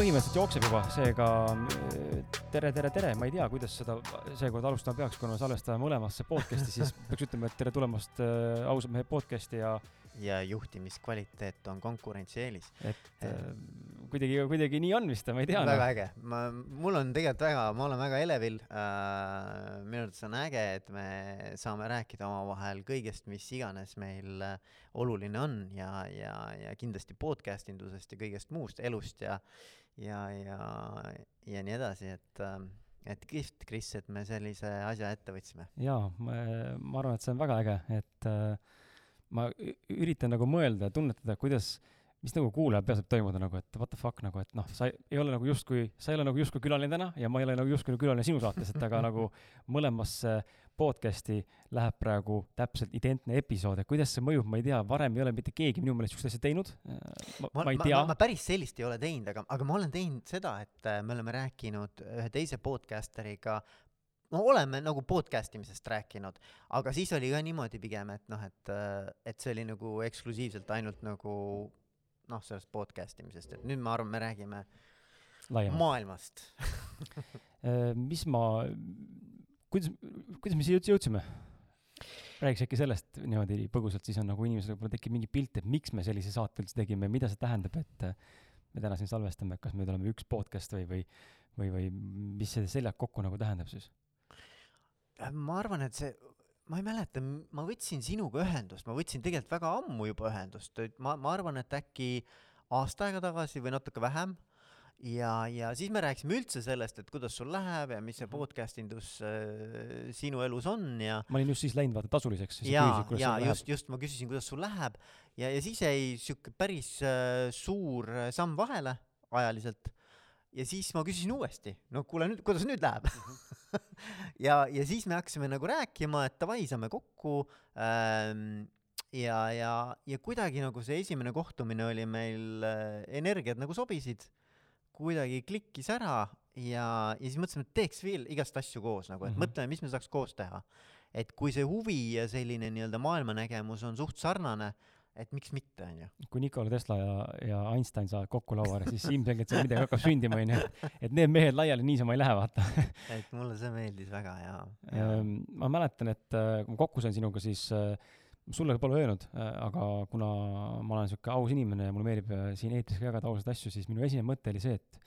põhimõtteliselt jookseb juba, seega äh, tere, tere, tere, ma ei tea, kuidas seda seekord alustama peaks, kuna salvestame mõlemasse podcast'i, siis peaks ütlema, et tere tulemast äh, ausad mehed podcast'i ja ja juhtimiskvaliteet on konkurentsieelis. et äh, kuidagi, kuidagi nii on vist, ma ei tea. väga no. äge, ma, mul on tegelikult väga, ma olen väga elevil äh,. minu arvates on äge, et me saame rääkida omavahel kõigest, mis iganes meil äh, oluline on ja, ja, ja kindlasti podcast indusest ja kõigest muust, elust ja, ja, ja, ja nii edasi, et äh, et kihvt, Kris, et me sellise asja ette võtsime. jaa, ma, arvan, et see on väga äge, et äh, ma üritan nagu mõelda ja tunnetada, kuidas, mis nagu kuulaja peas võib toimuda nagu, et what the fuck nagu, et noh, sa ei ole nagu justkui, sa ei ole nagu justkui külaline täna ja ma ei ole nagu justkui külaline sinu saates, et aga nagu mõlemasse podcast'i läheb praegu täpselt identne episood ja kuidas see mõjub, ma ei tea, varem ei ole mitte keegi minu meelest sihukest asja teinud. ma, ma ei tea. Ma, ma päris sellist ei ole teinud, aga, aga ma olen teinud seda, et äh, me oleme rääkinud ühe teise podcasteriga no oleme nagu podcast imisest rääkinud, aga siis oli ka niimoodi pigem, et noh, et, et see oli nagu eksklusiivselt ainult nagu noh, sellest podcast imisest, et nüüd ma arvan, me räägime Laiemalt. maailmast äh, mis ma, kuidas, kuidas me siia üldse jõudsime? räägiks äkki sellest niimoodi põgusalt, siis on nagu inimesel võib-olla tekib mingi pilt, et miks me sellise saate üldse tegime, mida see tähendab, et me täna siin salvestame, kas me oleme üks podcast või, või, või, või mis see seljak kokku nagu tähendab siis? Äh, ma arvan, et see, ma ei mäleta, ma võtsin sinuga ühendust, ma võtsin tegelikult väga ammu juba ühendust, ma, ma arvan, et äkki aasta aega tagasi või natuke vähem. Ja, ja siis me rääkisime üldse sellest, et kuidas sul läheb ja mis see mhm. podcast indus äh, sinu elus on ja. ma olin just siis läinud vaata tasuliseks. ja, ja just, just ma küsisin, kuidas sul läheb ja, ja siis jäi sihuke päris äh, suur samm vahele ajaliselt ja siis ma küsisin uuesti, no kuule nüüd, kuidas nüüd läheb ja, ja siis me hakkasime nagu rääkima, et davai, saame kokku ähm, ja, ja, ja kuidagi nagu see esimene kohtumine oli meil äh,, energiad nagu sobisid, kuidagi klikkis ära ja, ja siis mõtlesime, et teeks veel igast asju koos nagu, et mm -hmm. mõtleme, mis me saaks koos teha. et kui see huvi ja selline nii-öelda maailmanägemus on suht sarnane et miks mitte, onju. kui Nikola Tesla ja, ja Einstein saavad kokku laua ääres, siis ilmselgelt seal midagi hakkab sündima, onju. et need mehed laiali niisama ei lähe, vaata et mulle see meeldis väga ja, ja. Ehm, ma mäletan, et äh, kui ma kokku sain sinuga, siis äh, sulle pole öelnud, äh, aga kuna ma olen sihuke aus inimene ja mulle meeldib siin eetris jagada ausaid asju, siis minu esimene mõte oli see, et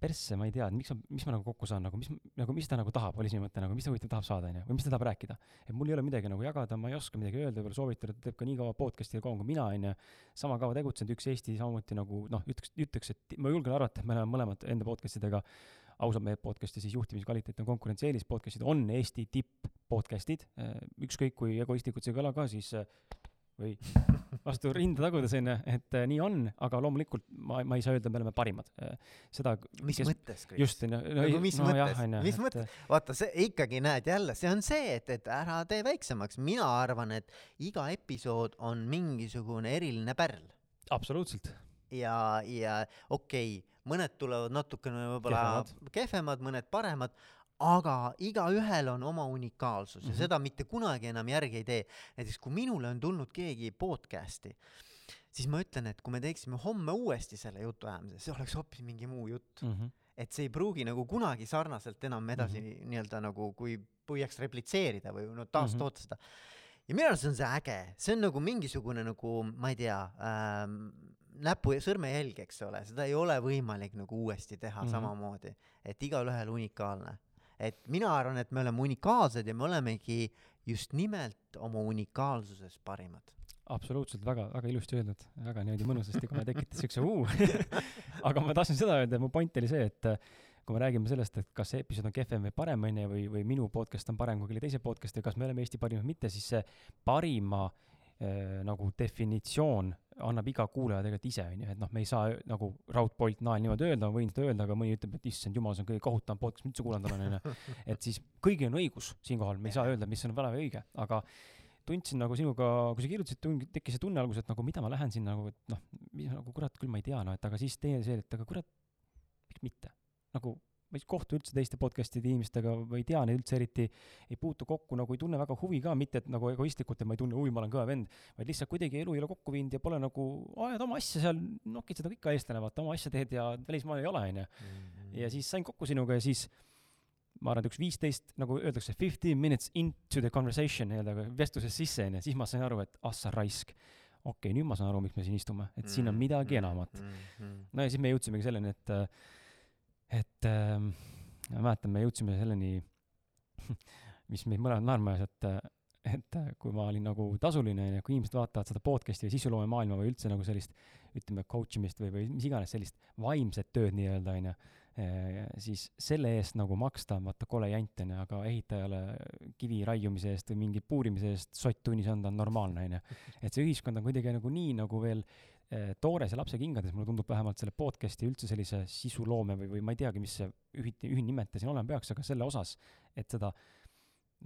persse, ma ei tea, et miks ma, mis ma nagu kokku saan, nagu mis, nagu mis ta nagu tahab, oli esimene mõte nagu, mis ta huvitav tahab saada, onju, või mis ta tahab rääkida. et mul ei ole midagi nagu jagada, ma ei oska midagi öelda, võib-olla soovitada, ta teeb ka nii kaua podcast'i kauem kui mina, onju. sama kaua tegutsenud, üks Eesti samuti nagu noh, ütleks, ütleks, et ma julgen arvata, et me oleme mõlemad enda podcast idega ausad mehed podcast ja siis juhtimiskvaliteet on konkurentsieelis podcast'id on Eesti tipp podcast'id, ükskõik kui egoistlikult see ei kõla ka, siis või vastu rinda tagudes onju, et äh, nii on, aga loomulikult ma, ma ei saa öelda, me oleme parimad äh,. seda. mis kes, mõttes, Kris? just onju nagu mis no, mõttes, mis mõttes, vaata see ikkagi näed jälle, see on see, et, et ära tee väiksemaks, mina arvan, et iga episood on mingisugune eriline pärl. absoluutselt. ja, ja okei okay,, mõned tulevad natukene võib-olla kehvemad, mõned paremad aga igaühel on oma unikaalsus mm -hmm. ja mhm. seda mitte kunagi enam järgi ei tee. näiteks kui minule on tulnud keegi podcast'i, siis ma ütlen, et kui me teeksime homme uuesti selle jutuajamise, see oleks hoopis mingi muu jutt mm. -hmm. et see ei pruugi nagu kunagi sarnaselt enam edasi mm -hmm. nii-öelda nagu, kui püüaks replitseerida või no taastoota mm -hmm. seda. ja minu arust on see äge, see on nagu mingisugune nagu, ma ei tea ähm,, näpu ja sõrmejälg, eks ole, seda ei ole võimalik nagu uuesti teha mm -hmm. samamoodi, et igalühel unikaalne. Et mina arvan, et me oleme unikaalsed ja me olemegi just nimelt oma unikaalsuses parimad. Absoluutselt väga, väga ilusti öeldud, väga niimoodi mõnusasti kohe tekitas siukse uu. Aga ma tahtsin seda öelda, mu point oli see, et kui me räägime sellest, et kas see episood on kehvem või parem, onju, või, või minu podcast on parem kui kellegi teise podcast või kas me oleme Eesti parimad või mitte, siis see parima äh, nagu definitsioon annab iga kuulaja tegelikult ise, on ju, et noh, me ei saa nagu raudpolt nael niimoodi öelda, ma võin seda öelda, aga mõni ütleb, et issand jumal, see on kõige kohutavam podcast, ma üldse kuulanud olen, on ju. et siis kõigil on õigus siinkohal, me ei saa öelda, mis on vale või õige, aga tundsin nagu sinuga, kui sa kirjutasid, tekkis see tunne alguses, et nagu mida ma lähen sinna nagu, et noh, nagu kurat küll ma ei tea, noh, et aga siis teine see, et aga kurat, miks mitte. nagu ma ei kohtu üldse teiste podcast'ide inimestega või ei tea neid üldse eriti, ei puutu kokku, nagu ei tunne väga huvi ka, mitte et nagu egoistlikult, et ma ei tunne huvi, ma olen kõva vend, vaid lihtsalt kuidagi elu ei ole kokku viinud ja pole nagu, ajad oma asja seal, nokid seda ikka eestlane, vaata, oma asja teed ja välismaal ei ole, onju. Mhm. ja siis sain kokku sinuga ja siis ma arvan, et üks viisteist, nagu öeldakse, fifteen minutes into the conversation nii-öelda vestluses sisse, onju, siis ma sain aru, et ah sa raisk. okei okay,, nüüd ma saan aru, miks me siin istume, et siin on midagi enamat. no ja siis me jõudsimegi selleni, et et äh, ma mäletan, me jõudsime selleni, mis meid mõlemad naerma ajas, et, et kui ma olin nagu tasuline ja kui inimesed vaatavad seda podcast'i või sisuloomemaailma või üldse nagu sellist, ütleme, coach imist või, või mis iganes sellist vaimset tööd nii-öelda, onju, siis selle eest nagu maksta, vaata, kole jant onju, aga ehitajale kivi raiumise eest või mingi puurimise eest sott tunnis anda on normaalne, onju. et see ühiskond on kuidagi nagu nii nagu veel toores ja lapsekingades, mulle tundub vähemalt selle podcast'i üldse sellise sisuloome või, või ma ei teagi, mis see ühiti, ühinnimetaja siin olema peaks, aga selle osas, et seda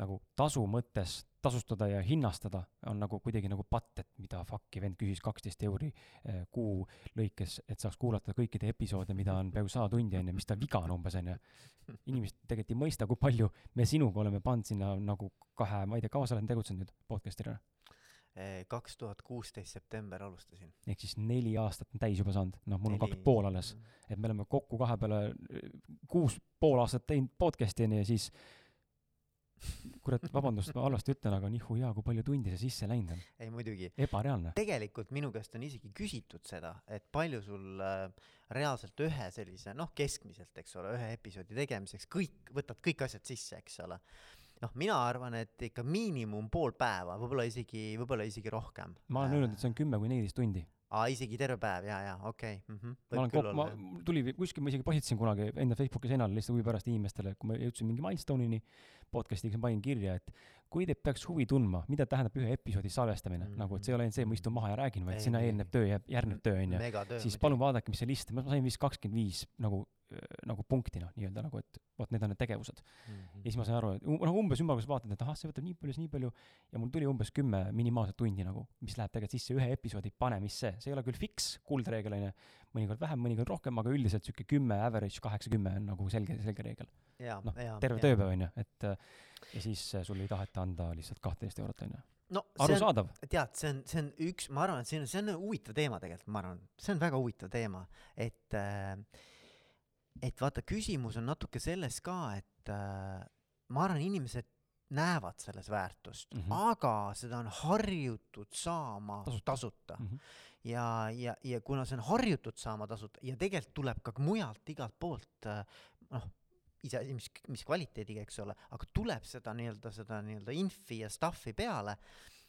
nagu tasu mõttes tasustada ja hinnastada on nagu kuidagi nagu patt, et mida fuck'i vend küsis kaksteist euri eh, kuu lõikes, et saaks kuulata kõikide episoode, mida on peaaegu sada tundi, onju, mis tal viga on umbes, onju. inimesed tegelikult ei mõista, kui palju me sinuga oleme pannud sinna nagu kahe, ma ei tea, kaua sa oled tegutsenud nüüd podcast'ina? Kaks tuhat kuusteist september alustasin. ehk siis neli aastat on täis juba saanud, noh, mul on kaks pool alles. et me oleme kokku kahe peale kuus pool aastat teinud podcast'i onju ja siis kurat, vabandust, ma halvasti ütlen, aga nihu hea, kui palju tundi see sisse läinud on. ei muidugi. ebareaalne. tegelikult minu käest on isegi küsitud seda, et palju sul äh, reaalselt ühe sellise, noh, keskmiselt, eks ole, ühe episoodi tegemiseks kõik, võtad kõik asjad sisse, eks ole noh, mina arvan, et ikka miinimum pool päeva, võib-olla isegi, võib-olla isegi rohkem. ma olen öelnud, et see on kümme kuni neliteist tundi. aa, isegi terve päev, jaa, jaa, okei okay. mm. -hmm. ma olen kokku, ma, tuli kuskil, ma isegi postitasin kunagi enda Facebooki seinale lihtsalt huvi pärast inimestele, kui ma jõudsin mingi milstonini podcast'iga, ma panin kirja, et kui teid peaks huvi tundma, mida tähendab ühe episoodi salvestamine mm, -hmm. nagu et see ei ole ainult see, ma istun maha ja räägin, vaid sinna eelneb töö ja järgneb töö, onju. siis palun vaadake, mis see list, ma sain vist kakskümmend viis nagu nagu punkti noh, nii-öelda nagu, et vot need on need tegevused mm. -hmm. ja siis ma sain aru, et noh, umbes ümmarguses vaatad, et ahah, see võtab nii palju, nii palju ja mul tuli umbes kümme minimaalset tundi nagu, mis läheb tegelikult sisse ühe episoodi panemisse, see ei ole küll fiks, kuldreegel on ju, mõnikord vähem, mõnikord rohkem, aga üldiselt sihuke kümme, average kaheksa-kümme on nagu selge, selge reegel. noh, terve tööpäev on ju, et ja siis sul ei taheta anda lihtsalt kahteteist eurot on ju no arusaadav. tead, see on, see on üks, ma arvan, et see on, see on huvitav teema tegelikult, ma arvan, see on väga huvitav teema, et äh, et vaata, küsimus on natuke selles ka, et äh, ma arvan, inimesed näevad selles väärtust mm, -hmm. aga seda on harjutud saama tasuta, tasuta. Mm. -hmm. Ja, ja, ja kuna see on harjutud saama tasuta ja tegelikult tuleb ka mujalt igalt poolt äh, noh, iseasi, mis, mis kvaliteediga, eks ole, aga tuleb seda nii-öelda, seda nii-öelda infi ja stuff'i peale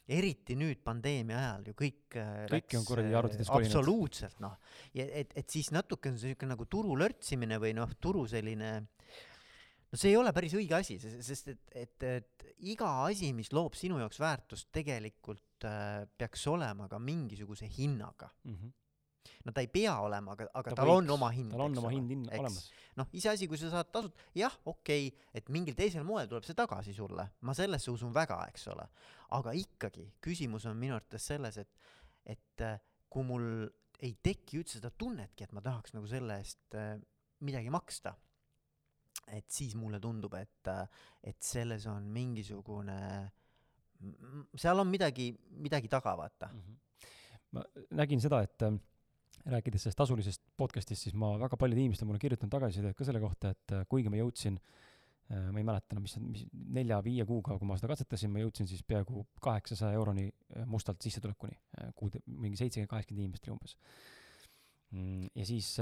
eriti nüüd pandeemia ajal ju kõik äh, kõiki on kuradi arvutites kolinud. absoluutselt noh, et, et siis natuke on see niisugune nagu turu lörtsimine või noh, turu selline no see ei ole päris õige asi, sest et, et, et iga asi, mis loob sinu jaoks väärtust, tegelikult äh, peaks olema ka mingisuguse hinnaga mm. -hmm no ta ei pea olema, aga, aga ta tal võiks, on oma hind. tal on oma hind in, olemas. noh, iseasi, kui sa saad tasuta, jah, okei okay,, et mingil teisel moel tuleb see tagasi sulle, ma sellesse usun väga, eks ole. aga ikkagi, küsimus on minu arvates selles, et, et äh, kui mul ei teki üldse seda tunnetki, et ma tahaks nagu selle eest äh, midagi maksta, et siis mulle tundub, et, äh, et selles on mingisugune, seal on midagi, midagi taga, vaata mm. -hmm. ma nägin seda, et rääkides sellest tasulisest podcast'ist, siis ma väga paljud inimesed on mulle kirjutanud tagasisidet ka selle kohta, et äh, kuigi ma jõudsin äh, ma ei mäleta enam, mis, mis nelja-viie kuuga, kui ma seda katsetasin, ma jõudsin siis peaaegu kaheksasaja euroni äh, mustalt sissetulekuni, kuud, mingi seitsekümmend, kaheksakümmend inimest oli umbes. Mm, ja siis,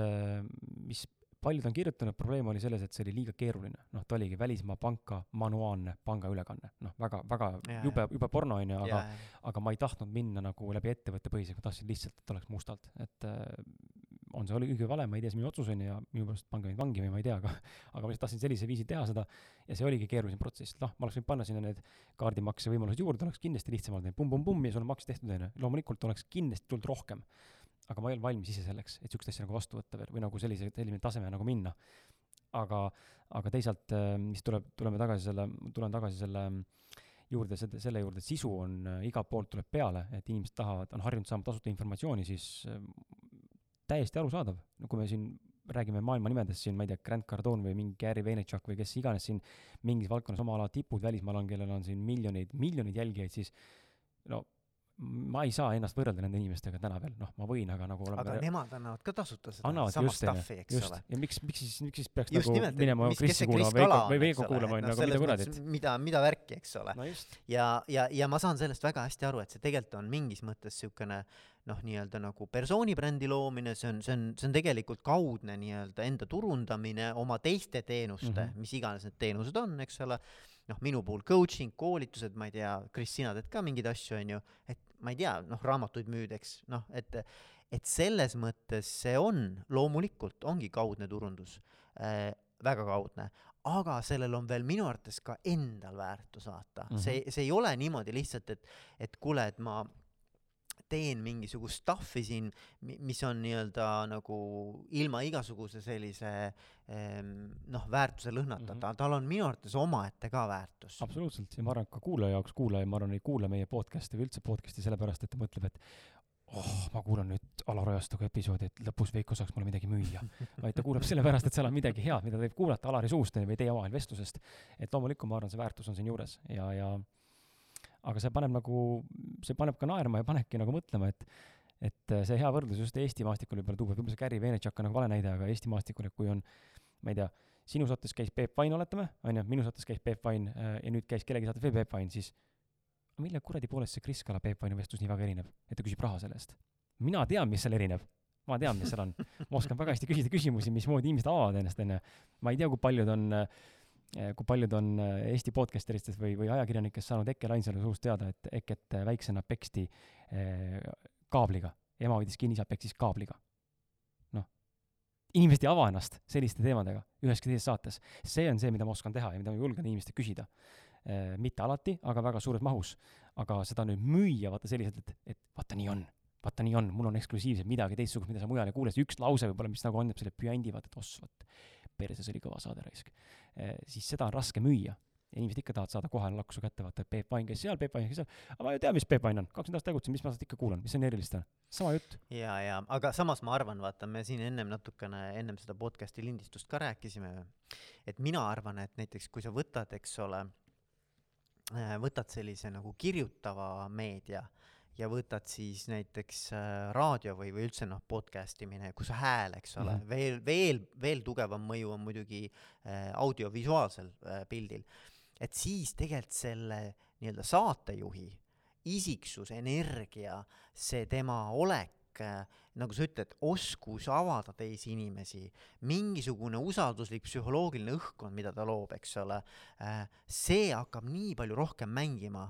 mis paljud on kirjutanud, probleem oli selles, et see oli liiga keeruline, noh, ta oligi välismaa panka manuaalne pangaülekanne, noh, väga, väga ja, jube, jube porno onju, aga, aga ma ei tahtnud minna nagu läbi ettevõtte põhiselt, ma tahtsin lihtsalt, et oleks mustalt, et äh, on see õige vale, ma ei tea, see on minu otsus onju ja minu pärast pange mind vangi või ma ei tea, aga aga ma lihtsalt tahtsin sellisel viisil teha seda ja see oligi keerulisem protsess, noh, ma oleks võinud panna sinna need kaardimakse võimalused juurde, oleks kindlasti lihtsam olnud, pumm-pumm-pumm ja sul on maks tehtud onju, loomulikult oleks kindlasti tulnud rohkem aga ma ei olnud valmis ise selleks, et niisugust asja nagu vastu võtta veel või nagu sellise, selline taseme nagu minna. aga, aga teisalt, äh, mis tuleb, tuleme tagasi selle, tulen tagasi selle juurde, selle juurde, et sisu on äh, igalt poolt tuleb peale, et inimesed tahavad, on harjunud saama tasuta informatsiooni, siis äh, täiesti arusaadav, no kui me siin räägime maailma nimedest siin, ma ei tea, Grant Cardone või mingi Gary Vaynerchuk või kes iganes siin mingis valdkonnas oma ala tipud välismaal on, kellel on siin miljoneid, miljoneid jälgijaid, siis no ma ei saa ennast võrrelda nende inimestega täna veel, noh, ma võin, aga nagu aga oleme nemad annavad ka tasuta seda annavad sama stuff'i, eks just ole. ja miks, miks siis, miks siis peaks just nagu nimelt, minema see kuulama Veiko või on, eks Veiko kuulama, et onju, noh, aga mida kuradit mida, mida värki, eks ole. no ja, ja, ja ma saan sellest väga hästi aru, et see tegelikult on mingis mõttes niisugune noh, nii-öelda nagu persoonibrändi loomine, see on, see on, see on tegelikult kaudne nii-öelda enda turundamine oma teiste teenuste mm. -hmm. mis iganes need teenused on, eks ole, noh, minu puhul coaching, koolitused, ma ei tea, Kris, sina teed ka mingeid asju, on ju, et ma ei tea, noh, raamatuid müüd, eks, noh, et et selles mõttes see on, loomulikult ongi kaudne turundus äh,, väga kaudne, aga sellel on veel minu arvates ka endal väärtus, vaata mm, -hmm. see, see ei ole niimoodi lihtsalt, et et kuule, et ma teen mingisugust stuff'i siin, mis on nii-öelda nagu ilma igasuguse sellise em, noh, väärtuse lõhnata mm. -hmm. ta, tal on minu arvates omaette ka väärtus. absoluutselt, ja ma arvan, et ka kuulaja jaoks, kuulaja, ma arvan, ei kuula meie podcast'i või üldse podcast'i sellepärast, et ta mõtleb, et oh, ma kuulan nüüd Alar Ojastuga episoodi, et lõpus Veiko saaks mulle midagi müüa. vaid ta kuulab sellepärast, et seal on midagi head, mida ta võib kuulata Alari suust või teie omavahel vestlusest. et loomulikult ma arvan, see väärtus on siin juures ja, ja aga see paneb nagu, see paneb ka naerma ja panebki nagu mõtlema, et et see hea võrdlus just Eesti maastikul võib-olla tuua, võib-olla see Gary Vaynerchuk on nagu vale näide, aga Eesti maastikul, et kui on ma ei tea, sinu saates käis Peep Vain, oletame, onju, minu saates käis Peep Vain äh, ja nüüd käis kellegi saates veel Peep Vain, siis mille kuradi poolest see Kris Kala Peep Vaini vestlus nii väga erineb, et ta küsib raha selle eest? mina tean, mis seal erineb. ma tean, mis seal on. ma oskan väga hästi küsida küsimusi, mismoodi inimesed avavad ennast, onju. ma ei tea, kui paljud on äh, kui paljud on äh, Eesti podcasteristest või, või ajakirjanikest saanud Eke Lainsalu suust teada, et Eket äh, väiksena peksti kaabliga. ema hoidis kinni, isa peksis kaabliga. noh, inimesed ei ava ennast selliste teemadega üheski teises saates. see on see, mida ma oskan teha ja mida ma julgen inimestelt küsida. mitte alati, aga väga suures mahus. aga seda nüüd müüa, vaata selliselt, et, et vaata nii on, vaata nii on, mul on eksklusiivselt midagi teistsugust, mida sa mujal ei kuule, see üks lause võib-olla, mis nagu annab selle püändi, vaata, et oss, vot, perses oli kõva saade raisk. siis seda on raske müüa. inimesed ikka tahavad saada kohe laksu kätte, vaata, Peep Vain käis seal, Peep Vain käis seal, aga ma ju tean, mis Peep Vain on, kakskümmend aastat tegutsen, mis ma sealt ikka kuulan, mis nii erilist on? sama jutt. ja, ja aga samas ma arvan, vaata, me siin ennem natukene ennem seda podcast'i lindistust ka rääkisime, et mina arvan, et näiteks kui sa võtad, eks ole, võtad sellise nagu kirjutava meedia ja võtad siis näiteks äh, raadio või, või üldse noh, podcast imine, kus hääl, eks ole mm. -hmm. veel, veel, veel tugevam mõju on muidugi äh, audiovisuaalsel äh, pildil. et siis tegelikult selle nii-öelda saatejuhi isiksus, energia, see tema olek, nagu sa ütled, oskus avada teisi inimesi, mingisugune usalduslik psühholoogiline õhkkond, mida ta loob, eks ole, see hakkab nii palju rohkem mängima,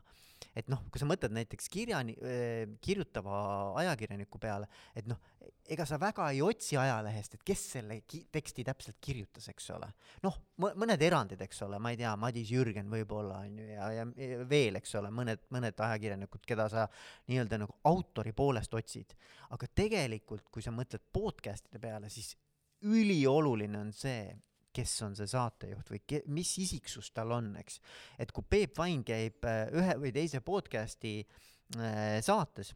et noh, kui sa mõtled näiteks kirjani-, kirjutava ajakirjaniku peale, et noh, ega sa väga ei otsi ajalehest, et kes selle ki- teksti täpselt kirjutas, eks ole. noh, mõned erandid, eks ole, ma ei tea, Madis Jürgen võib-olla on ju ja, ja veel, eks ole, mõned, mõned ajakirjanikud, keda sa nii-öelda nagu autori poolest otsid. aga tegelikult, kui sa mõtled podcast'ide peale, siis ülioluline on see, kes on see saatejuht või ke-, mis isiksus tal on, eks. et kui Peep Vain käib äh, ühe või teise podcast'i äh, saates,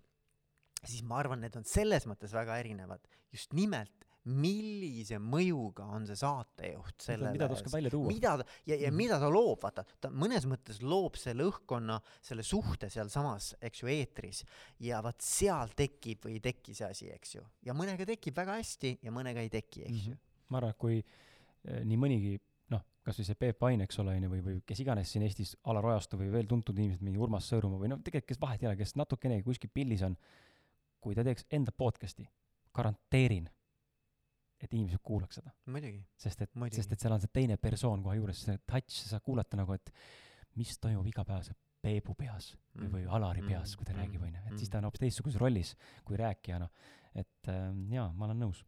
siis ma arvan, need on selles mõttes väga erinevad, just nimelt, millise mõjuga on see saatejuht sellele mida ta oskab välja tuua. mida ta ja, ja Mhm. mida ta loob, vaata, ta mõnes mõttes loob selle õhkkonna, selle suhte sealsamas, eks ju, eetris ja vot seal tekib või ei teki see asi, eks ju, ja mõnega tekib väga hästi ja mõnega ei teki, eks ju. ma arvan, et kui nii mõnigi noh, kas või see Peep Vain, eks ole, onju, või, või kes iganes siin Eestis, Alar Ojastu või veel tuntud inimesed, mingi Urmas Sõõrumaa või noh, tegelikult kes vahet ei ole, kes natukenegi kuskil pildis on, kui ta teeks enda podcast'i, garanteerin, et inimesed kuulaks seda. sest et, sest et seal on see teine persoon kohe juures, see touch, sa kuulata nagu, et mis toimub igapäevaselt Peebu peas või, või Alari Mm, peas, kui ta mm, räägib, onju, et siis mm. ta on hoopis teistsuguses rollis kui rääkijana. et äh, jaa, ma olen nõus.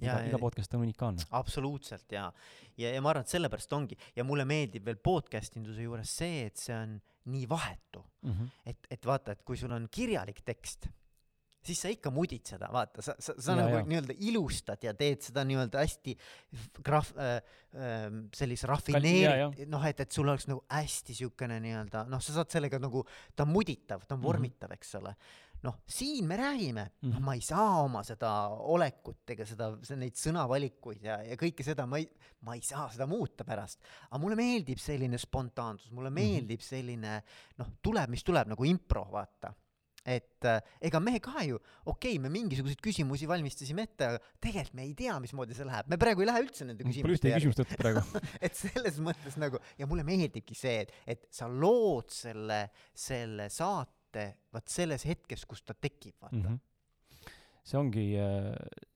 Iga, iga podcast on unikaalne. absoluutselt ja, ja, ja ma arvan, et sellepärast ongi ja mulle meeldib veel podcast induse juures see, et see on nii vahetu, Mm -hmm. et, et vaata, et kui sul on kirjalik tekst, siis sa ikka mudid seda, vaata, sa, sa, sa Ja, nagu nii-öelda ilustad ja teed seda nii-öelda hästi graf- äh,, äh, sellise rafineeritud, noh, et, et sul oleks nagu hästi siukene nii-öelda, noh, sa saad sellega nagu, ta on muditav, ta on vormitav, eks ole. Noh, siin me räägime mm, -hmm. ma ei saa oma seda olekut ega seda, neid sõnavalikuid ja, ja kõike seda ma ei, ma ei saa seda muuta pärast. aga mulle meeldib selline spontaansus, mulle Mhm. meeldib selline noh, tuleb, mis tuleb nagu impro, vaata et äh, ega me ka ju, okei okay,, me mingisuguseid küsimusi valmistasime ette, aga tegelikult me ei tea, mismoodi see läheb, me praegu ei lähe üldse nende Pole küsimuste ühtegi küsimust võtta praegu. et selles mõttes nagu ja mulle meeldibki see, et, et sa lood selle, selle saate vot selles hetkes, kus ta tekib, vaata mm. Mhm. see ongi,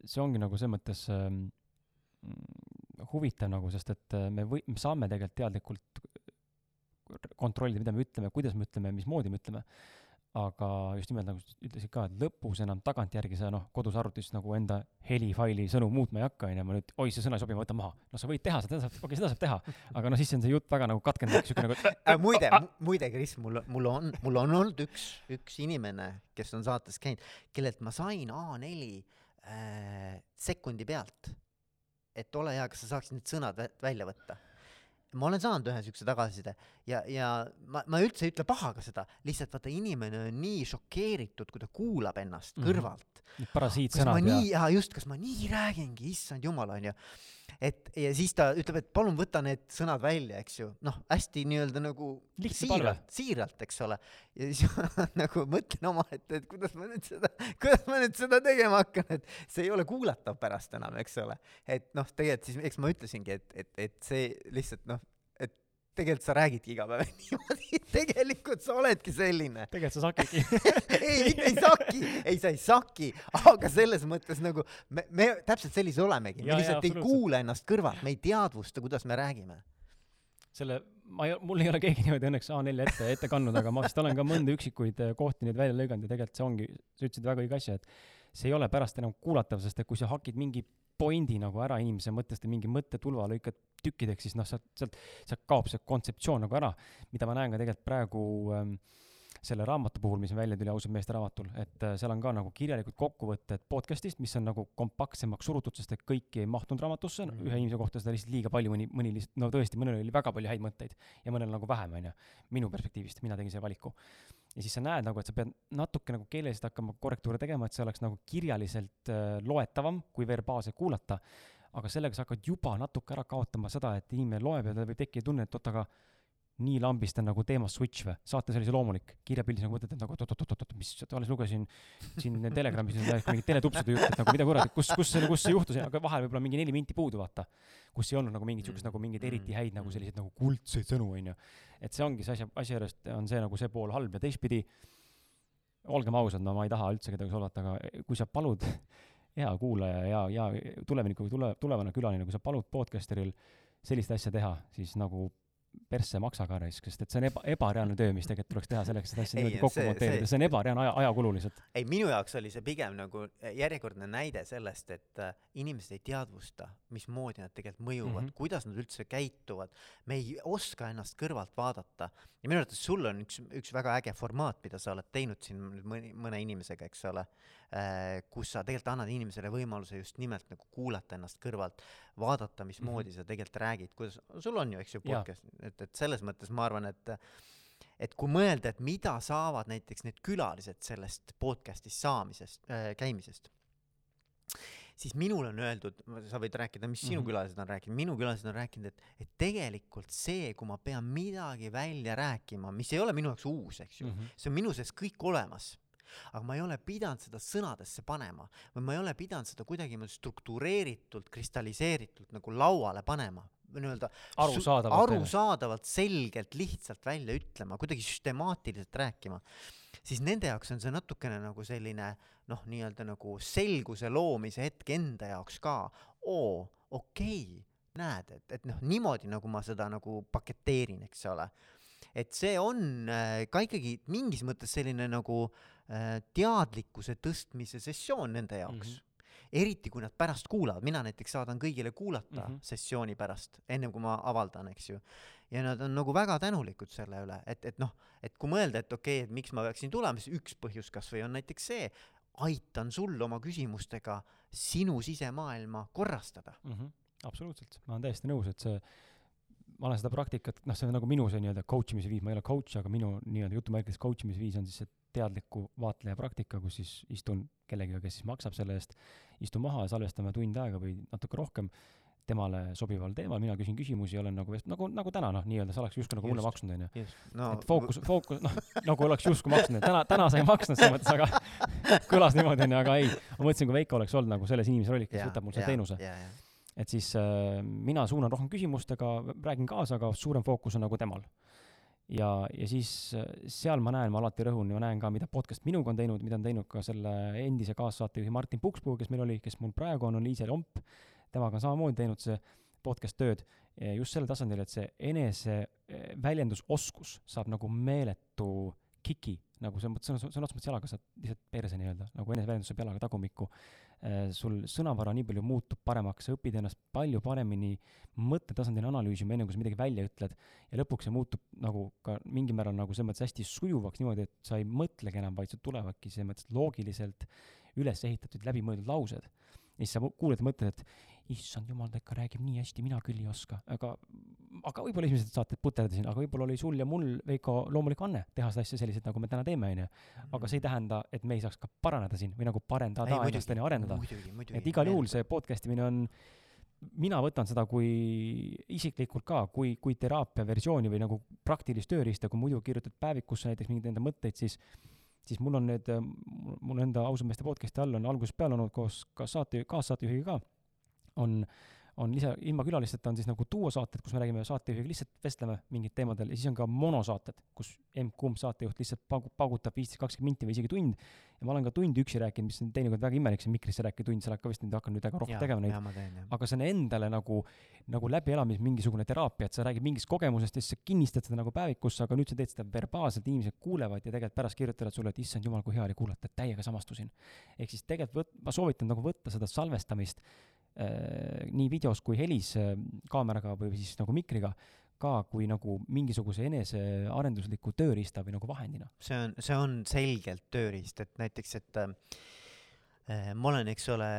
see ongi nagu selles mõttes mm, huvitav nagu, sest et äh, me või-, me saame tegelikult teadlikult kontrollida, mida me ütleme, kuidas me ütleme, mismoodi me ütleme, aga just nimelt nagu ütlesid ka, et lõpus enam tagantjärgi sa noh, kodus arvutis nagu enda helifaili sõnu muutma ei hakka, onju, ma nüüd, oi, see sõna ei sobi, ma võtan maha. no sa võid teha seda, okei okay,, seda saab teha, aga no siis on see jutt väga nagu katkendav, siuke nagu äh,. muide, muide, Kris, mul, mul on, mul on olnud üks, üks inimene, kes on saates käinud, kellelt ma sain A4 äh, sekundi pealt, et ole hea, kas sa saaksid need sõnad vä- välja võtta ma olen saanud ühe siukse tagasiside ja, ja ma, ma üldse ei ütle pahaga seda, lihtsalt vaata inimene on nii šokeeritud, kui ta kuulab ennast Mhm. kõrvalt. need parasiitsõnad ja nii, jaa just, kas ma nii räägingi, issand jumal, onju. Et ja siis ta ütleb, et palun võta need sõnad välja, eks ju, noh, hästi nii-öelda nagu Lihtne palve. siiralt, siiralt, eks ole. ja siis ma nagu mõtlen omaette, et kuidas ma nüüd seda, kuidas ma nüüd seda tegema hakkan, et see ei ole kuulatav pärast enam, eks ole. et noh, tegelikult siis, eks ma ütlesingi, et, et, et see lihtsalt noh, tegelikult sa räägidki iga päev niimoodi, tegelikult sa oledki selline tegelikult sa sakidki. ei, mitte ei saki, ei sa ei saki, aga selles mõttes nagu me, me täpselt sellised olemegi, me lihtsalt ei absoluutselt. kuule ennast kõrvalt, me ei teadvusta, kuidas me räägime. selle, ma ei, mul ei ole keegi niimoodi õnneks A4 ette, ette kandnud, aga ma vist olen ka mõnda üksikuid äh, kohti nüüd välja lõiganud ja tegelikult see ongi, sa ütlesid väga õige asja, et see ei ole pärast enam kuulatav, sest et kui sa hakid mingi pointi nagu ära inimese mõttest ja mingi mõttetulva lõikad tükkideks, siis noh, sealt, sealt, sealt kaob see kontseptsioon nagu ära, mida ma näen ka tegelikult praegu ähm, selle raamatu puhul, mis välja tuli ausalt meeste raamatul, et äh, seal on ka nagu kirjalikud kokkuvõtted podcast'ist, mis on nagu kompaktsemaks surutud, sest et kõik ei mahtunud raamatusse mm, Mhm. -hmm. ühe inimese kohta seda lihtsalt liiga palju, mõni, mõni lihtsalt, no tõesti, mõnel oli väga palju häid mõtteid ja mõnel nagu vähem, onju, minu perspektiivist, mina tegin selle valiku. Ja siis sa näed nagu, et sa pead natuke nagu keeleliselt hakkama korrektuure tegema, et see oleks nagu kirjaliselt äh, loetavam, kui verbaalselt kuulata, aga sellega sa hakkad juba natuke ära kaotama seda, et inimene loeb ja tal võib tekkida tunne, et oot, aga nii lambist on nagu teema switch või, saate sellise loomulik, kirjapildis nagu mõtled, et nagu oot-oot-oot-oot, mis, alles lugesin siin Telegramis mingit teletupsude juttu, et nagu mida kurat, kus, kus see, kus see juhtus, aga vahel võib-olla mingi neli minti puudu, vaata. kus ei olnud nagu mingit siukest Mm. nagu mingeid Mm. eriti häid nagu Mm. selliseid nagu kuldseid sõnu, onju. et see ongi see asja, asjajuures on see nagu see pool halb ja teistpidi, olgem ausad, no ma ei taha üldse kedagi solvata, aga kui sa palud hea kuulaja ja, ja tuleviku tule, tulevane külaline, kui sa palud podcasteril sellist asja teha, siis nagu persse maksa ka raisk, sest et see on eba, ebareaalne töö, mis tegelikult tuleks teha selleks, et asja niimoodi kokku monteerida, see- on ebareaalne aja, ajakulu lihtsalt. ei, minu jaoks oli see pigem nagu järjekordne näide sellest, et äh, inimesed ei teadvusta, mismoodi nad tegelikult mõjuvad mm. -hmm. kuidas nad üldse käituvad. me ei oska ennast kõrvalt vaadata ja minu arvates sul on üks, üks väga äge formaat, mida sa oled teinud siin mõni, mõne inimesega, eks ole äh,, kus sa tegelikult annad inimesele võimaluse just nimelt nagu kuulata ennast kõrvalt, vaadata, mismoodi mm -hmm. sa tegelikult räägid, kuidas, sul on ju, eks ju, podcast, et, et selles mõttes ma arvan, et et kui mõelda, et mida saavad näiteks need külalised sellest podcast'ist saamisest äh,, käimisest, siis minule on öeldud, sa võid rääkida, mis sinu Mhm. külalised on rääkinud, minu külalised on rääkinud, et, et tegelikult see, kui ma pean midagi välja rääkima, mis ei ole minu jaoks uus, eks ju mm. -hmm. see on minu sees kõik olemas aga ma ei ole pidanud seda sõnadesse panema või ma ei ole pidanud seda kuidagi niimoodi struktureeritult, kristalliseeritult nagu lauale panema või nii-öelda Arusaadavalt arusaadavalt, selgelt, lihtsalt välja ütlema, kuidagi süstemaatiliselt rääkima, siis nende jaoks on see natukene nagu selline noh, nii-öelda nagu selguse loomise hetk enda jaoks ka. oo, okei okay,, näed, et, et noh, niimoodi nagu ma seda nagu paketeerin, eks ole. Et see on äh, ka ikkagi mingis mõttes selline nagu äh, teadlikkuse tõstmise sessioon nende jaoks mm. -hmm. eriti kui nad pärast kuulavad, mina näiteks saadan kõigile kuulata mm. -hmm. sessiooni pärast, ennem kui ma avaldan, eks ju. ja nad on nagu väga tänulikud selle üle, et, et noh, et kui mõelda, et okei okay,, et miks ma peaksin tulema, siis üks põhjus kasvõi on näiteks see, aitan sul oma küsimustega sinu sisemaailma korrastada. mm. -hmm. absoluutselt, ma olen täiesti nõus, et see, ma olen seda praktikat, noh, see on nagu minu see nii-öelda coach imise viis, ma ei ole coach, aga minu nii-öelda jutumärkides coach imise viis on siis see teadliku vaatleja praktika, kus siis istun kellegiga, kes siis maksab selle eest, istun maha ja salvestame tund aega või natuke rohkem temale sobival teemal, mina küsin küsimusi, olen nagu vest-, nagu, nagu täna noh, nii-öelda, sa oleks justkui nagu mulle maksnud, onju. et fookus, fookus, noh, nagu oleks justkui maksnud, täna, täna sa ei maksnud selles mõttes, aga kõlas niimoodi, onju, aga ei. ma mõtlesin, kui Veiko oleks olnud nagu selles inimese rollis, kes võtab mul selle teenuse. jaa, jaa. Et siis äh, mina suunan rohkem küsimustega, räägin kaasa, aga suurem fookus on nagu temal. ja, ja siis äh, seal ma näen, ma alati rõhun ja näen ka, mida podcast minuga on teinud, mida on teinud ka selle endise kaassaatejuhi Martin Pukspuu, kes meil oli, kes mul praegu on, on Liisel Omp. temaga on samamoodi teinud see podcast tööd just sellel tasandil, et see enese eh, väljendusoskus saab nagu meeletu kiki, nagu selles mõttes, sõna, sõna otseses mõttes jalaga saad lihtsalt perse nii-öelda, nagu eneseväljendus saab jalaga tagumikku. Sul sõnavara nii palju muutub paremaks, sa õpid ennast palju paremini mõttetasandil analüüsima, enne kui sa midagi välja ütled. ja lõpuks see muutub nagu ka mingil määral nagu selles mõttes hästi sujuvaks niimoodi, et sa ei mõtlegi enam, vaid sul tulevadki selles mõttes loogiliselt üles ehitatud, läbimõeldud laused. Ja siis sa kuuled ja mõtled, et issand jumal, ta ikka räägib nii hästi, mina küll ei oska, aga aga võib-olla esimesed saated puterdasin, aga võib-olla oli sul ja mul, Veiko, loomulik anne teha seda asja selliselt, nagu me täna teeme, onju. aga see ei tähenda, et me ei saaks ka paraneda siin või nagu parendada ennast, onju, arendada. et igal juhul see podcast imine on, mina võtan seda kui isiklikult ka, kui, kui teraapia versiooni või nagu praktilist tööriista, kui muidu kirjutad päevikusse näiteks mingeid enda mõtteid, siis siis mul on need, mul enda ausad meeste podcast'i all on algusest peale olnud koos ka saate, kaassaatejuhiga ka, on on lisa, ilma külalisteta on siis nagu duosaated, kus me räägime saatejuhiga, lihtsalt vestleme mingid teemadel ja siis on ka monosaated, kus emb-kumb saatejuht lihtsalt pagu-, paugutab viisteist, kakskümmend minti või isegi tund. ja ma olen ka tundi üksi rääkinud, mis on teinekord väga imelik, see mikrisse rääkida tund, sa oled ka vist nüüd hakanud nüüd väga rohkem tegema neid. aga see on endale nagu, nagu läbielamis mingisugune teraapia, et sa räägid mingist kogemusest ja siis sa kinnistad seda nagu päevikusse, aga nüüd sa teed seda verbaalselt, inimesed kuulevad ja tegelikult pärast kirjutavad sulle, et issand jumal, kui hea oli kuulata, täiega samastusin. ehk siis tegelikult võt-, ma soovitan nagu võtta seda salvestamist nii videos kui helis äh, kaameraga või siis nagu mikriga ka kui nagu mingisuguse enesearendusliku tööriista või nagu vahendina. see on, see on selgelt tööriist, et näiteks, et äh, ma olen, eks ole,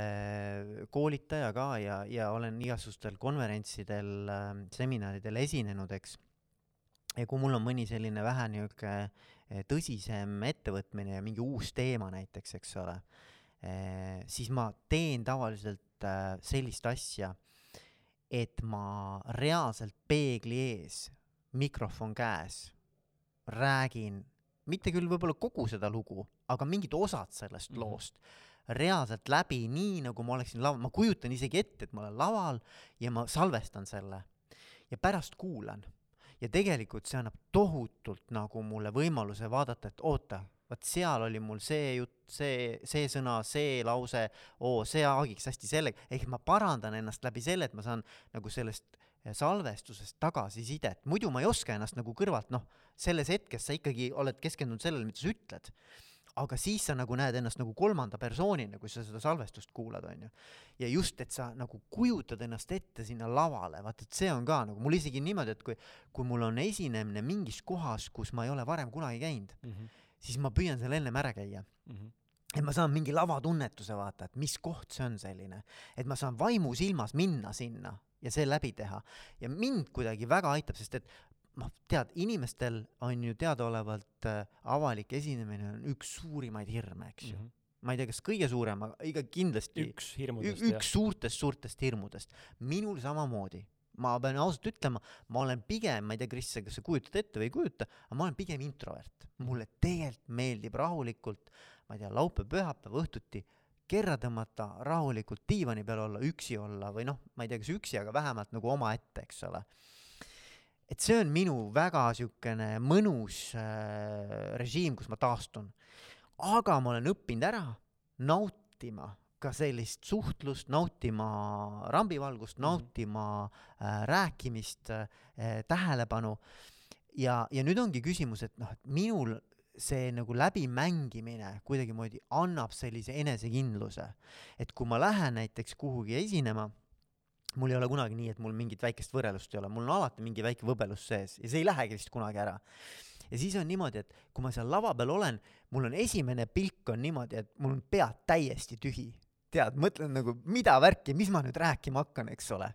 koolitaja ka ja, ja olen igasugustel konverentsidel äh,, seminaridel esinenud, eks. ja kui mul on mõni selline vähe niisugune tõsisem ettevõtmine ja mingi uus teema näiteks, eks ole eh,, siis ma teen tavaliselt eh, sellist asja, et ma reaalselt peegli ees, mikrofon käes, räägin, mitte küll võib-olla kogu seda lugu, aga mingid osad sellest mm -hmm. loost reaalselt läbi, nii nagu ma oleksin laval, ma kujutan isegi ette, et ma olen laval ja ma salvestan selle ja pärast kuulan ja tegelikult see annab tohutult nagu mulle võimaluse vaadata, et oota, vot seal oli mul see jutt, see, see sõna, see lause, oo, see haagiks hästi sellega, ehk ma parandan ennast läbi selle, et ma saan nagu sellest salvestusest tagasisidet, muidu ma ei oska ennast nagu kõrvalt, noh, selles hetkes sa ikkagi oled keskendunud sellele, mida sa ütled aga siis sa nagu näed ennast nagu kolmanda persoonina, kui sa seda salvestust kuulad, onju. ja just, et sa nagu kujutad ennast ette sinna lavale, vaata, et see on ka nagu mul isegi niimoodi, et kui, kui mul on esinemine mingis kohas, kus ma ei ole varem kunagi käinud mm, -hmm. Siis ma püüan seal ennem ära käia mm. -hmm et ma saan mingi lavatunnetuse vaata, et mis koht see on selline, et ma saan vaimusilmas minna sinna ja see läbi teha ja mind kuidagi väga aitab, sest et noh, tead, inimestel on ju teadaolevalt äh, avalik esinemine on üks suurimaid hirme, eks ju mm. -hmm. ma ei tea, kas kõige suurem, aga ikka kindlasti üks hirmudest, üks suurtest suurtest hirmudest. minul samamoodi. Ma pean ausalt ütlema, ma olen pigem, ma ei tea, Kris, kas sa kujutad ette või ei kujuta, aga ma olen pigem introvert. mulle tegelikult meeldib rahulikult, ma ei tea, laupäev, pühapäev õhtuti kerra tõmmata, rahulikult diivani peal olla, üksi olla või noh, ma ei tea, kas üksi, aga vähemalt nagu omaette, eks ole et see on minu väga niisugune mõnus äh, režiim, kus ma taastun. aga ma olen õppinud ära nautima ka sellist suhtlust, nautima rambivalgust, mhm. nautima äh, rääkimist äh,, tähelepanu. ja, ja nüüd ongi küsimus, et noh, et minul see nagu läbimängimine kuidagimoodi annab sellise enesekindluse, et kui ma lähen näiteks kuhugi esinema mul ei ole kunagi nii, et mul mingit väikest võrrelust ei ole, mul on alati mingi väike võbelus sees ja see ei lähegi vist kunagi ära. ja siis on niimoodi, et kui ma seal lava peal olen, mul on esimene pilk on niimoodi, et mul on pea täiesti tühi. Tead, mõtlen nagu, mida värki, mis ma nüüd rääkima hakkan, eks ole.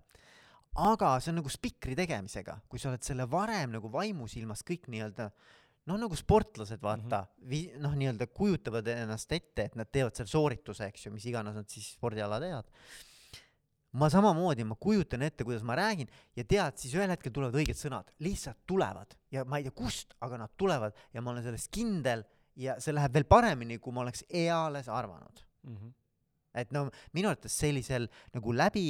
aga see on nagu spikri tegemisega, kui sa oled selle varem nagu vaimusilmas kõik nii-öelda noh, nagu sportlased, vaata mm, -hmm. noh, nii-öelda kujutavad ennast ette, et nad teevad seal soorituse, eks ju, mis iganes nad siis spordiala teevad. ma samamoodi, ma kujutan ette, kuidas ma räägin ja tead, siis ühel hetkel tulevad õiged sõnad, lihtsalt tulevad ja ma ei tea, kust, aga nad tulevad ja ma olen selles kindel ja see läheb veel paremini, kui ma oleks eales arvanud mm. -hmm. Et no minu arvates sellisel nagu läbi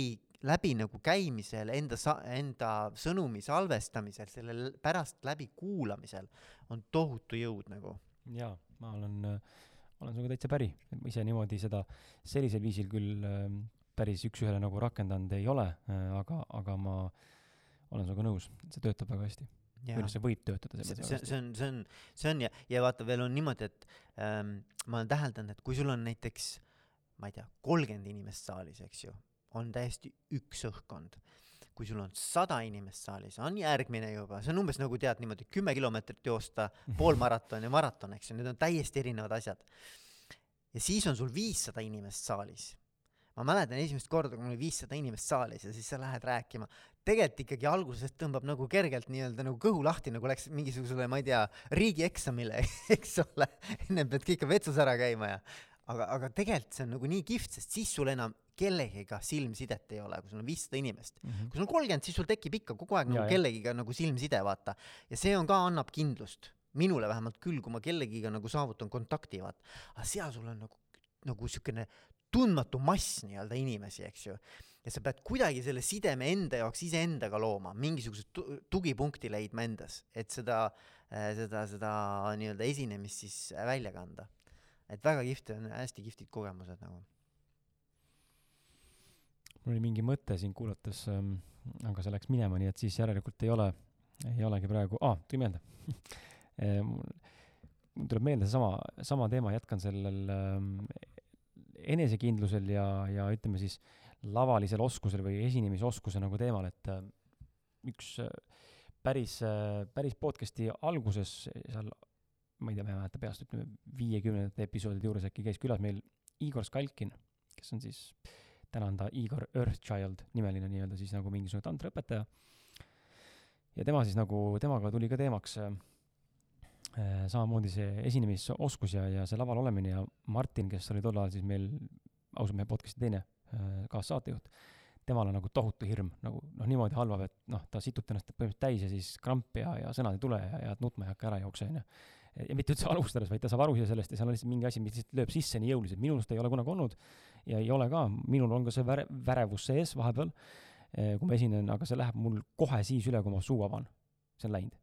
läbi nagu käimisel, enda sa-, enda sõnumi salvestamisel, selle pärast läbi kuulamisel on tohutu jõud nagu. jaa, ma olen, olen sinuga täitsa päri, ise niimoodi seda sellisel viisil küll äh, päris üks-ühele nagu rakendanud ei ole äh,, aga, aga ma olen sinuga nõus, see töötab väga hästi. või noh, see võib töötada selles mõttes. see, on, see on, see on ja, ja vaata, veel on niimoodi, et ähm, ma olen täheldanud, et kui sul on näiteks ma ei tea, kolmkümmend inimest saalis, eks ju, on täiesti üks õhkkond. kui sul on sada inimest saalis, on järgmine juba, see on umbes nagu tead niimoodi kümme kilomeetrit joosta, poolmaraton ja maraton, eks ju, need on täiesti erinevad asjad. ja siis on sul viissada inimest saalis. ma mäletan esimest korda, kui mul oli viissada inimest saalis ja siis sa lähed rääkima, tegelikult ikkagi alguses tõmbab nagu kergelt nii-öelda nagu kõhu lahti, nagu läks mingisugusele, ma ei tea, riigieksamile, eks ole, ennem pead ikka vetsus ära käima ja aga, aga tegelikult see on nagu nii kihvt, sest siis sul enam kellegiga silmsidet ei ole, kui sul on viissada inimest mm. -hmm. kui sul on kolmkümmend, siis sul tekib ikka kogu aeg nagu ja, kellegiga nagu silmside, vaata. ja see on ka, annab kindlust. minule vähemalt küll, kui ma kellegiga nagu saavutan kontakti, vaata. aga seal sul on nagu, nagu siukene tundmatu mass nii-öelda inimesi, eks ju. ja sa pead kuidagi selle sideme enda jaoks iseendaga looma, mingisuguse tugipunkti leidma endas, et seda, seda, seda nii-öelda esinemist siis välja kanda et väga kihvt on, hästi kihvtid kogemused nagu. mul oli mingi mõte sind kuulates ähm,, aga see läks minema, nii et siis järelikult ei ole, ei olegi praegu, ah,, tuli meelde mul tuleb meelde seesama, sama teema, jätkan sellel ähm, enesekindlusel ja, ja ütleme siis lavalisel oskusel või esinemisoskuse nagu teemal, et äh, üks äh, päris äh,, päris podcast'i alguses seal ma ei tea, ma ei mäleta peast, ütleme viiekümnendate episoodide juures äkki käis külas meil Igor Skalkin, kes on siis, täna on ta Igor Earthchild nimeline nii-öelda siis nagu mingisugune tantraõpetaja. ja tema siis nagu, temaga tuli ka teemaks äh, samamoodi see esinemisoskus ja, ja see laval olemine ja Martin, kes oli tol ajal siis meil ausalt mehe podcast'i teine äh, kaassaatejuht, temal on nagu tohutu hirm, nagu noh, niimoodi halvab, et noh, ta situb ennast põhimõtteliselt täis ja siis kramp ja, ja sõnad ei tule ja, ja nutma ei hakka, ära jookse, onju ja mitte üldse alustades, vaid ta saab aru sellest ja seal on lihtsalt mingi asi, mis lihtsalt lööb sisse nii jõuliselt, minul seda ei ole kunagi olnud ja ei ole ka, minul on ka see väre-, värevus sees vahepeal, eh, kui ma esinen, aga see läheb mul kohe siis üle, kui ma suu avan. see on läinud.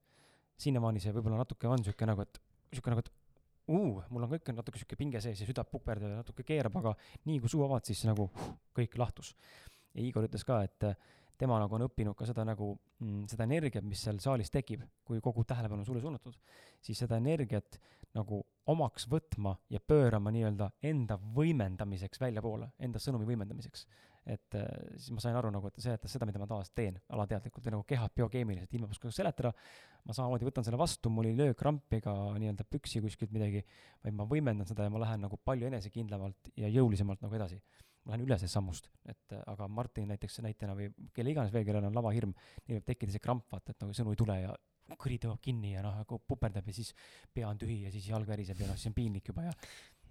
sinnamaani see võib-olla natuke on niisugune nagu, et niisugune nagu, et uu, mul on ka ikka natuke niisugune pinge sees ja süda puperdab ja natuke keerab, aga nii kui suu avad, siis nagu kõik lahtus. ja Igor ütles ka, et tema nagu on õppinud ka seda nagu mm,, seda energiat, mis seal saalis tekib, kui kogu tähelepanu on sulle suunatud, siis seda energiat nagu omaks võtma ja pöörama nii-öelda enda võimendamiseks väljapoole, enda sõnumi võimendamiseks. et äh, siis ma sain aru nagu, et ta seletas seda, mida ma tavaliselt teen alateadlikult või nagu kehad biokeemiliselt, ilma oskama seletada, ma samamoodi võtan selle vastu, mul ei löö krampi ega nii-öelda püksi kuskilt midagi, vaid ma võimendan seda ja ma lähen nagu palju enesekindlamalt ja jõulisemalt nagu edasi ma lähen üle sellest sammust, et äh, aga Martin näiteks näitena või kelle iganes veel, kellel on lavahirm, neil võib tekkida see kramp, vaata, et nagu sõnu ei tule ja kõri tõmbab kinni ja noh, nagu puperdab ja siis pea on tühi ja siis jalg väriseb ja noh, siis on piinlik juba ja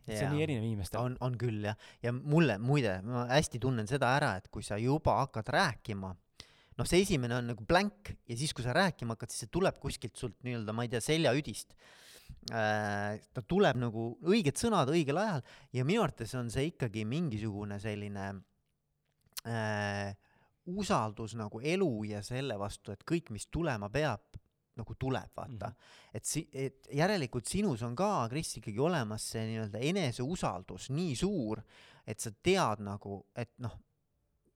see on nii erinev inimestel. on, on küll jah, ja mulle muide, ma hästi tunnen seda ära, et kui sa juba hakkad rääkima, noh, see esimene on nagu blank ja siis, kui sa rääkima hakkad, siis see tuleb kuskilt sult nii-öelda, ma ei tea, seljaüdist ta tuleb nagu õiged sõnad õigel ajal ja minu arvates on see ikkagi mingisugune selline äh, usaldus nagu elu ja selle vastu, et kõik, mis tulema peab, nagu tuleb, vaata mm. -hmm. et si-, et järelikult sinus on ka, Kris, ikkagi olemas see nii-öelda eneseusaldus nii suur, et sa tead nagu, et noh,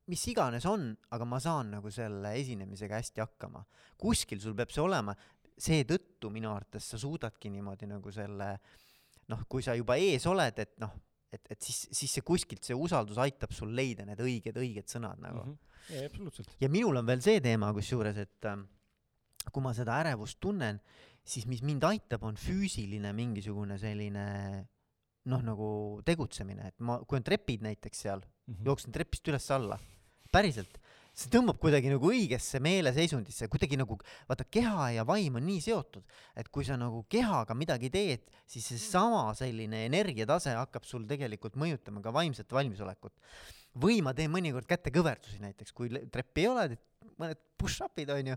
mis iganes on, aga ma saan nagu selle esinemisega hästi hakkama. kuskil sul peab see olema, seetõttu minu arvates sa suudadki niimoodi nagu selle noh, kui sa juba ees oled, et noh, et, et siis, siis see kuskilt see usaldus aitab sul leida need õiged, õiged sõnad nagu mm. -hmm. Ja, absoluutselt. ja minul on veel see teema kusjuures, et äh, kui ma seda ärevust tunnen, siis mis mind aitab, on füüsiline mingisugune selline noh, nagu tegutsemine, et ma, kui on trepid näiteks seal mm, -hmm. jooksen trepist üles-alla, päriselt see tõmbab kuidagi nagu õigesse meeleseisundisse, kuidagi nagu vaata, keha ja vaim on nii seotud, et kui sa nagu kehaga midagi teed, siis seesama selline energiatase hakkab sul tegelikult mõjutama ka vaimset valmisolekut. või ma teen mõnikord kätekõverdusi näiteks, kui treppi ei ole, mõned push-up'id onju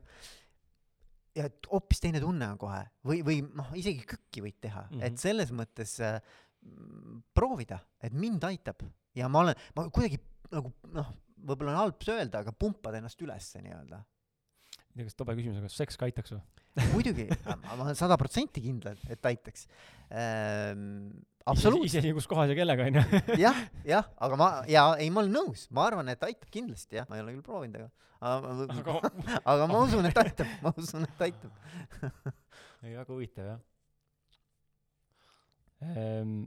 ja et hoopis teine tunne on kohe või, või noh, isegi kükki võid teha mm, -hmm. et selles mõttes äh, proovida, et mind aitab ja ma olen, ma kuidagi nagu noh, võib-olla on halb see öelda, aga pumpad ennast ülesse nii-öelda. ei tea, kas tobe küsimus, aga kas seks ka aitaks või? muidugi, ma olen sada protsenti kindel, et aitaks ehm,. absoluutselt. isegi kus kohas ja kellega onju. jah, jah, aga ma, ja ei, ma olen nõus, ma arvan, et aitab kindlasti jah, ma ei ole küll proovinud, aga aga, aga, aga ma usun, et aitab, ma usun, et aitab ei, väga huvitav jah ehm,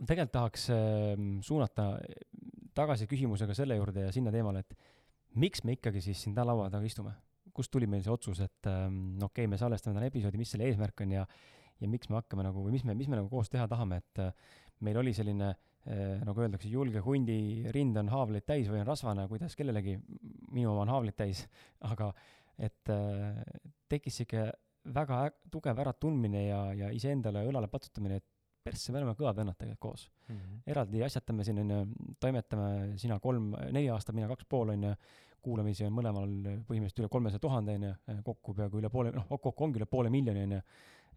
tegelikult tahaks ehm, suunata tagasi küsimusega selle juurde ja sinna teemale, et miks me ikkagi siis siin laua taga istume? kust tuli meil see otsus, et ähm, okei okay,, me salvestame täna episoodi, mis selle eesmärk on ja ja miks me hakkame nagu või mis me, mis me nagu koos teha tahame, et äh, meil oli selline äh, nagu öeldakse, julge hundi rind on haavleid täis või on rasvane, kuidas kellelegi, minu oma on haavleid täis, aga et äh, tekkis sihuke väga tugev äratundmine ja, ja iseendale õlale patsutamine, et persse, me oleme kõvad vennad tegelikult koos mm. -hmm. eraldi asjatame siin onju, toimetame, sina kolm, neli aastat, mina kaks pool onju, kuulamisi on mõlemal põhimõtteliselt üle kolmesaja tuhande onju, kokku peaaegu üle poole, noh, kokku ongi üle poole miljoni onju.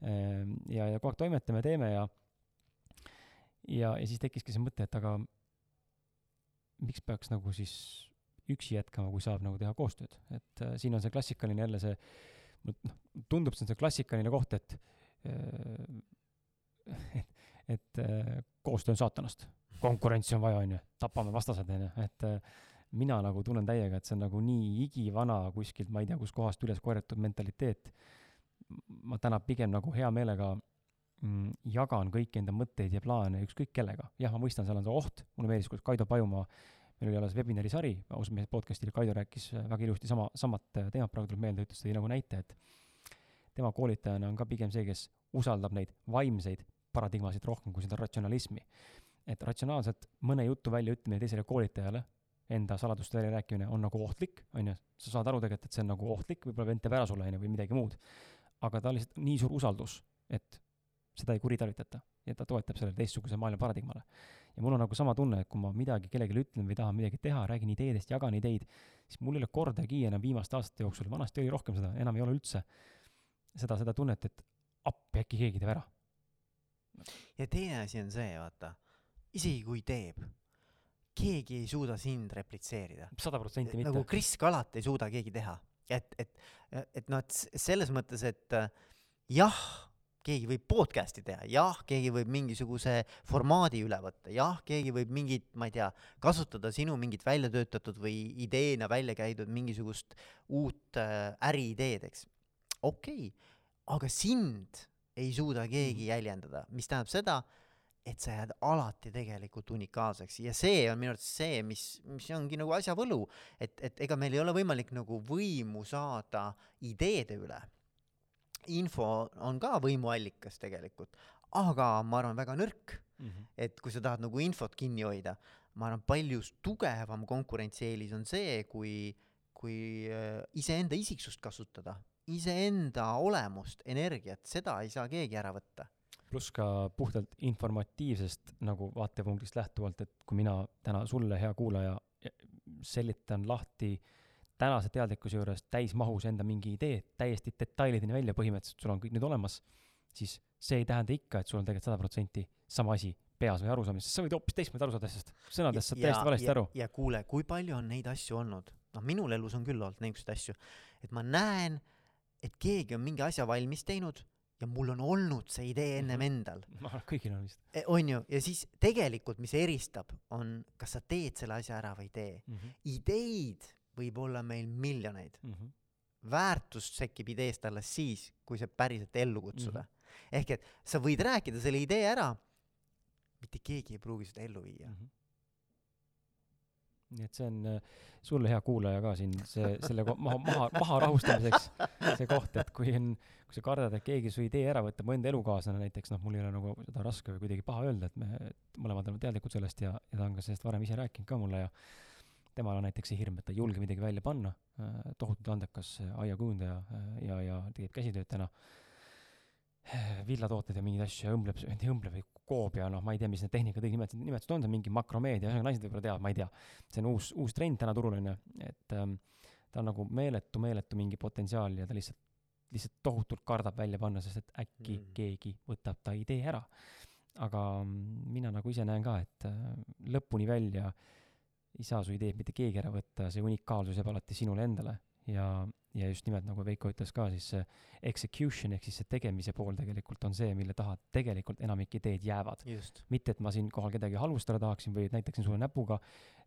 Ehm, ja, ja kogu aeg toimetame, teeme ja, ja, ja siis tekkiski see mõte, et aga miks peaks nagu siis üksi jätkama, kui saab nagu teha koostööd, et äh, siin on see klassikaline jälle see, noh, tundub, see on see klassikaline koht, et äh, et et äh, koostöö on saatanast, konkurentsi on vaja, onju, tapame vastased, onju, et äh, mina nagu tunnen täiega, et see on nagu nii igivana kuskilt, ma ei tea, kuskohast üles korjatud mentaliteet. ma täna pigem nagu hea meelega mm, jagan kõiki enda mõtteid ja plaane ükskõik kellega. jah, ma mõistan, seal on see oht, mulle meeldis, kuidas Kaido Pajumaa, meil oli alles webinari sari, ausalt mehes podcast'il, Kaido rääkis väga ilusti sama, samat teemat praegu tuleb meelde, ütles, tõi nagu näite, et tema koolitajana on ka pigem see, kes usaldab neid vaimseid paradigmasid rohkem kui seda ratsionalismi. et ratsionaalselt mõne jutu väljaütlemine teisele koolitajale, enda saladuste väljarääkimine on nagu ohtlik, on ju, sa saad aru tegelikult, et see on nagu ohtlik, võib-olla vend teeb ära sulle, on ju, või midagi muud. aga ta on lihtsalt nii suur usaldus, et seda ei kuritarvitata ja ta toetab sellele teistsuguse maailma paradigmale. ja mul on nagu sama tunne, et kui ma midagi kellelegi ütlen või tahan midagi teha, räägin ideedest, jagan ideid, siis mul ei ole kordagi enam viimaste aastate jooksul, vanasti oli rohkem seda, enam ei ole üldse, seda, seda tunnet, et appi, äkki keegi teeb ära ja teine asi on see, vaata, isegi kui teeb, keegi ei suuda sind replitseerida. sada protsenti mitte. nagu Kris Kalat ei suuda keegi teha. et, et, et noh, et selles mõttes, et jah, keegi võib podcast'i teha, jah, keegi võib mingisuguse formaadi üle võtta, jah, keegi võib mingit, ma ei tea, kasutada sinu mingit välja töötatud või ideena välja käidud mingisugust uut äh, äriideed, eks. okei okay., aga sind ei suuda keegi mm. jäljendada, mis tähendab seda, et sa jääd alati tegelikult unikaalseks ja see on minu arvates see, mis, mis ongi nagu asja võlu, et, et ega meil ei ole võimalik nagu võimu saada ideede üle. info on ka võimuallikas tegelikult, aga ma arvan, väga nõrk mm. -hmm. et kui sa tahad nagu infot kinni hoida, ma arvan, palju tugevam konkurentsieelis on see, kui, kui äh, iseenda isiksust kasutada iseenda olemust, energiat, seda ei saa keegi ära võtta. pluss ka puhtalt informatiivsest nagu vaatepunktist lähtuvalt, et kui mina täna sulle, hea kuulaja, selitan lahti tänase teadlikkuse juures täismahus enda mingi idee täiesti detailideni välja, põhimõtteliselt sul on kõik nüüd olemas, siis see ei tähenda ikka, et sul on tegelikult sada protsenti sama asi peas või arusaamises, sa võid hoopis teistmoodi aru saada asjast, sõnadest saad täiesti valesti ja, aru. ja kuule, kui palju on neid asju olnud, noh, minul elus on küll olnud niisuguseid asju, et ma näen et keegi on mingi asja valmis teinud ja mul on olnud see idee ennem -hmm. endal. ma arvan, kõigil on vist. E, on ju, ja siis tegelikult, mis eristab, on, kas sa teed selle asja ära või ei tee mm. -hmm. ideid võib olla meil miljoneid mm. -hmm. väärtust sekib ideest alles siis, kui see päriselt ellu kutsuda mm. -hmm. ehk et sa võid rääkida selle idee ära, mitte keegi ei pruugi seda ellu viia mm. -hmm nii et see on äh, sulle, hea kuulaja, ka siin see, selle maha, maha, maha rahustamiseks see koht, et kui on, kui sa kardad, et keegi su idee ära võtab, mu enda elukaaslane näiteks, noh, mul ei ole nagu seda raske või kuidagi paha öelda, et me mõlemad oleme teadlikud sellest ja, ja ta on ka sellest varem ise rääkinud ka mulle ja temal on näiteks see hirm, et ta ei julge midagi välja panna, tohutult andekas aiakujundaja ja, ja teeb käsitööd täna villatooted ja mingeid asju ja õmbleb, mitte õmbleb, vaid koob ja noh, ma ei tea, mis need tehnikad õige nimetused, nimetused on, see on mingi makromeedia, ühesõnaga naised võib-olla teavad, ma ei tea. see on uus, uus trend täna turul on ju, et ähm, ta on nagu meeletu, meeletu mingi potentsiaal ja ta lihtsalt, lihtsalt tohutult kardab välja panna, sest et äkki mm. keegi võtab ta idee ära. aga mm, mina nagu ise näen ka, et äh, lõpuni välja ei saa su ideed mitte keegi ära võtta, see unikaalsus jääb alati sinule endale ja, ja just nimelt nagu Veiko ütles ka, siis see execution ehk siis see tegemise pool tegelikult on see, mille taha tegelikult enamik ideed jäävad. mitte, et ma siinkohal kedagi halvustada tahaksin või näitaksin sulle näpuga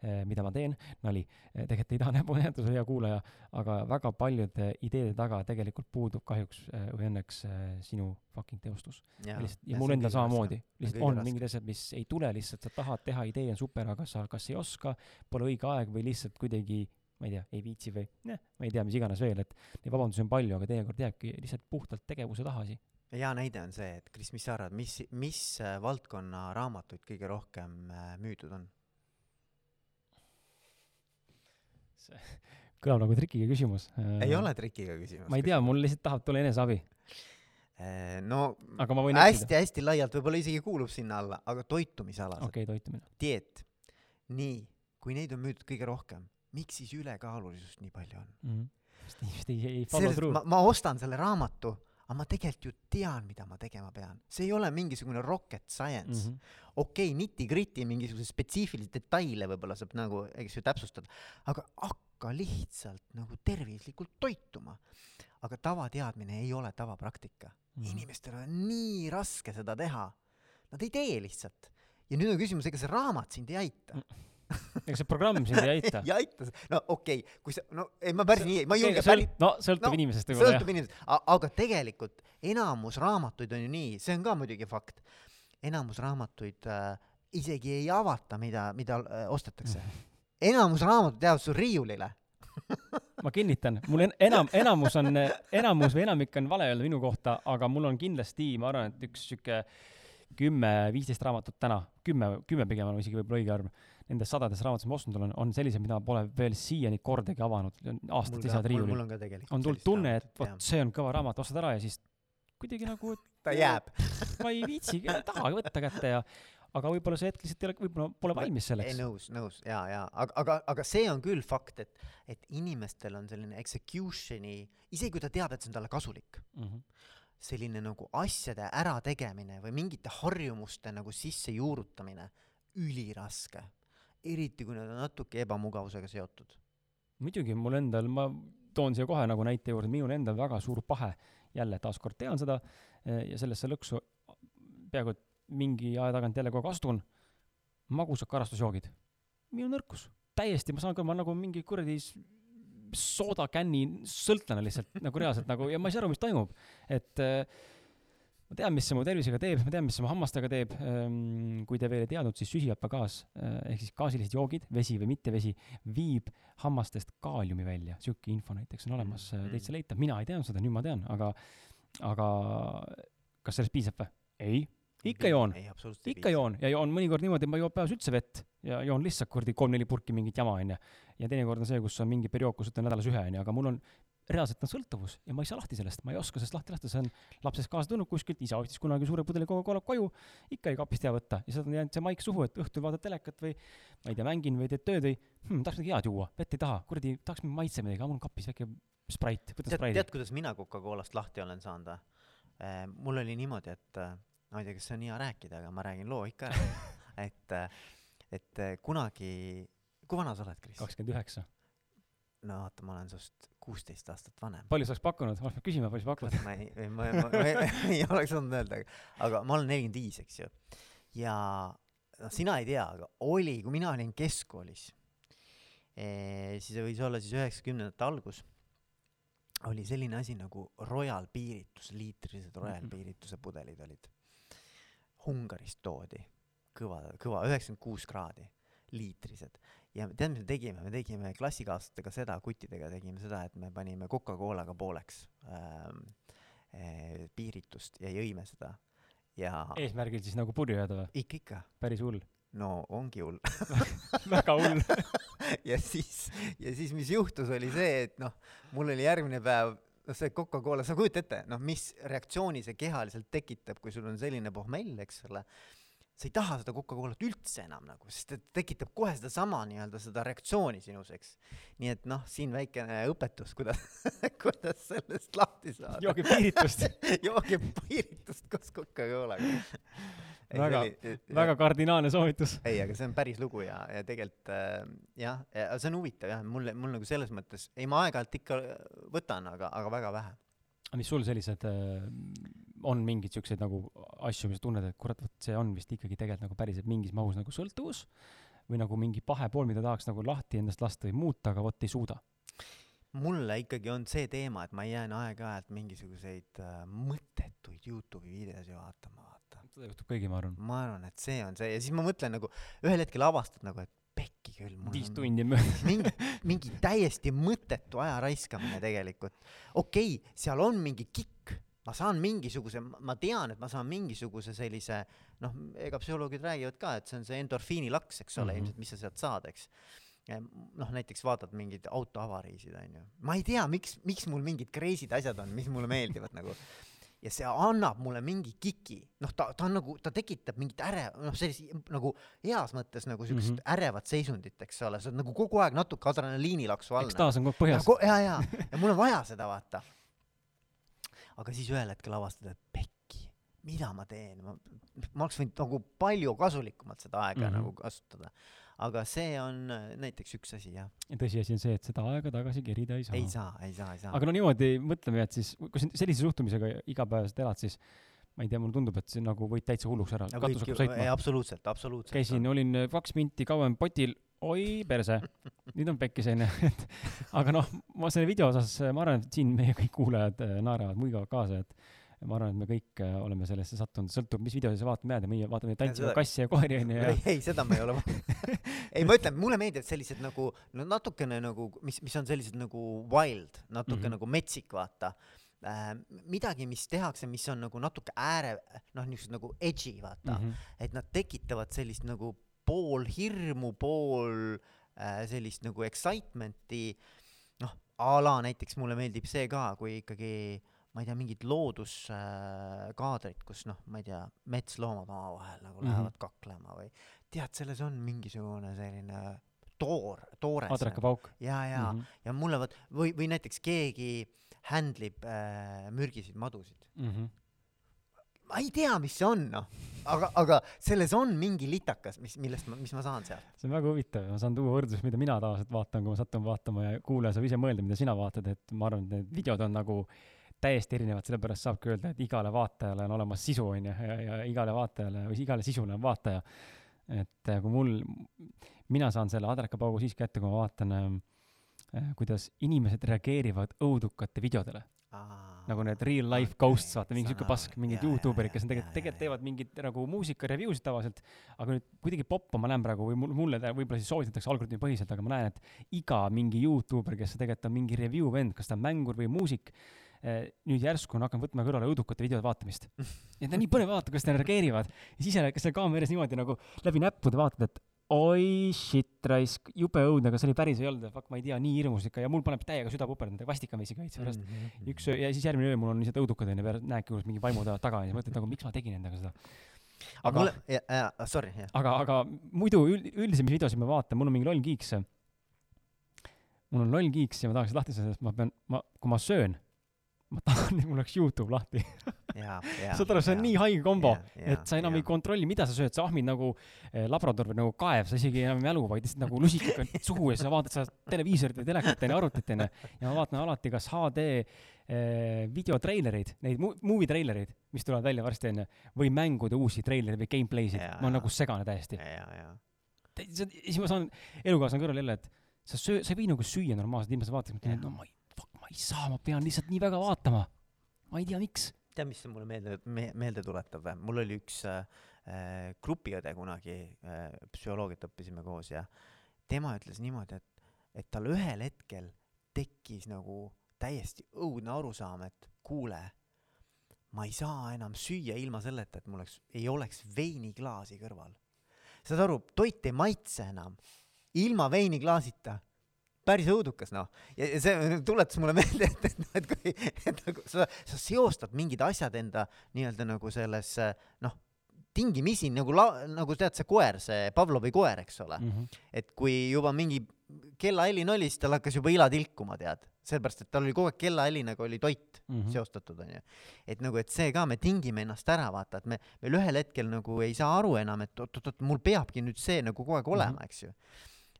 eh,, mida ma teen, nali eh,, tegelikult ei taha näpu näidata, hea kuulaja, aga väga paljude ideede taga tegelikult puudub kahjuks eh, või õnneks sinu fucking teostus. ja, ja mul endal samamoodi, lihtsalt on raske. mingid asjad, mis ei tule lihtsalt, sa tahad teha, idee on super, aga sa kas ei oska, pole õige aeg või lihtsalt kuidagi ma ei tea, ei viitsi või noh, ma ei tea, mis iganes veel, et neid vabandusi on palju, aga teinekord jääbki lihtsalt puhtalt tegevuse taha asi. hea näide on see, et Kris, mis sa arvad, mis, mis äh, valdkonna raamatuid kõige rohkem äh, müüdud on? see kõlab nagu trikiga küsimus. ei ole trikiga küsimus. ma ei tea, mul lihtsalt tahab tulla eneseabi no hästi-hästi laialt võib-olla isegi kuulub sinna alla, aga toitumisalased. okei okay,, toitumine. dieet. nii, kui neid on müüdud kõige rohkem, miks siis ülekaalulisust nii palju on mm? -hmm. sest inimesed ei, ei follow through. ma, ma ostan selle raamatu, aga ma tegelikult ju tean, mida ma tegema pean. see ei ole mingisugune rocket science mm. -hmm. okei okay,, niti-gritty mingisuguseid spetsiifilisi detaile võib-olla saab nagu, eks ju, täpsustada, aga hakka lihtsalt nagu tervislikult toituma. aga tavateadmine ei ole tavapraktika mm. -hmm. inimestel on nii raske seda teha. Nad ei tee lihtsalt. ja nüüd on küsimus, ega see raamat sind ei aita mm. -hmm ega see programm sind ei aita. Ei aita, no okei okay,, kui sa, no ei, ma päris nii, ma ei julge päris no sõltub no, inimesest võib-olla sõltub inimesest, aga tegelikult enamus raamatuid on ju nii, see on ka muidugi fakt, enamus raamatuid äh, isegi ei avata, mida, mida äh, ostetakse. enamus raamatud jäävad sul riiulile. Ma kinnitan, mul en, enam, enamus on, enamus või enamik on vale öelda minu kohta, aga mul on kindlasti, ma arvan, et üks sihuke kümme, viisteist raamatut täna, kümme, kümme pigem on isegi võib-olla õige arv nendes sadades raamatutes, mis ma ostnud olen, on sellised, mida pole veel siiani kordagi avanud, aastaid seisavad riiulil. on ka tegelikult. on tulnud tunne, et vot see on kõva raamat, ostad ära ja siis kuidagi nagu ta jääb ma ei viitsigi, ei tahagi võtta kätte ja aga võib-olla see hetk lihtsalt ei ole, võib-olla pole valmis selleks. ei nõus, nõus ja, ja aga, aga, aga see on küll fakt, et, et inimestel on selline execution'i, isegi kui ta teab, et see on talle kasulik mm, -hmm. Selline nagu asjade ärategemine või mingite harjumuste nagu sissejuurutamine, üliraske eriti kui nad on natuke ebamugavusega seotud. muidugi, mul endal, ma toon siia kohe nagu näite juurde, minul endal väga suur pahe, jälle taaskord tean seda eh, ja sellesse lõksu peaaegu et mingi aja tagant jälle kogu aeg astun, magusad karastusjoogid. minu nõrkus, täiesti, ma saan aru, ma nagu mingi kuradi soodakänni sõltlane lihtsalt nagu reaalselt nagu ja ma ei saa aru, mis toimub. et äh, ma tean, mis see mu tervisega teeb, ma tean, mis see mu hammastega teeb. Ehm, kui te veel ei teadnud, siis süsihappegaas eh, ehk siis gaasilised joogid, vesi või mitte vesi, viib hammastest kaaliumi välja. sihuke info näiteks on olemas mm, -hmm. täitsa leitav. mina ei teadnud seda, nüüd ma tean, aga, aga kas sellest piisab või? ei, ikka joon, ikka joon. Ja joon mõnikord niimoodi, et ma ei joo päevas üldse vett. Ja joon lihtsalt kuradi kolm-neli purki mingit jama, onju. ja teinekord on see, kus on mingi periood, kus võtan nädalas ühe, onju, aga mul on reaalselt on sõltuvus ja ma ei saa lahti sellest, ma ei oska sellest lahti lasta, see on lapsest kaasa tulnud kuskilt, isa ostis kunagi suure pudeli Coca-Cola koju, ikka oli kapist hea võtta. Ja sealt on jäänud see maik suhu, et õhtul vaatad telekat või ma ei tea, mängin või teed tööd või hmm, tahaks midagi head juua, vett ei taha, kuradi, tahaks mingi maitse midagi, aga mul on kapis väike Sprite, võta Sprite'i. tead, kuidas mina Coca-Colast lahti olen saanud või äh,? mul oli niimoodi, et äh, ma ei tea, kas see on hea rääkida, aga ma räägin loo ikka ära et, et äh, kunagi, kui vana sa oled, Kris? kakskümmend üheksa no vaata, ma olen sinust kuusteist aastat vanem. palju sa oleks pakkunud, oleks pidanud küsima, palju sa pakud? ma ei, ma, ma, ma, ma ei oleks osanud öelda, aga, aga ma olen nelikümmend viis, eks ju. ja noh, sina ei tea, aga oli, kui mina olin keskkoolis e,, siis võis olla siis üheksakümnendate algus, oli selline asi nagu Royal piiritus, liitrised Royal piirituse pudelid olid. Ungarist toodi, kõva, kõva, üheksakümmend kuus kraadi, liitrised ja tead, mis me tegime, me tegime klassikaaslastega seda, kuttidega tegime seda, et me panime Coca-Colaga pooleks ähm, äh, piiritust ja jõime seda ja eesmärgil siis nagu purju jääda või? ikka, ikka. päris hull. no ongi hull väga hull ja siis, ja siis, mis juhtus, oli see, et noh, mul oli järgmine päev, noh, see Coca-Cola, sa kujuta ette, noh, mis reaktsiooni see kehaliselt tekitab, kui sul on selline pohmell, eks ole sa ei taha seda Coca-Colat üldse enam nagu, sest ta tekitab kohe sedasama nii-öelda seda reaktsiooni sinus, eks. nii et noh, siin väikene õpetus, kuidas kuidas sellest lahti saada. jooge piiritust jooge piiritust koos Coca-Colaga. Väga, väga kardinaalne soovitus. ei, aga see on päris lugu ja, ja tegelikult äh, jah, see on huvitav jah, mulle, mul nagu selles mõttes, ei ma aeg-ajalt ikka võtan, aga, aga väga vähe. mis sul sellised äh, on mingeid siukseid nagu asju, mis sa tunned, et kurat, vot see on vist ikkagi tegelikult nagu päriselt mingis mahus nagu sõltuvus või nagu mingi pahe pool, mida tahaks nagu lahti endast lasta või muuta, aga vot ei suuda? mulle ikkagi on see teema, et ma jään aeg-ajalt mingisuguseid äh, mõttetuid Youtube'i videosi vaatama, vaata. Seda juhtub kõigi, ma arvan. ma arvan, et see on see ja siis ma mõtlen nagu ühel hetkel avastad nagu, et pekki küll. viis tundi möödas. mingi, mingi täiesti mõttetu aja raiskamine tegelikult. okei okay,, seal on mingi kikk ma saan mingisuguse, ma tean, et ma saan mingisuguse sellise noh, ega psühholoogid räägivad ka, et see on see endorfiinilaks, eks ole mm, -hmm. ilmselt, mis sa sealt saad, eks. noh, näiteks vaatad mingeid autoavariisid, onju. ma ei tea, miks, miks mul mingid crazy'd asjad on, mis mulle meeldivad nagu. Ja see annab mulle mingi kiki, noh, ta, ta on nagu, ta tekitab mingit äre-, noh, sellist nagu heas mõttes nagu siukest mm -hmm. ärevat seisundit, eks ole, sa oled nagu kogu aeg natuke adrenaliinilaksu all. ekstaas on kogu aeg põhjas. ja, ja, ja mul on vaja seda, vaata aga siis ühel hetkel avastad, et pekki, mida ma teen, ma, ma oleks võinud nagu palju kasulikumalt seda aega mm -hmm. nagu kasutada. Aga see on äh, näiteks üks asi, jah. ja tõsiasi on see, et seda aega tagasi kerida ei saa. ei saa, ei saa, ei saa. aga no niimoodi mõtleme, et siis, kui sa sellise suhtumisega igapäevaselt elad, siis ma ei tea, mulle tundub, et see nagu võid täitsa hulluks ära, katus hakkab sõitma. absoluutselt, absoluutselt. käisin, olin kaks minti kauem potil, oi perse, nüüd on pekkis onju, et aga noh, ma selle video osas, ma arvan, et siin meie kõik kuulajad äh, naeravad, muigavad kaasa, et ma arvan, et me kõik äh, oleme sellesse sattunud, sõltub, mis videosi sa vaatama jääd ja meie vaatame tantsivaid kasse ja koeri onju ja. ei, seda ma ei ole ei, ma ütlen, mulle meeldivad sellised nagu, no natukene nagu, mis, mis on sellised nagu wild, natuke mm -hmm. nagu metsik, vaata äh, midagi, mis tehakse, mis on nagu natuke ääre, noh, niisugused nagu edgy, vaata mm. -hmm. et nad tekitavad sellist nagu pool hirmu, pool äh, sellist nagu excitement'i, noh, a la näiteks mulle meeldib see ka, kui ikkagi ma ei tea, mingid looduskaadrid äh,, kus noh, ma ei tea, metsloomad omavahel nagu mm -hmm. lähevad kaklema või tead, selles on mingisugune selline toor, toores. adrakapauk. ja, ja mm, -hmm. ja mulle vot, või, või näiteks keegi handle ib äh, mürgiseid madusid mm. -hmm ma ei tea, mis see on, noh. aga, aga selles on mingi litakas, mis, millest ma, mis ma saan sealt. see on väga huvitav, ma saan tuua võrdlust, mida mina tavaliselt vaatan, kui ma satun vaatama ja kuulaja saab ise mõelda, mida sina vaatad, et ma arvan, et need videod on nagu täiesti erinevad, sellepärast saabki öelda, et igale vaatajale on olemas sisu, on ju, ja, ja igale vaatajale või igale sisule on vaataja. et kui mul, mina saan selle adrakapaugu siis kätte, kui ma vaatan äh, kuidas inimesed reageerivad õudukate videodele. Nagu need real life ghosts, vaata mingi siuke pask, mingid Youtuberid, kes on tegelikult, tegelikult teevad mingit nagu muusika review sid tavaliselt, aga nüüd kuidagi poppa ma näen praegu või mulle võib-olla siis soovitatakse algoritmi põhiselt, aga ma näen, et iga mingi Youtuber, kes tegelikult on mingi review vend, kas ta on mängur või muusik, nüüd järsku on hakanud võtma kõrvale õudukate videode vaatamist. ta on nii põnev vaadata, kuidas nad reageerivad. ja siis kes seal kaamera ees niimoodi nagu läbi näppude vaatad, et oi shit raisk, jube õudne, aga see oli päris ei olnud, fuck, ma ei tea, nii hirmus ikka ja mul paneb täiega süda puperdama, vastik on isegi veits pärast mm. -hmm. üks öö ja siis järgmine öö mul on lihtsalt õudukad onju, näedki, kuidas mingi vaimud ajavad taga ja siis mõtled nagu, miks ma tegin endaga seda. aga mulle, sorry, jah. aga, aga muidu üld, üldiselt, mis videosid ma vaatan, mul on mingi loll kiiks. mul on loll kiiks ja ma tahaks lahti saada, sest ma pean, ma, kui ma söön ma tahan, et mul oleks Youtube lahti saad aru, see on ja, nii haige kombo, et sa enam ja. ei kontrolli, mida sa sööd, sa ahmid nagu eh, labrador või nagu kaev, sa isegi enam ei mälu, vaid lihtsalt nagu lusikaga suhu ja sa vaatad seda televiisorit või telekat onju, arvutit onju. ja ma vaatan alati kas HD eh, videotreilereid, neid movie treilereid, mis tulevad välja varsti onju, või mängude uusi treilereid või gameplay'sid, ma olen nagu segane täiesti. siis ma saan elukaaslane kõrval jälle, et sa söö-, sa ei või nagu süüa normaalselt, ilma sa vaatad, no ma ei ma ei saa, ma pean lihtsalt nii väga vaatama. ma ei tea, miks. tead, mis mulle meelde me,, meelde tuletab või? mul oli üks äh, äh, grupiõde kunagi äh,, psühholoogiat õppisime koos ja tema ütles niimoodi, et, et tal ühel hetkel tekkis nagu täiesti õudne arusaam, et kuule, ma ei saa enam süüa ilma selleta, et mul oleks, ei oleks veiniklaasi kõrval saad aru toit ei maitse enam ilma veiniklaasita päris õudukas noh ja, see tuletas mulle meelde et et noh et kui et nagu sa sa seostad mingid asjad enda nii-öelda nagu sellesse noh tingimisi nagu la- nagu tead see koer see Pavlovi koer eks ole mm. -hmm. et kui juba mingi kellahelin oli siis tal hakkas juba ila tilkuma tead sellepärast et tal oli kogu aeg kellahelinaga oli toit Mm -hmm. seostatud onju et nagu et see ka me tingime ennast ära vaata et me meil ühel hetkel nagu ei saa aru enam et oot-oot-oot mul peabki nüüd see nagu kogu aeg olema eks ju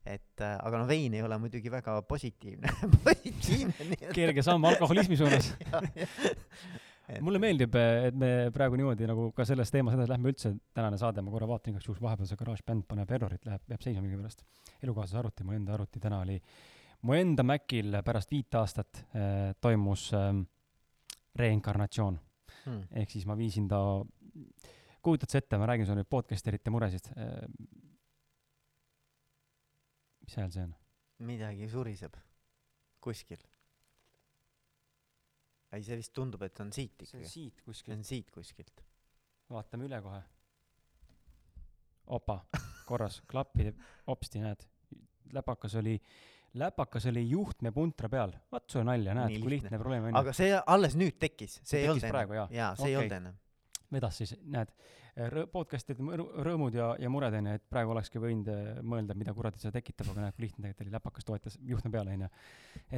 et äh, aga no vein ei ole muidugi väga positiivne positiivne kerge samm alkoholismi suunas. Et- mulle meeldib, et me praegu niimoodi nagu ka selles teemas edasi lähme üldse, tänane saade, ma korra vaatan igaks juhuks vahepeal see GarageBand paneb errorit, läheb, jääb seisma millegipärast. elukaaslase arvuti, mu enda arvuti täna oli, mu enda Macil pärast viit aastat äh, toimus äh, reinkarnatsioon. Hmm. ehk siis ma viisin ta, kujutad sa ette, ma räägin sulle nüüd podcast erite muresid äh,. Mis hääl see on? midagi suriseb kuskil ei see vist tundub et on siit see on ikkagi siit see kuskilt, on siit kuskilt vaatame üle kohe. opa, korras, klapid, hopsti, näed, läpakas oli, läpakas oli juhtmepuntra peal, vaat sulle nalja, näed kui lihtne. probleem on. aga see alles nüüd tekkis see ei tekkis olnud praegu, jaa? enne jaa see ei Okei. olnud enne vedas siis, näed, podcast'ide rõõmud ja, ja mured onju, et praegu olekski võinud äh, mõelda, mida kuradi see tekitab, aga näed, kui lihtne tegelikult oli, läpakas toetas juhtme peale onju.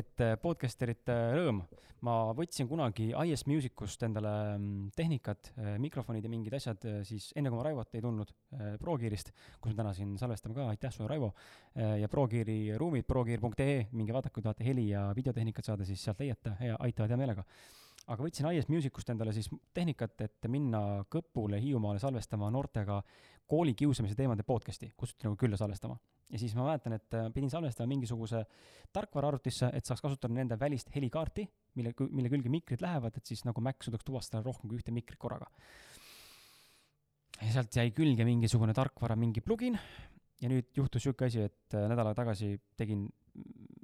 et äh, podcasterite rõõm, ma võtsin kunagi IS Musicust endale mm, tehnikat, mikrofonid ja mingid asjad äh, siis enne kui ma Raivot ei tulnud äh, ProGearist, kus me täna siin salvestame ka, aitäh sulle Raivo, ja ProGeari ruumid, progear.ee, minge vaadake, kui tahate heli ja videotehnikat saada, siis sealt leiate ja aitavad hea meelega aga võtsin IS Musicust endale siis tehnikat, et minna Kõpule Hiiumaale salvestama noortega koolikiusamise teemade podcast'i, kutsuti nagu külla salvestama. ja siis ma mäletan, et äh, pidin salvestama mingisuguse tarkvara arvutisse, et saaks kasutada nende välist helikaarti, mille, mille külge mikrid lähevad, et siis nagu Mac suudaks tuvastada rohkem kui ühte mikrit korraga. ja sealt jäi külge mingisugune tarkvara mingi plugin ja nüüd juhtus siuke asi, et äh, nädal aega tagasi tegin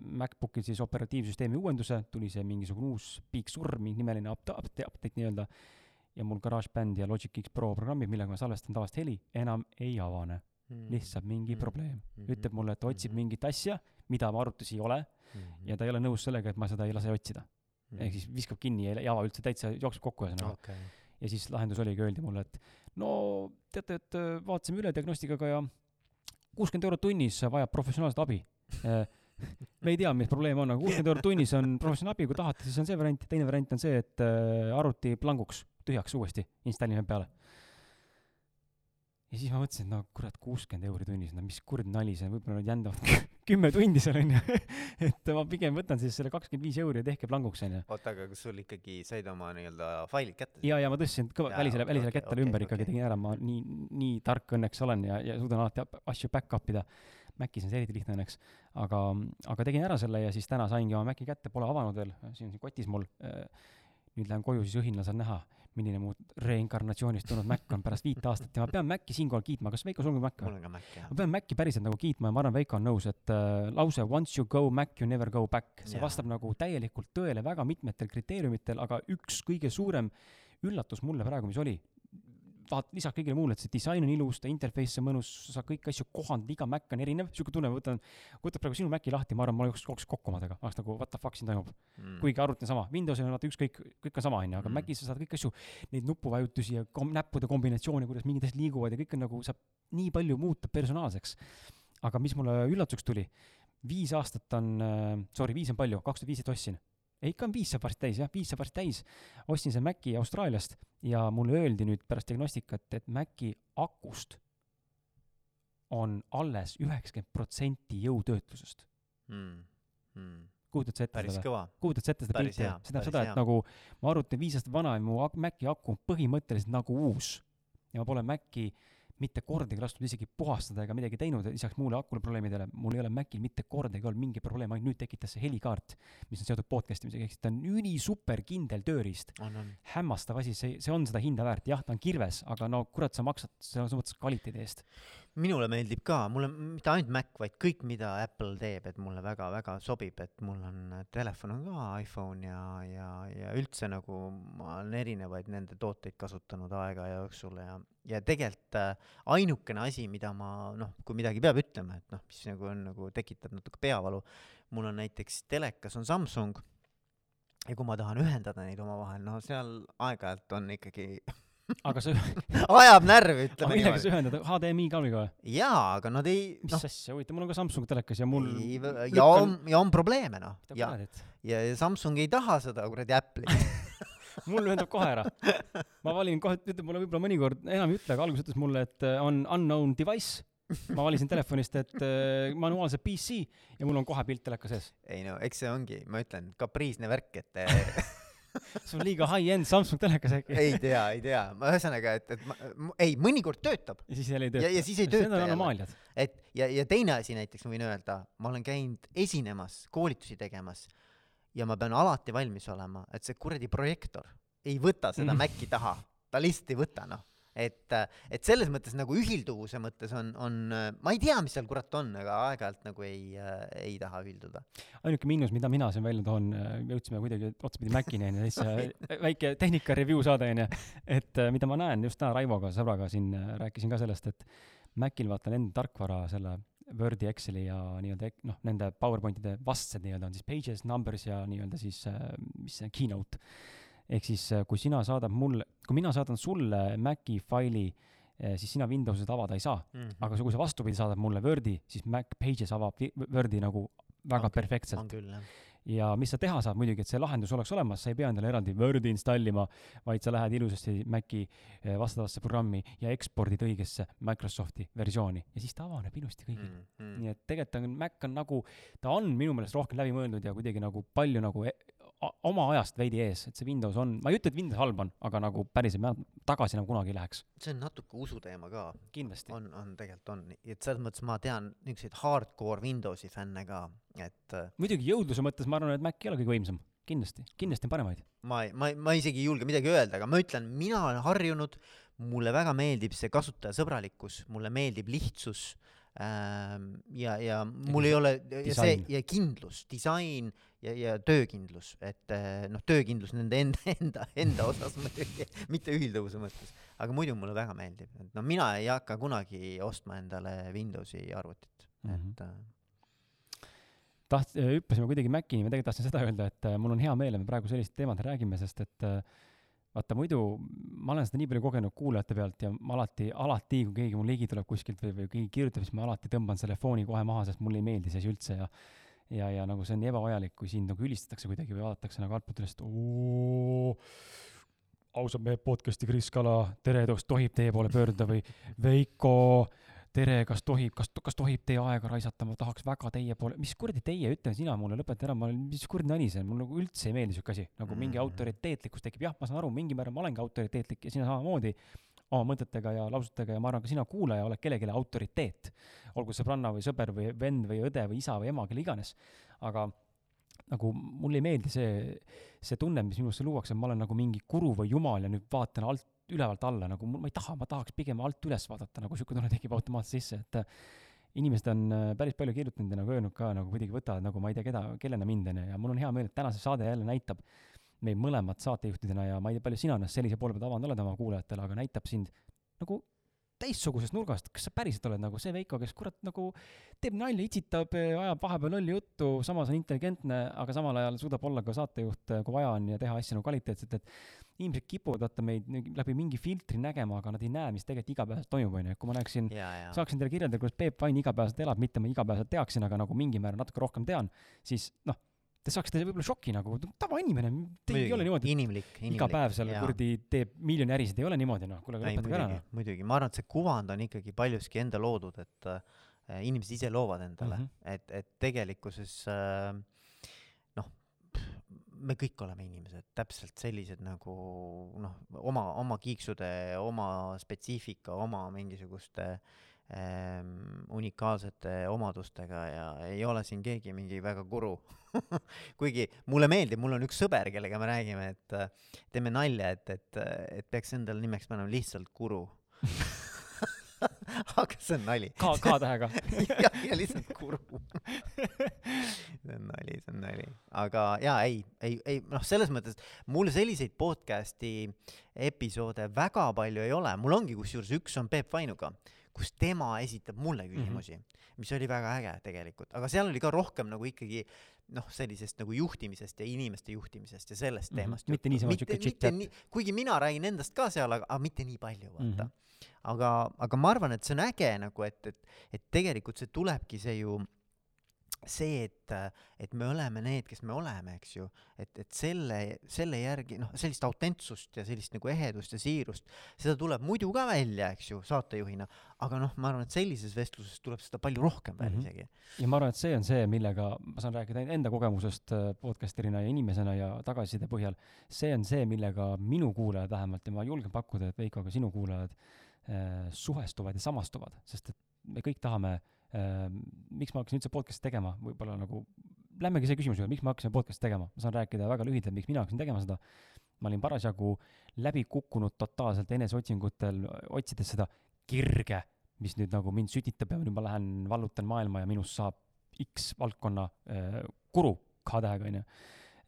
MacBookil siis operatiivsüsteemi uuenduse, tuli see mingisugune uus Big Sur, mingi nimeline update, update, nii-öelda, ja mul GarageBand ja Logic X Pro programmid, millega ma salvestan tavalist heli, enam ei avane, lihtsalt mingi Mm. probleem. Mhm. ütleb mulle, et otsib Mhm. mingit asja, mida ma arvutis ei ole ja ta ei ole nõus sellega, et ma seda ei lase otsida. ehk siis viskab kinni ja ei ava üldse, täitsa jookseb kokku ühesõnaga. okei ja siis lahendus oligi, öeldi mulle, et no teate, et äh, vaatasime üle diagnostikaga ja kuuskümmend eurot tunnis vajab professionaalset abi. me ei tea, mis probleem on, aga kuuskümmend eurot tunnis on professionaalne abi, kui tahate, siis on see variant, teine variant on see, et äh, arvuti planguks, tühjaks uuesti, installime peale. ja siis ma mõtlesin, et no kurat, kuuskümmend euri tunnis, no mis kuradi nali see on, võib-olla nad jändavad kümme tundi seal onju. et ma pigem võtan siis selle kakskümmend viis euri ja tehke planguks onju. oota aga kas sul ikkagi said oma nii-öelda failid kätte ja, ja ma tõstsin kõva välisele, välisele okei, kettale okei, ümber ikkagi okei. tegin ära, ma nii, nii tark õnneks olen ja, ja suudan alati asju back-up ida. Macis on see eriti lihtne õnneks, aga, aga tegin ära selle ja siis täna saingi oma Maci kätte, pole avanud veel, siin on siin kotis mul. nüüd lähen koju, siis õhinal saan näha, milline mu reinkarnatsioonist tulnud Mac on pärast viit aastat ja ma pean Maci siinkohal kiitma, kas Veiko sul on ka Mac või? mul on ka Mac jah ma pean Maci päriselt nagu kiitma ja ma arvan, Veiko on nõus, et äh, lause once you go Mac you never go back, see Jaa. vastab nagu täielikult tõele väga mitmetel kriteeriumitel, aga üks kõige suurem üllatus mulle praegu, mis oli, vaat lisaks kõigele muule, et see disain on ilus, ta interface on mõnus, sa saad kõiki asju kohandada, iga Mac on erinev, siuke tunne, ma võtan, võtad praegu sinu Maci lahti, ma arvan, ma jooks, jooks kokku omadega, oleks nagu what the fuck siin toimub mm. kuigi arvuti on sama, Windowsil on vaata ükskõik, kõik on sama, onju, aga Mm. Macis sa saad kõiki asju, neid nupuvajutusi ja kom-, näppude kombinatsioone, kuidas mingid asjad liiguvad ja kõik on nagu, saab nii palju muuta personaalseks. aga mis mulle üllatuseks tuli, viis aastat on äh,, sorry, viis on palju, kaks tuhat viisteist ostsin. ei, ikka on viis saab varsti täis jah, viis saab varsti täis. ostsin selle Maci Austraaliast ja mulle öeldi nüüd pärast diagnostikat, et Maci akust on alles üheksakümmend protsenti jõutöötlusest. Mm. Mm. kujutad sa ette päris seda kujutad sa ette seda pilti see tähendab seda, et nagu ma arvutan viis aastat vana ja mu Maci aku on põhimõtteliselt nagu uus. ja ma pole Maci mitte kordagi lasknud isegi puhastada ega midagi teinud, lisaks muule akule probleemidele, mul ei ole Macil mitte kordagi olnud mingi probleem, ainult nüüd tekitas see helikaart, mis on seotud podcast imisega, ehk siis ta on ülisuper kindel tööriist. hämmastav asi, see, see on seda hinda väärt, jah, ta on kirves, aga no kurat, sa maksad selles mõttes kvaliteedi eest. minule meeldib ka mulle mitte ainult Mac vaid kõik mida Apple teeb et mulle väga-väga sobib et mul on telefon on ka iPhone ja ja ja üldse nagu ma olen erinevaid nende tooteid kasutanud aega jooksul ja ja tegelikult äh, ainukene asi, mida ma noh, kui midagi peab ütlema, et noh, mis nagu on nagu tekitab natuke peavalu, mul on näiteks telekas on Samsung. Ja kui ma tahan ühendada neid omavahel, no seal aeg-ajalt on ikkagi aga sa ajab närvi, ütleme millega sa niimoodi. ühendad HDMI kaabliga või? jaa, aga nad ei mis noh, asja, huvitav, mul on ka Samsung telekas ja mul ei- ja on, ja on probleeme noh. Ja, ja ja Samsung ei taha seda kuradi Apple'i mul ühendab kohe ära. ma valin kohe, ütleb mulle võib-olla mõnikord, enam ei ütle, aga alguses ütles mulle, et äh, on unknown device. ma valisin telefonist, et äh, manuaalse PC ja mul on kohe pilt teleka sees. ei no eks see ongi, ma ütlen, kapriisne värk, et eh, see on liiga high-end Samsung telekas äkki. ei tea, ei tea, ma ühesõnaga, et, et ma, ei, mõnikord töötab ja siis jälle ei tööta. ja siis ei tööta Need on anomaaliad. et ja, ja teine asi näiteks ma võin öelda, ma olen käinud esinemas, koolitusi tegemas ja ma pean alati valmis olema, et see kuradi projektor ei võta seda mm. Maci taha, ta lihtsalt ei võta noh. et, et selles mõttes nagu ühilduvuse mõttes on, on, ma ei tea, mis seal kurat on, aga aeg-ajalt nagu ei äh,, ei taha ühilduda. ainuke miinus, mida mina siin välja toon, jõudsime kuidagi otsapidi Macini onju, siis äh, väike tehnika review saade onju, et äh, mida ma näen just täna Raivoga, sõbraga siin äh, rääkisin ka sellest, et Macil vaata nende tarkvara selle Wordi, Exceli ja nii-öelda noh, nende PowerPointide vastsed nii-öelda on siis Pages, Numbers ja nii-öelda siis äh, mis see Keynote. ehk siis äh, kui sina saadad mulle, kui mina saadan sulle Maci faili, siis sina Windowsi seda avada ei saa, aga kui sa vastupidi saadad mulle Wordi, siis Mac Pages avab Wordi nagu väga küll, perfektselt. Ja mis sa teha saad muidugi, et see lahendus oleks olemas, sa ei pea endale eraldi Wordi installima, vaid sa lähed ilusasti Maci eh, vastavasse programmi ja ekspordid õigesse Microsofti versiooni ja siis ta avaneb ilusti kõigil mm.. Mm. nii et tegelikult on Mac on nagu, ta on minu meelest rohkem läbi mõeldud ja kuidagi nagu palju nagu e oma ajast veidi ees, et see Windows on, ma ei ütle, et Windows halb on, aga nagu päriselt ma tagasi enam kunagi ei läheks. see on natuke usuteema ka, kindlasti. on, on tegelikult on, et selles mõttes ma tean niisuguseid hardcore Windowsi fänne ka, et äh, muidugi jõudluse mõttes ma arvan, et Mac ei ole kõige võimsam, kindlasti, kindlasti on paremaid. ma ei, ma, ma isegi ei julge midagi öelda, aga ma ütlen, mina olen harjunud, mulle väga meeldib see kasutajasõbralikkus, mulle meeldib lihtsus ähm, ja, ja mul ei ole ja see ja kindlus, disain ja, ja töökindlus, et äh, noh, töökindlus nende enda, enda, enda osas muidugi, mitte ühilduvuse mõttes, aga muidu mulle väga meeldib, et no mina ei hakka kunagi ostma endale Windowsi arvutit mm. -hmm. et äh, taht-, hüppasime kuidagi Macini, ma tegelikult tahtsin seda öelda, et äh, mul on hea meel, et me praegu sellist teemat räägime, sest et äh, vaata muidu ma olen seda nii palju kogenud kuulajate pealt ja ma alati, alati, kui keegi mul ligi tuleb kuskilt või, või keegi kirjutab, siis ma alati tõmban selle fooni kohe maha, sest mulle ei meeldi see asi üldse ja ja, ja nagu see on nii ebavajalik, kui sind nagu ülistatakse kuidagi või vaadatakse nagu altpoolt üles, et oo, ausad mehed podcast'i Kris Kala, tere, kas tohib teie poole pöörduda või Veiko, tere, kas tohib, kas, kas tohib teie aega raisata, ma tahaks väga teie poole, mis kuradi teie, ütle sina mulle, lõpeta ära, ma olen, mis kuradi nali see on, mul nagu üldse ei meeldi siuke asi, nagu mingi Mhm. autoriteetlikkus tekib, jah, ma saan aru, mingil määral ma olengi autoriteetlik ja sina samamoodi oma mõtetega ja lausutega ja ma arvan, ka sina kuulaja oled kellelegi autoriteet. olgu sõbranna või sõber või vend või õde või isa või ema, kelle iganes. aga nagu mulle ei meeldi see, see tunne, mis minusse luuakse, et ma olen nagu mingi guru või jumal ja nüüd vaatan alt, ülevalt alla nagu ma ei taha, ma tahaks pigem alt üles vaadata, nagu siuke tunne tekib automaatselt sisse, et äh, inimesed on äh, päris palju kirjutanud ja nagu öelnud ka nagu kuidagi võtavad nagu ma ei tea keda, kellena mind onju ja mul on hea meel, et täna see saade jälle näitab meid mõlemad saatejuhtidena ja ma ei tea, palju sina ennast sellise poole pealt avanud oled oma kuulajatele, aga näitab sind nagu teistsugusest nurgast, kas sa päriselt oled nagu see Veiko, kes kurat nagu teeb nalja, itsitab, ajab vahepeal lolli juttu, samas on intelligentne, aga samal ajal suudab olla ka saatejuht, kui vaja on ja teha asju nagu kvaliteetselt, et inimesed kipuvad vaata meid läbi mingi filtri nägema, aga nad ei näe, mis tegelikult igapäevaselt toimub, onju, kui ma näeksin saaksin teile kirjeldada, kuidas Peep Vain igapäevaselt elab, mitte ma igapäevaselt teaksin, aga nagu mingil määral natuke rohkem tean, siis noh, te saaksite võib-olla šoki nagu, tavainimene, te ei ole niimoodi, inimlik, inimlik. iga päev seal kuradi teeb miljoni ärisid, ei ole niimoodi noh, kuule ei lõpetage ära muidugi noh., muidugi, ma arvan, et see kuvand on ikkagi paljuski enda loodud, et äh, inimesed ise loovad endale mm. -hmm. et, et tegelikkuses äh, noh, me kõik oleme inimesed, täpselt sellised nagu noh, oma, oma kiiksude, oma spetsiifika, oma mingisuguste ähm, unikaalsete omadustega ja ei ole siin keegi mingi väga guru kuigi mulle meeldib, mul on üks sõber, kellega me räägime, et äh, teeme nalja, et, et, et peaks endale nimeks panema lihtsalt guru. aga see on nali. K, K-tähega. ja, ja lihtsalt guru. see on nali, see on nali, aga jaa, ei, ei, ei noh, selles mõttes mul selliseid podcast'i episoode väga palju ei ole, mul ongi kusjuures üks on Peep Vainuga, kus tema esitab mulle küsimusi mm, -hmm. mis oli väga äge tegelikult, aga seal oli ka rohkem nagu ikkagi noh, sellisest nagu juhtimisest ja inimeste juhtimisest ja sellest Mhm. teemast Mitte niisama siuke chit-chat. kuigi mina räägin endast ka seal, aga, aga mitte nii palju, vaata mm. Mhm. -hmm. aga, aga ma arvan, et see on äge nagu, et, et, et tegelikult see tulebki see ju see, et, et me oleme need, kes me oleme, eks ju, et, et selle, selle järgi noh, sellist autentsust ja sellist nagu ehedust ja siirust, seda tuleb muidu ka välja, eks ju, saatejuhina, aga noh, ma arvan, et sellises vestluses tuleb seda palju rohkem välja Mhm. isegi. ja ma arvan, et see on see, millega ma saan rääkida enda kogemusest äh, podcaster'ina ja inimesena ja tagasiside põhjal, see on see, millega minu kuulajad vähemalt ja ma julgen pakkuda, et Veiko, ka sinu kuulajad äh, suhestuvad ja samastuvad, sest et me kõik tahame äh,, miks ma hakkasin üldse podcast'i tegema, võib-olla nagu lähmegi selle küsimuse juurde, miks me hakkasime podcast'i tegema, ma saan rääkida väga lühidalt, miks mina hakkasin tegema seda. ma olin parasjagu läbi kukkunud totaalselt eneseotsingutel, otsides seda kirge, mis nüüd nagu mind sütitab ja nüüd ma lähen vallutan maailma ja minust saab X valdkonna guru K-tähega onju.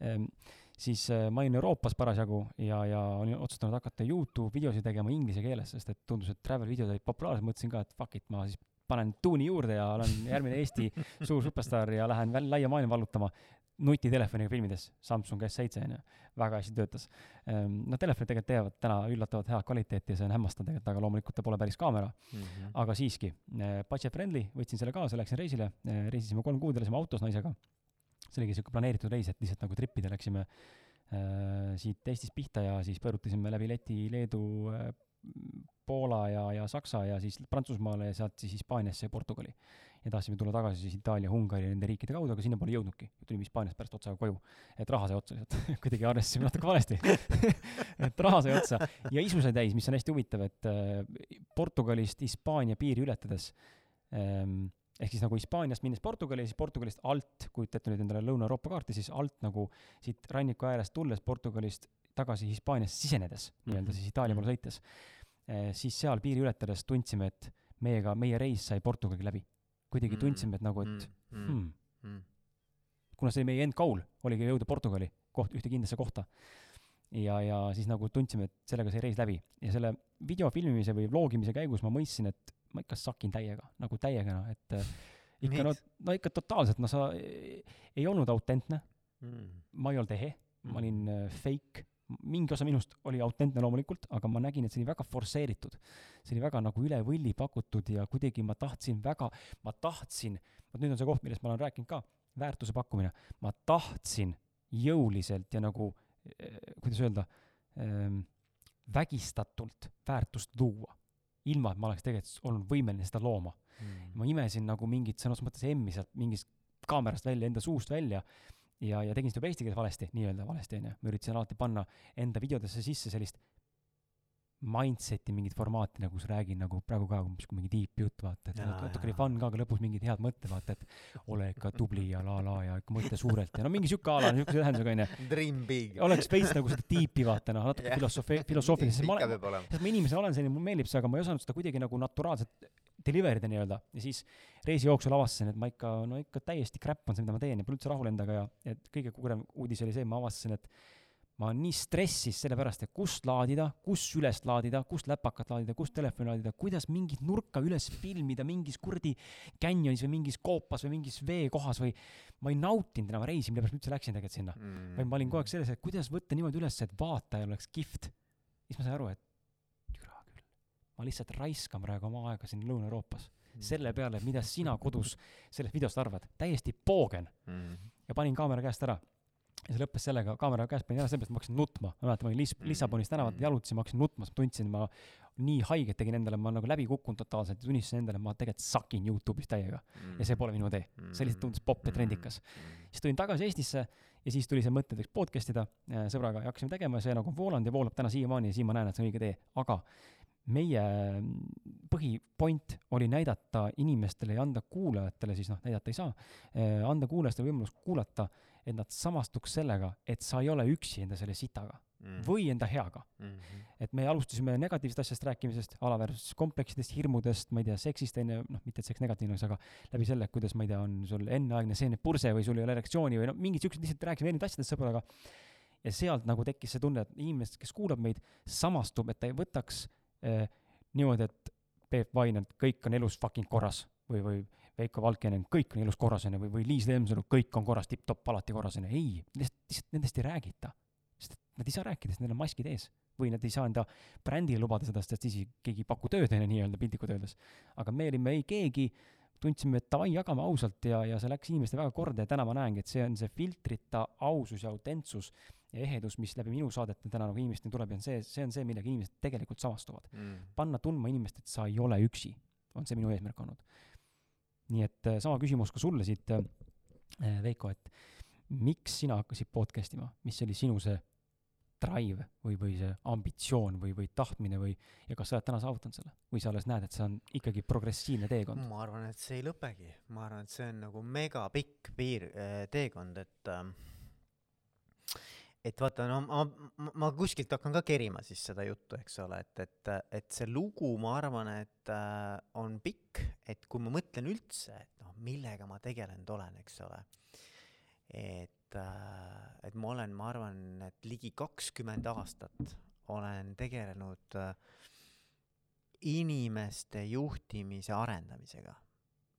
Ehm, siis ma olin Euroopas parasjagu ja, ja olin otsustanud hakata Youtube videosid tegema inglise keeles, sest et tundus, et travel videod olid populaarsed, mõtlesin ka, et fuck it, ma siis panen tuuni juurde ja olen järgmine Eesti suur superstaar ja lähen laia maailma vallutama nutitelefoniga filmides, Samsung S7 onju, väga hästi töötas. no telefonid tegelikult teevad täna üllatavalt head kvaliteeti ja see on hämmastav tegelikult, aga loomulikult ta pole päris kaamera, aga siiski, budget friendly, võtsin selle kaasa, läksin reisile, reisisime kolm kuud, elasime autos naisega. see oligi siuke planeeritud reis, et lihtsalt nagu tripida läksime äh, siit Eestist pihta ja siis põrutasime läbi Läti, Leedu äh,, Poola ja, ja Saksa ja siis Prantsusmaale ja sealt siis Hispaaniasse ja Portugali. ja tahtsime tulla tagasi siis Itaalia, Ungari ja nende riikide kaudu, aga sinna pole jõudnudki. tulime Hispaaniast pärast otsaga koju. et raha sai otsa lihtsalt, kuidagi arvestasime natuke valesti. et raha sai otsa ja isu sai täis, mis on hästi huvitav, et äh, Portugalist Hispaania piiri ületades ähm, ehk siis nagu Hispaaniast minnes Portugali, siis Portugalist alt, kujuta ette nüüd endale Lõuna-Euroopa kaarti, siis alt nagu siit ranniku äärest tulles Portugalist tagasi Hispaaniasse sisenedes, nii-öelda Mhm. siis Itaalia poole sõites eh,, siis seal piiri ületades tundsime, et meiega, meie reis sai Portugali läbi. kuidagi Mm, tundsime, et nagu, et mm, hmm, mm. kuna see meie end goal, oligi jõuda Portugali koht, ühte kindlasse kohta. ja, ja siis nagu tundsime, et sellega sai reis läbi ja selle video filmimise või vlogimise käigus ma mõistsin, et ma ikka sakin täiega, nagu täiega noh, et äh, ikka no Miks?, no ikka totaalselt, no sa ei, ei olnud autentne, Mm. ma ei olnud ehe, ma Mm. olin äh, fake, mingi osa minust oli autentne loomulikult, aga ma nägin, et see oli väga forsseeritud. see oli väga nagu üle võlli pakutud ja kuidagi ma tahtsin väga, ma tahtsin, vot nüüd on see koht, millest ma olen rääkinud ka, väärtuse pakkumine, ma tahtsin jõuliselt ja nagu eh, kuidas öelda ähm,, vägistatult väärtust luua, ilma et ma oleks tegelikult olnud võimeline seda looma. Mm. ma imesin nagu mingit sõna otseses mõttes emmi sealt mingist kaamerast välja, enda suust välja ja, ja tegin seda juba eesti keeles valesti, nii-öelda valesti onju, ma üritasin alati panna enda videodesse sisse sellist mindset'i mingit formaati nagu, kus räägin nagu praegu ka kui mingi deep jutt, vaata, et natuke oli fun ka, aga lõpus mingid head mõtted, vaata, et ole ikka tubli ja la la ja ikka mõtle suurelt ja no mingi siuke a la niukese tähendusega onju. Dream big. oleks veits nagu seda deep'i vaata noh, natuke Jah. filosoofi-, filosoofilist, sest ma olen, sest ma inimesena olen selline, mulle meeldib see, aga ma ei osanud seda kuidagi nagu naturaalselt deliver ida nii-öelda ja siis reisi jooksul avastasin, et ma ikka, no ikka täiesti crap on see, mida ma teen ja pole üldse rahul endaga ja, ja et kõige kurvem uudis oli see, ma avastasin, et ma olen nii stressis sellepärast, et kust laadida, kus üles laadida, kust läpakat laadida, kust telefoni laadida, kuidas mingit nurka üles filmida mingis kuradi canyonis või mingis koopas või mingis veekohas või ma ei nautinud enam reisi, mille pärast ma üldse läksin tegelikult sinna. Mm. vaid ma olin kogu aeg selles, et kuidas võtta niimoodi üles, et vaatajal oleks kihvt. siis ma sain aru, et türa küll, ma lihtsalt raiskan praegu oma aega siin Lõuna-Euroopas Mm. selle peale, mida sina kodus sellest videost arvad, täiesti poogen Mm. ja panin kaamera käest ära. Ja see lõppes sellega, kaamera käest panin ära sellepärast, ma hakkasin nutma, ma mäletan, ma olin Lis-, Mm. Lissabonis tänavatel Mm. jalutasin, ma hakkasin nutma, sest ma tundsin, ma nii haiget tegin endale, ma nagu läbi kukkunud totaalselt ja tunnistasin endale, ma tegelikult sakin Youtube'is täiega ja see pole minu tee. see lihtsalt tundus popp ja trendikas. siis tulin tagasi Eestisse ja siis tuli see mõte, et võiks podcast ida äh, sõbraga ja hakkasime tegema ja see nagu on voolanud ja voolab täna siiamaani ja siin ma näen, et see on õige tee, aga meie mm, põhipoint oli näidata inimestele ja anda kuulajatele siis noh, näidata ei saa, anda kuulajatele võimalus kuulata, et nad samastuks sellega, et sa ei ole üksi enda selle sitaga. mm. või enda heaga mm. -hmm. et me alustasime negatiivsest asjast rääkimisest, alaväärsuskompleksidest, hirmudest, ma ei tea, seksist onju, noh, mitte et seks negatiivne oleks, aga läbi selle, kuidas, ma ei tea, on sul enneaegne seenepurse või sul ei ole erektsiooni või no mingid siuksed, lihtsalt rääkisime erinevatest asjadest sõbraga. ja sealt nagu tekkis see tunne, et inimest, kes kuulab meid, samastub, et ta ei võtaks eh, niimoodi, et Peep Vainand, kõik on elus fucking korras või, või Veiko Valkenen, kõik on elus korras onju, või, või Liis Lemsalu, kõik on korras, tipp-topp, alati korras onju, ei, lihtsalt, lihtsalt nendest ei räägita sest nad ei saa rääkida, sest neil on maskid ees. või nad ei saa enda brändile lubada seda, sest siis keegi ei paku tööd, on ju, nii-öelda piltlikult öeldes. aga me olime ei keegi, tundsime, et davai, jagame ausalt ja, ja see läks inimestele väga korda ja täna ma näengi, et see on see filtrita ausus ja autentsus ja ehedus, mis läbi minu saadete täna nagu inimesteni tuleb ja on see, see on see, millega inimesed tegelikult samastuvad mm.. panna tundma inimest, et sa ei ole üksi, on see minu eesmärk olnud. Nii et äh, sama küsimus ka sulle siit, äh, Veiko, et miks sina hakkasid podcast ima, mis oli sinu see drive või, või see ambitsioon või, või tahtmine või, ja kas sa oled täna saavutanud selle? või sa alles näed, et see on ikkagi progressiivne teekond? ma arvan, et see ei lõpegi, ma arvan, et see on nagu megapikk piir äh,, teekond, et äh, et vaata, no ma, ma, ma kuskilt hakkan ka kerima siis seda juttu, eks ole, et, et, et see lugu, ma arvan, et äh, on pikk, et kui ma mõtlen üldse, et noh, millega ma tegelenud olen, eks ole et, äh, et ma olen, ma arvan, et ligi kakskümmend aastat olen tegelenud äh, inimeste juhtimise arendamisega.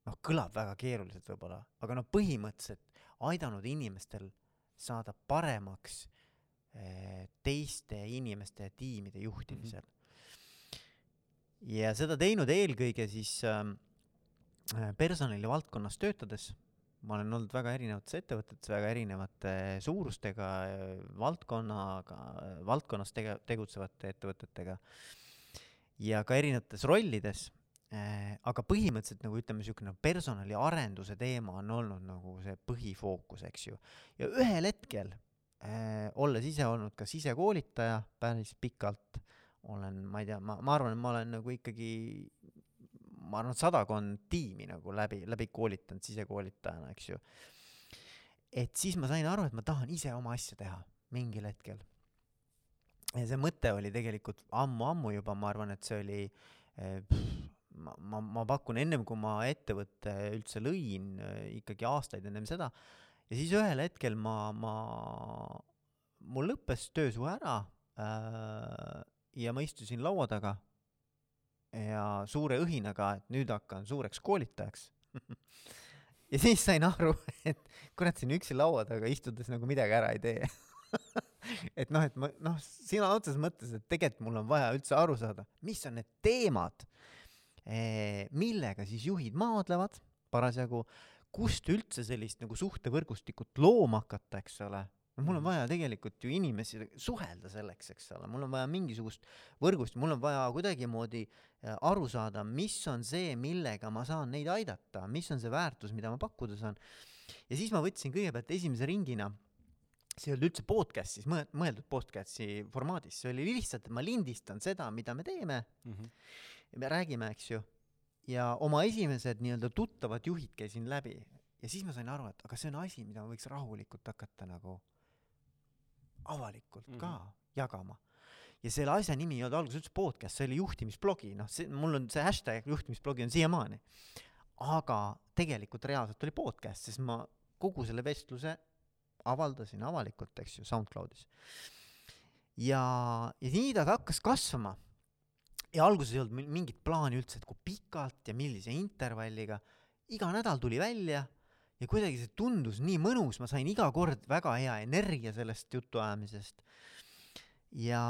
noh, kõlab väga keeruliselt võib-olla, aga no põhimõtteliselt aidanud inimestel saada paremaks äh, teiste inimeste ja tiimide juhtimisel mm. -hmm. ja seda teinud eelkõige siis äh, personalivaldkonnas töötades ma olen olnud väga erinevates ettevõtetes, väga erinevate suurustega, valdkonnaga, valdkonnas tege-, tegutsevate ettevõtetega ja ka erinevates rollides aga põhimõtteliselt nagu ütleme, niisugune personaliarenduse teema on olnud nagu see põhifookus, eks ju. ja ühel hetkel äh,, olles ise olnud ka sisekoolitaja päris pikalt, olen, ma ei tea, ma, ma arvan, et ma olen nagu ikkagi ma arvan, sadakond tiimi nagu läbi, läbi koolitanud sisekoolitajana, eks ju. et siis ma sain aru, et ma tahan ise oma asja teha mingil hetkel. ja see mõte oli tegelikult ammu-ammu juba, ma arvan, et see oli pff, ma, ma, ma pakun ennem kui ma ettevõtte üldse lõin, ikkagi aastaid ennem seda, ja siis ühel hetkel ma, ma, mul lõppes töösuhe ära äh, ja ma istusin laua taga ja suure õhinaga, et nüüd hakkan suureks koolitajaks ja siis sain aru, et kurat, siin üksi laua taga istudes nagu midagi ära ei tee et noh, et ma noh, sõna otseses mõttes, et tegelikult mul on vaja üldse aru saada, mis on need teemad, millega siis juhid maadlevad parasjagu, kust üldse sellist nagu suhtevõrgustikut looma hakata, eks ole no mul on vaja tegelikult ju inimesi suhelda selleks, eks ole, mul on vaja mingisugust võrgust, mul on vaja kuidagimoodi äh, aru saada, mis on see, millega ma saan neid aidata, mis on see väärtus, mida ma pakkuda saan. ja siis ma võtsin kõigepealt esimese ringina, see ei olnud üldse podcast'is, mõeldud podcast'i formaadis, see oli lihtsalt, et ma lindistan seda, mida me teeme mm. -hmm. Ja me räägime, eks ju, ja oma esimesed nii-öelda tuttavad juhid käisin läbi ja siis ma sain aru, et aga see on asi, mida ma võiks rahulikult hakata nagu avalikult mm -hmm. ka jagama. ja selle asja nimi ei olnud alguses üldse podcast, see oli juhtimisblogi, noh, see, mul on see hashtag juhtimisblogi on siiamaani. aga tegelikult reaalselt oli podcast, sest ma kogu selle vestluse avaldasin avalikult, eks ju, SoundCloudis. ja, ja nii ta hakkas kasvama. Ja alguses ei olnud mingit plaani üldse, et kui pikalt ja millise intervalliga, iga nädal tuli välja ja kuidagi see tundus nii mõnus, ma sain iga kord väga hea energia sellest jutuajamisest. ja,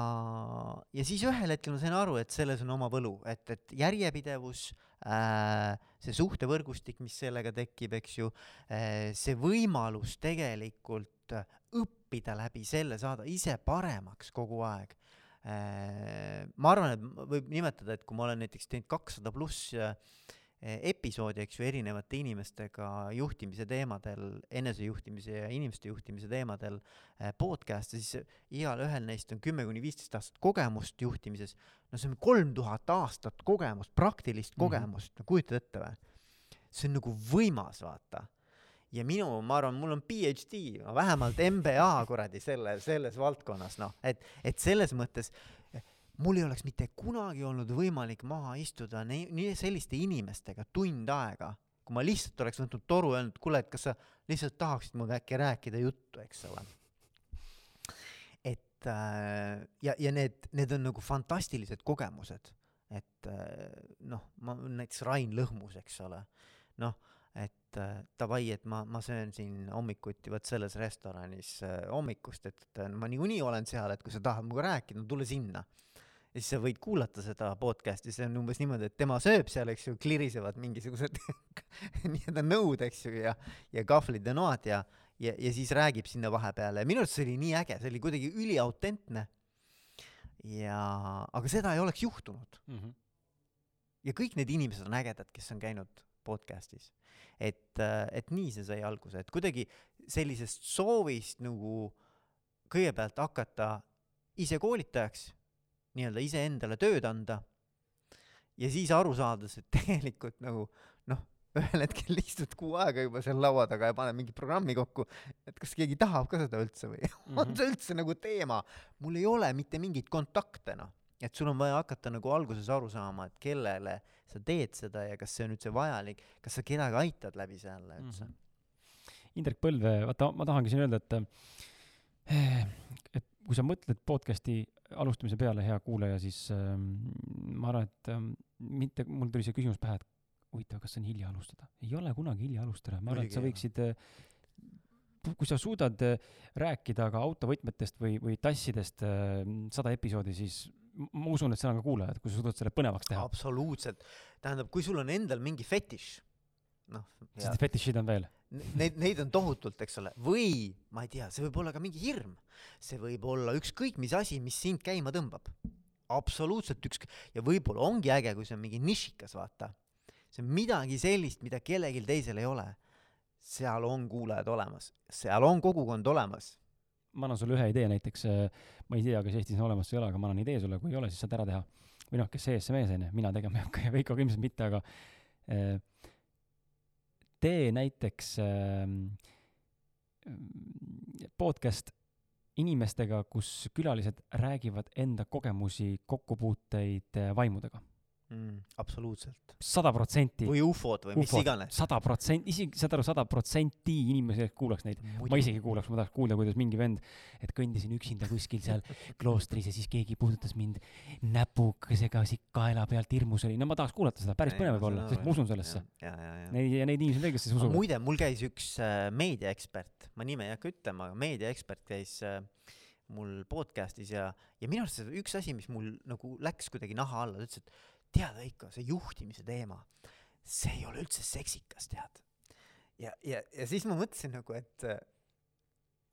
ja siis ühel hetkel ma sain aru, et selles on oma võlu, et, et järjepidevus äh,, see suhtevõrgustik, mis sellega tekib, eks ju äh,, see võimalus tegelikult õppida läbi selle, saada ise paremaks kogu aeg. Ma arvan, et võib nimetada, et kui ma olen näiteks teinud kakssada pluss äh, episoodi, eks ju, erinevate inimestega juhtimise teemadel, enesejuhtimise ja inimeste juhtimise teemadel eh, podcast'e, siis igalühel neist on kümme kuni viisteist aastat kogemust juhtimises. no see on kolm tuhat aastat kogemust, praktilist mm -hmm. kogemust, no kujutad ette või? see on nagu võimas, vaata. Ja minu, ma arvan, mul on PhD, vähemalt MBA kuradi selle, selles valdkonnas, noh, et, et selles mõttes mul ei oleks mitte kunagi olnud võimalik maha istuda nii, nii selliste inimestega tund aega, kui ma lihtsalt oleks võtnud toru ja öelnud, kuule, et kas sa lihtsalt tahaksid minuga äkki rääkida juttu, eks ole. et äh, ja, ja need, need on nagu fantastilised kogemused, et äh, noh, ma näiteks Rain Lõhmus, eks ole, noh et davai, et ma, ma söön siin hommikuti vot selles restoranis äh, hommikust, et ma niikuinii olen seal, et kui sa tahad minuga rääkida, no tule sinna. ja siis sa võid kuulata seda podcast'i, see on umbes niimoodi, et tema sööb seal, eks ju, klirisevad mingisugused nii-öelda nõud, eks ju, ja, ja kahvlid ja noad ja, ja, ja siis räägib sinna vahepeale ja minu arust see oli nii äge, see oli kuidagi üliautentne. ja, aga seda ei oleks juhtunud mm. -hmm. ja kõik need inimesed on ägedad, kes on käinud podcast'is et, äh, et nii see sai alguse, et kuidagi sellisest soovist nagu kõigepealt hakata ise koolitajaks, nii-öelda iseendale tööd anda ja siis aru saades, et tegelikult nagu noh, ühel hetkel istud kuu aega juba seal laua taga ja paned mingi programmi kokku, et kas keegi tahab ka seda üldse või mm -hmm. on see üldse nagu teema? mul ei ole mitte mingeid kontakte, noh. Et sul on vaja hakata nagu alguses aru saama, et kellele sa teed seda ja kas see on üldse vajalik, kas sa kedagi aitad läbi selle üldse mm. -hmm. Indrek Põlve, vaata, ma tahangi siin öelda, et eh, et kui sa mõtled podcast'i alustamise peale, hea kuulaja, siis äh, ma arvan, et äh, mitte, mul tuli see küsimus pähe, et huvitav, kas on hilja alustada? ei ole kunagi hilja alustada, ma arvan, et sa võiksid äh, kui sa suudad rääkida ka autovõtmetest või, või tassidest sada episoodi, siis ma usun, et seal on ka kuulajad, kui sa suudad selle põnevaks teha. absoluutselt. tähendab, kui sul on endal mingi fetiš, noh. siis neid fetišid on veel. Neid, neid on tohutult, eks ole, või ma ei tea, see võib olla ka mingi hirm. see võib olla ükskõik mis asi, mis sind käima tõmbab. absoluutselt üksk- ja võib-olla ongi äge, kui see on mingi nišikas, vaata. see on midagi sellist, mida kellelgi teisel ei ole. seal on kuulajad olemas, seal on kogukond olemas ma annan sulle ühe idee näiteks, äh, ma ei tea, kas Eestis on olemas või ei ole, aga ma annan idee sulle, kui ei ole, siis saad ära teha. või noh, kes see mees on ju, mina tegema ei hakka ja Veiko ka ilmselt mitte, aga äh, tee näiteks äh, podcast inimestega, kus külalised räägivad enda kogemusi, kokkupuuteid äh, vaimudega mm,. absoluutselt. sada protsenti. või ufod või mis iganes. sada protsenti, isegi saad aru, sada protsenti inimesi kuulaks neid. ma isegi kuulaks, ma tahaks kuulda, kuidas mingi vend, et kõndisin üksinda kuskil seal kloostris ja siis keegi puudutas mind näpukesega siit kaela pealt, hirmus oli. no ma tahaks kuulata seda, päris põnev võib olla, sest ma usun sellesse. Neid ja neid inimesi on veel, kes siis usuvad. muide, mul käis üks äh, meediaekspert, ma nime ei hakka ütlema, aga meediaekspert käis äh, mul podcast'is ja, ja minu arust see üks asi, mis mul nagu läks kuidagi naha alla, ta ütles, et tead, Veiko, see juhtimise teema, see ei ole üldse seksikas, tead. ja, ja, ja siis ma mõtlesin nagu, et,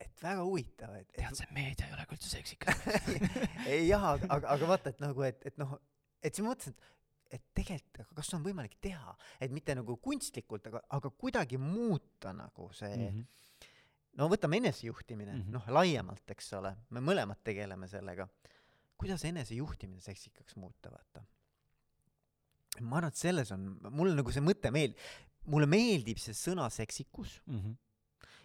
et väga huvitav, et. tead, see meedia ei ole ka üldse seksikas ei jah, aga, aga, vaata, et nagu, et, et noh, et siis ma mõtlesin, et et tegelikult, aga kas on võimalik teha, et mitte nagu kunstlikult, aga, aga kuidagi muuta nagu see mm, -hmm. no võtame enesejuhtimine mm, -hmm. noh, laiemalt, eks ole, me mõlemad tegeleme sellega. kuidas enesejuhtimine seksikaks muuta, vaata ma arvan, et selles on, mulle nagu see mõte meeldib, mulle meeldib see sõna seksikus mm. -hmm.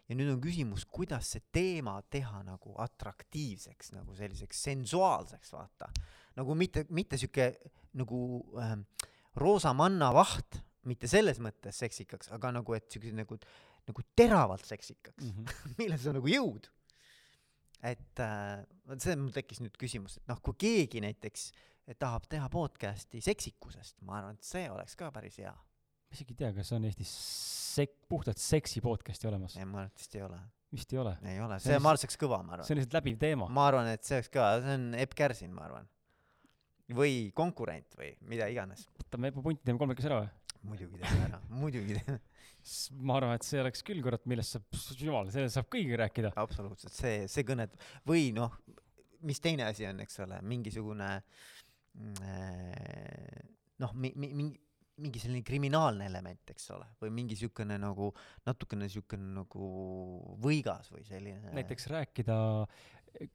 ja nüüd on küsimus, kuidas see teema teha nagu atraktiivseks, nagu selliseks sensuaalseks, vaata. nagu mitte, mitte sihuke nagu ähm, roosa manna vaht, mitte selles mõttes seksikaks, aga nagu, et siukse nagu, nagu teravalt seksikaks mm, -hmm. milles on nagu jõud. et äh, see mul tekkis nüüd küsimus, et noh, kui keegi näiteks äh, tahab teha podcast'i seksikusest, ma arvan, et see oleks ka päris hea. ma isegi ei tea, kas on Eestis sek-, puhtalt seksi podcast'i olemas. ei, ma arvan, et vist ei ole. vist ei ole? ei ole, see, see, ma arvan, see oleks kõva, ma arvan. see on lihtsalt läbiv teema. ma arvan, et see oleks ka, see on Epp Kärsin, ma arvan. või konkurent või mida iganes. võtame Epu punti, teeme kolmekesi ära või? muidugi teeme ära, muidugi teeme ma arvan, et see oleks küll, kurat, millest saab, jumal, sellest saab kõigiga rääkida. absoluutselt, see, see kõnet- või noh, mis teine asi on, eks ole, mingisugune Äh, noh, mi-, mi-, mingi mingi selline kriminaalne element, eks ole, või mingi niisugune nagu natukene niisugune nagu võigas või selline. näiteks rääkida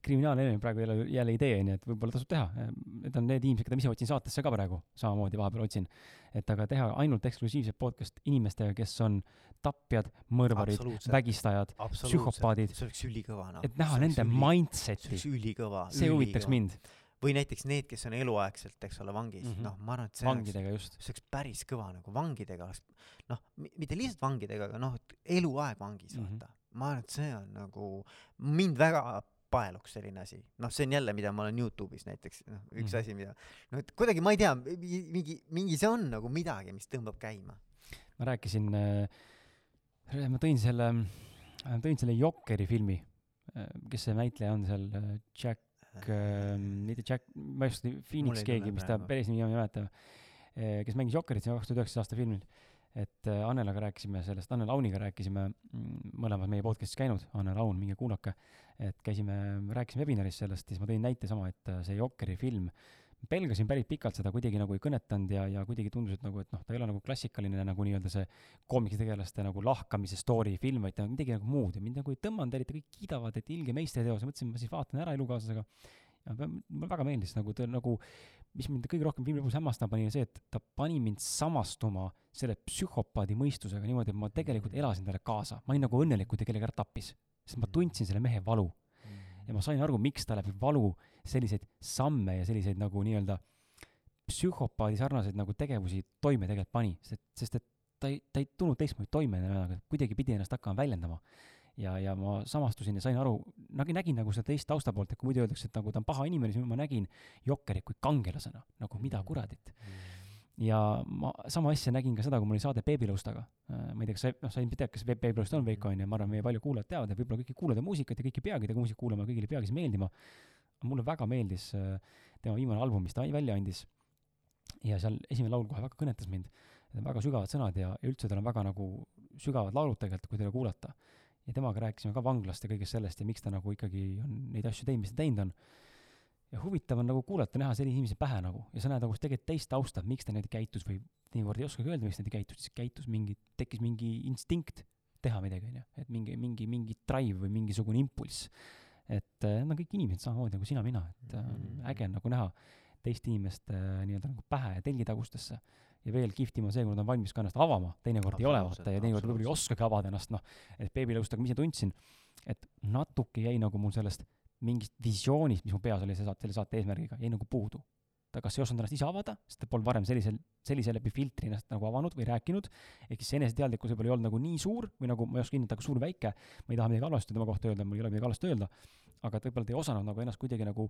kriminaalne praegu jälle, jälle idee, onju, et võib-olla tasub teha. Need on need inimesed, keda ma ise otsin saatesse ka praegu, samamoodi vahepeal otsin. et aga teha ainult eksklusiivset podcast inimestega, kes on tapjad, mõrvarid, vägistajad, psühhopaadid. see oleks ülikõva, noh. et näha nende üli, mindset'i. see oleks ülikõva. see huvitaks mind või näiteks need, kes on eluaegselt, eks ole, vangis mm, -hmm. noh, ma arvan, et see vangidega oleks, see oleks päris kõva nagu vangidega oleks, noh, mitte lihtsalt vangidega, aga noh, et eluaeg vangis mm, -hmm. vaata. ma arvan, et see on nagu, mind väga paeluks selline asi. noh, see on jälle, mida ma olen Youtube'is näiteks, noh, üks mm. asi, mida, no et kuidagi ma ei tea, mingi, mingi see on nagu midagi, mis tõmbab käima. ma rääkisin äh,, ma tõin selle, tõin selle Jokeri filmi äh,, kes see näitleja on seal, äh, Jack mitte Jack, ma ei oska, Phoenix keegi, mis ta päris nimi on, ei mäleta. Äh,, kes mängis Jokerit, see on kaks tuhat üheksateist aasta filmil et äh, Annelaga rääkisime sellest, Anne Launiga rääkisime, mm, mõlemad meie podcast'is käinud, Anne Laun, minge kuulake, et käisime, rääkisime webinaris sellest, siis ma tõin näite sama, et äh, see Jokeri film, pelgasin päris pikalt seda, kuidagi nagu ei kõnetanud ja, ja kuidagi tundus, et nagu, et noh, ta ei ole nagu klassikaline nagu nii-öelda see koomiksitegelaste nagu lahkamise story film, vaid ta on midagi nagu muud ja mind nagu ei tõmmanud, eriti kõik kiidavad, et ilge meistriteos, mõtlesin, ma siis vaatan ära elukaaslasega ja mulle väga meeldis nagu ta nagu, mis mind kõige rohkem filmi lõpus hämmastama pani, see, et ta pani mind samastuma selle psühhopaadi mõistusega niimoodi, et ma tegelikult elasin talle kaasa, ma olin nagu õnnelik, kui ta kellegi ära tappis, sest ma tundsin selle mehe valu. ja ma sain aru, miks ta läbi valu selliseid samme ja selliseid nagu nii-öelda psühhopaadi sarnaseid nagu tegevusi toime tegelikult pani, sest, sest et ta ei, ta ei tulnud teistmoodi toime, kuidagi pidi ennast hakkama väljendama ja, ja ma samastusin ja sain aru, nagu nägin nagu seda teist tausta poolt, et kui muidu öeldakse, et nagu ta on paha inimene, siis ma nägin Jokkerit kui kangelasena, nagu mida mm. kuradit mm. ja ma sama asja nägin ka seda, kui mul oli saade Beebilõustaga. Äh, ma ei tea, kas sa, noh, sa ilmselt tead, kes Beebilõust on, Veiko on ju, ma arvan, meie palju kuulajad teavad ja võib-olla kõik ei kuula ta muusikat ja kõik ei peagi ta muusikat kuulama, kõigile ei peagi see meeldima. Mulle väga meeldis äh, tema viimane album, mis ta välja andis. ja seal esimene laul kohe väga kõnetas mind. Väga sügavad sõnad ja, üldse tal on väga nagu sügavad laulud tegelikult, kui teda kuulata ja temaga rääkisime ka vanglast ja kõigest sellest ja miks ta nagu ikkagi on neid asju teinud, mis ta teinud on. ja huvitav on nagu kuulata, näha sellise inimese pähe nagu ja sa näed nagu tegelikult teist tausta, miks ta niimoodi käitus või teinekord ei oskagi öelda, miks ta niimoodi käitus, siis käitus mingi, tekkis mingi instinkt teha midagi, onju, et mingi, mingi, mingi drive või mingisugune impulss. Et äh, nad on kõik inimesed samamoodi nagu sina-mina, et äh, mm. äge on nagu näha teist inimest äh, nii-öelda nagu pähe ja telgitagustesse ja veel kihvtim on see, kui nad on valmis ka ennast avama, teinekord ei ole vaata ja teinekord võib-olla ei oskagi avada ennast, noh, et beebilõustaga ma ise tundsin, et natuke jäi nagu mul sellest mingist visioonist, mis mu peas oli see saate, selle saate eesmärgiga, jäi nagu puudu. Ta kas ei osanud ennast ise avada, sest ta polnud varem sellisel, sellise läbi filtri ennast nagu avanud või rääkinud, ehk siis see eneseteadlikkus võib-olla ei olnud nagu nii suur või nagu ma ei oska hinnata, kui suur või väike, ma ei taha midagi halvasti tema kohta öelda, mul ei ole midagi halvasti öelda, aga et võib-olla ta ei osanud nagu ennast kuidagi nagu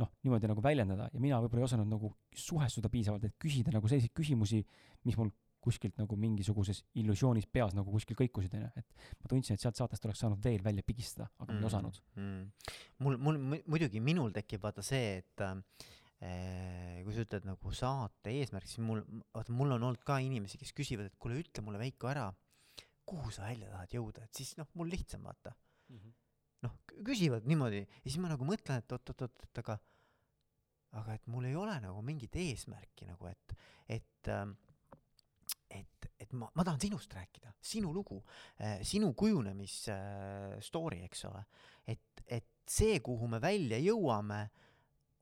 noh, niimoodi nagu väljendada. Ja mina võib-olla ei osanud nagu suhestuda piisavalt, et küsida nagu selliseid küsimusi, mis mul kuskilt nagu mingisuguses illusioonis peas nagu kuskil kõikusid, onju, et ma tundsin, et sealt saatest oleks saanud veel välja pigistada, aga mm, ma ei osanud. mm.. mul, mul muidugi minul tekib vaata see, et äh, kui sa ütled nagu saate eesmärk, siis mul, vaata mul on olnud ka inimesi, kes küsivad, et kuule, ütle mulle, Veiko, ära, kuhu sa välja tahad jõuda, et siis noh, mul lihtsam vaata mm. -hmm noh, küsivad niimoodi ja siis ma nagu mõtlen, et oot-oot-oot, et aga, aga et mul ei ole nagu mingit eesmärki nagu, et, et ähm, et, et ma, ma tahan sinust rääkida, sinu lugu äh,, sinu kujunemis äh, story, eks ole. et, et see, kuhu me välja jõuame äh,,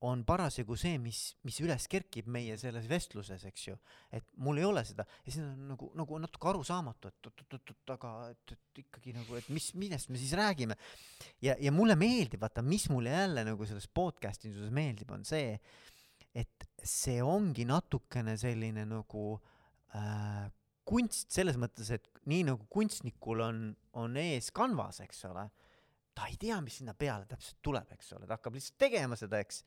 on parasjagu see, mis, mis üles kerkib meie selles vestluses, eks ju. et mul ei ole seda ja see on nagu, nagu natuke arusaamatu, et oot-oot-oot, aga et, et ikkagi nagu, et mis, millest me siis räägime. ja, ja mulle meeldib, vaata, mis mulle jälle nagu selles podcast'i suhtes meeldib, on see, et see ongi natukene selline nagu äh, kunst selles mõttes, et nii nagu kunstnikul on, on ees kanvas, eks ole ta ei tea, mis sinna peale täpselt tuleb, eks ole, ta hakkab lihtsalt tegema seda, eks.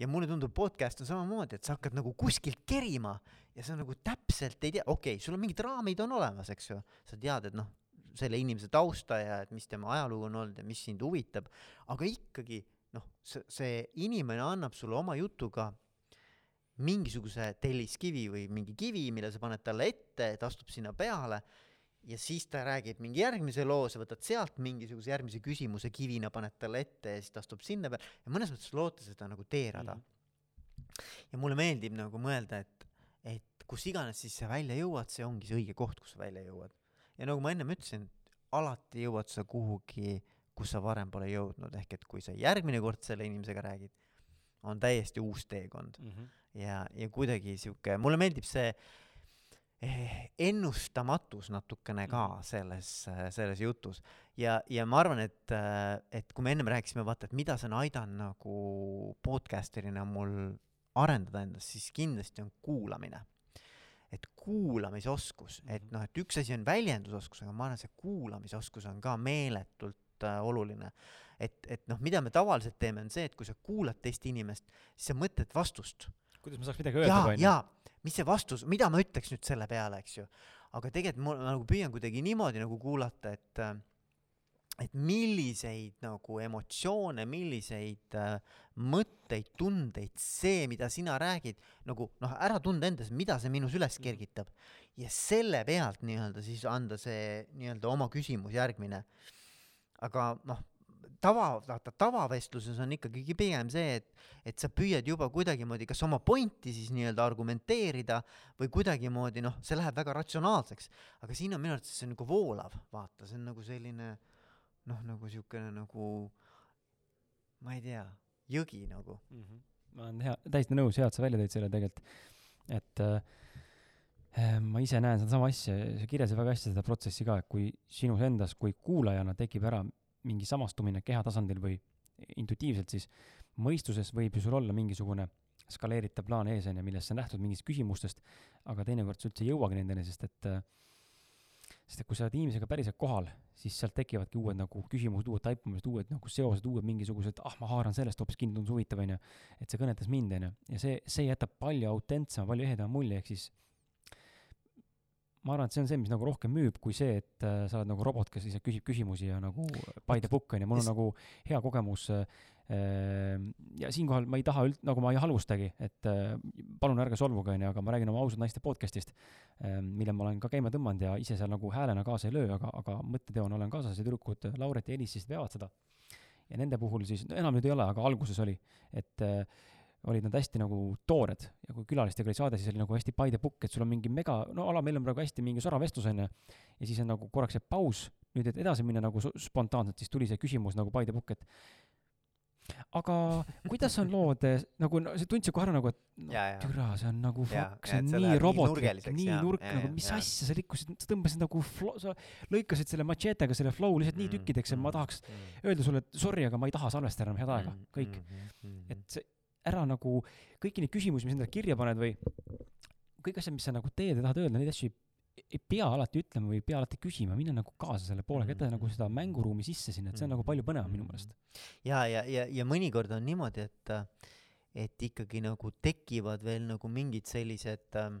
ja mulle tundub, podcast on samamoodi, et sa hakkad nagu kuskilt kerima ja sa nagu täpselt ei tea, okei okay,, sul on mingid raamid on olemas, eks ju, sa tead, et noh, selle inimese tausta ja et mis tema ajalugu on olnud ja mis sind huvitab, aga ikkagi noh, see, see inimene annab sulle oma jutuga mingisuguse telliskivi või mingi kivi, mille sa paned talle ette, ta astub sinna peale ja siis ta räägib mingi järgmise loo, sa võtad sealt mingisuguse järgmise küsimuse kivina, paned talle ette ja siis ta astub sinna peale ja mõnes mõttes loota seda nagu teerada mm. -hmm. ja mulle meeldib nagu mõelda, et, et kus iganes siis sa välja jõuad, see ongi see õige koht, kus sa välja jõuad. ja nagu ma ennem ütlesin, alati jõuad sa kuhugi kus sa varem pole jõudnud, ehk et kui sa järgmine kord selle inimesega räägid, on täiesti uus teekond mm. -hmm. ja, ja kuidagi sihuke, mulle meeldib see eh, ennustamatus natukene ka Mhm. selles, selles jutus. ja, ja ma arvan, et, et kui me ennem rääkisime, vaata, et mida see on aidanud nagu podcaster'ina mul arendada endast, siis kindlasti on kuulamine. et kuulamisoskus, et Mhm. noh, et üks asi on väljendusoskus, aga ma arvan, see kuulamisoskus on ka meeletult oluline. et, et noh, mida me tavaliselt teeme, on see, et kui sa kuulad teist inimest, siis sa mõtled vastust kuidas ma saaks midagi öelda onju. Mis see vastus, mida ma ütleks nüüd selle peale, eks ju. aga tegelikult ma nagu püüan kuidagi niimoodi nagu kuulata, et et milliseid nagu emotsioone, milliseid äh, mõtteid, tundeid see, mida sina räägid, nagu noh, ära tunda endas, mida see minus üles kergitab. ja selle pealt nii-öelda siis anda see nii-öelda oma küsimus järgmine. aga noh, tava, vaata tavavestluses on ikkagi pigem see, et et sa püüad juba kuidagimoodi kas oma pointi siis nii-öelda argumenteerida või kuidagimoodi noh, see läheb väga ratsionaalseks, aga siin on minu arvates see nagu voolav, vaata, see on nagu selline noh, nagu siukene nagu ma ei tea, jõgi nagu. Mhm. ma olen hea, täiesti nõus, hea, et sa välja tõid selle tegelikult, et äh, ma ise näen sedasama asja, sa kirjeldasid väga hästi seda protsessi ka, et kui sinus endas kui kuulajana tekib ära mingi samastumine kehatasandil või intuitiivselt, siis mõistuses võib ju sul olla mingisugune skaleeritav plaan ees, onju, millest sa lähtud mingitest küsimustest, aga teinekord sa üldse ei jõuagi nendeni, sest et sest et kui sa oled inimesega päriselt kohal, siis sealt tekivadki uued nagu küsimused, uued taipamised, uued nagu seosed, uued mingisugused, ah ma haaran sellest hoopis kinni, tundus huvitav, onju. et see kõnetas mind, onju, ja see, see jätab palju autentsema, palju ehedama mulje, ehk siis ma arvan, et see on see, mis nagu rohkem müüb, kui see, et äh, sa oled nagu robot, kes lihtsalt küsib küsimusi ja nagu by the book onju, mul on nagu hea kogemus äh, ja siinkohal ma ei taha üld-, nagu ma ei halvustagi, et äh, palun ärge solvuge onju, aga ma räägin oma ausad naiste podcast'ist, mille ma olen ka käima tõmmanud ja ise seal nagu häälena kaasa ei löö, aga, aga mõtteteona olen kaasas ja tüdrukud Lauret ja Elis siis veavad seda. ja nende puhul siis, no enam nüüd ei ole, aga alguses oli, et äh, olid nad hästi nagu toored ja kui külalistega oli saade, siis oli nagu hästi by the book, et sul on mingi mega, no ala, meil on praegu hästi mingi sorav vestlus onju, ja siis on nagu korraks see paus, nüüd et edasi minna nagu spontaanselt, siis tuli see küsimus nagu by the book, et aga kuidas on lood, nagu no, see tundsid kohe ära nagu, et no, türa, see on nagu fuck, see on nii nii robotlik, nii jaa, nurk jaa, nagu, mis jaa. asja, sa rikkusid, sa tõmbasid nagu flow, sa lõikasid selle machetega selle flow lihtsalt nii Mm, tükkideks ja ma mm, tahaks mm, öelda sulle, et sorry, aga ma ei taha salvestada enam head aega mm,, kõik. mm, mm, mm. et see ära nagu kõiki neid küsimusi, mis endale kirja paned või kõik asjad, mis sa nagu teed ja tahad öelda, neid asju ei, ei pea alati ütlema või ei pea alati küsima, minna nagu kaasa selle poolega, jätta nagu seda mänguruumi sisse sinna, et see on nagu palju põnevam minu meelest. ja, ja, ja, ja mõnikord on niimoodi, et et ikkagi nagu tekivad veel nagu mingid sellised ähm,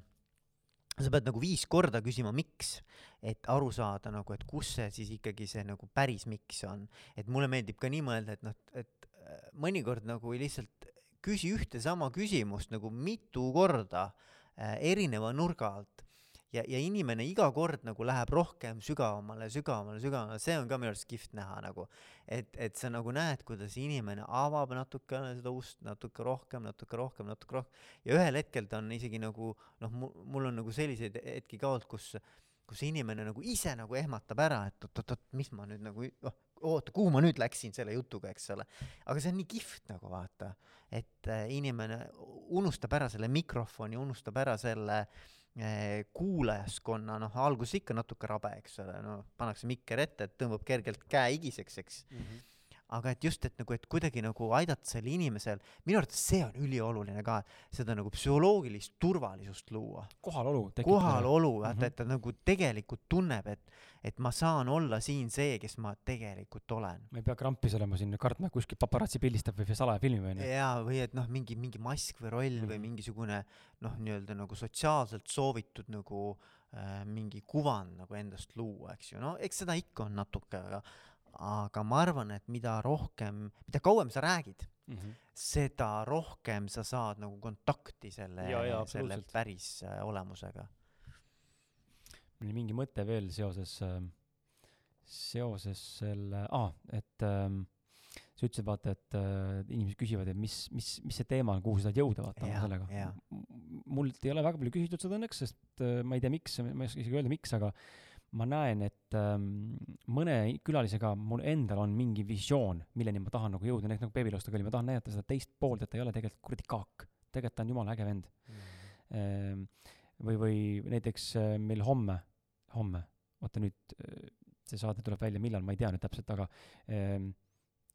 sa pead nagu viis korda küsima, miks, et aru saada nagu, et kus see siis ikkagi see nagu päris miks on. et mulle meeldib ka nii mõelda, et noh, et äh, mõnikord nagu lihtsalt küsi ühte sama küsimust nagu mitu korda äh, erineva nurga alt. Ja, ja inimene iga kord nagu läheb rohkem sügavamale, sügavamale, sügavamale, see on ka minu arust kihvt näha nagu. et, et sa nagu näed, kuidas inimene avab natukene seda ust natuke rohkem, natuke rohkem, natuke rohkem. Ja ühel hetkel ta on isegi nagu noh, mul on nagu selliseid hetki ka olnud, kus kus inimene nagu ise nagu ehmatab ära, et oot-oot-oot, mis ma nüüd nagu, oh, oota, kuhu ma nüüd läksin selle jutuga, eks ole. aga see on nii kihvt nagu vaata, et äh, inimene unustab ära selle mikrofoni, unustab ära selle äh, kuulajaskonna, noh, alguses ikka natuke rabe, eks ole, no pannakse mikker ette, et tõmbab kergelt käe higiseks, eks. Aga et just, et nagu, et kuidagi nagu aidata sel inimesel, minu arvates see on ülioluline ka, seda nagu psühholoogilist turvalisust luua. kohalolu. kohalolu, vaata, Mhm. et ta nagu tegelikult tunneb, et, et ma saan olla siin see, kes ma tegelikult olen. ma ei pea krampis olema siin, kartma, kuskil paparatsi pildistab või salaja filmib onju. jaa, või et noh, mingi, mingi mask või roll või Mhm. mingisugune noh, nii-öelda nagu sotsiaalselt soovitud nagu äh, mingi kuvand nagu endast luua, eks ju, no eks seda ikka on natuke, aga aga ma arvan, et mida rohkem, mida kauem sa räägid, seda rohkem sa saad nagu kontakti selle selle päris äh, olemusega. mul oli mingi mõte veel seoses, seoses selle, aa, et ähm, sa ütlesid vaata, et äh, inimesed küsivad, et mis, mis, mis see teema on, kuhu sa tahad jõuda, vaata Jaa, sellega. mult ei ole väga palju küsitud seda õnneks, sest äh, ma ei tea, miks, ma ei oska isegi öelda, miks, aga ma näen, et ähm, mõne külalisega mul endal on mingi visioon, milleni ma tahan nagu jõuda, näiteks nagu Babylostega oli, ma tahan näidata seda teist poolt, et ta ei ole tegelikult kuradi kaak. tegelikult ta on jumala äge vend mm.. või, või näiteks äh, meil homme, homme, oota nüüd, äh, see saade tuleb välja, millal, ma ei tea nüüd täpselt, aga ähm,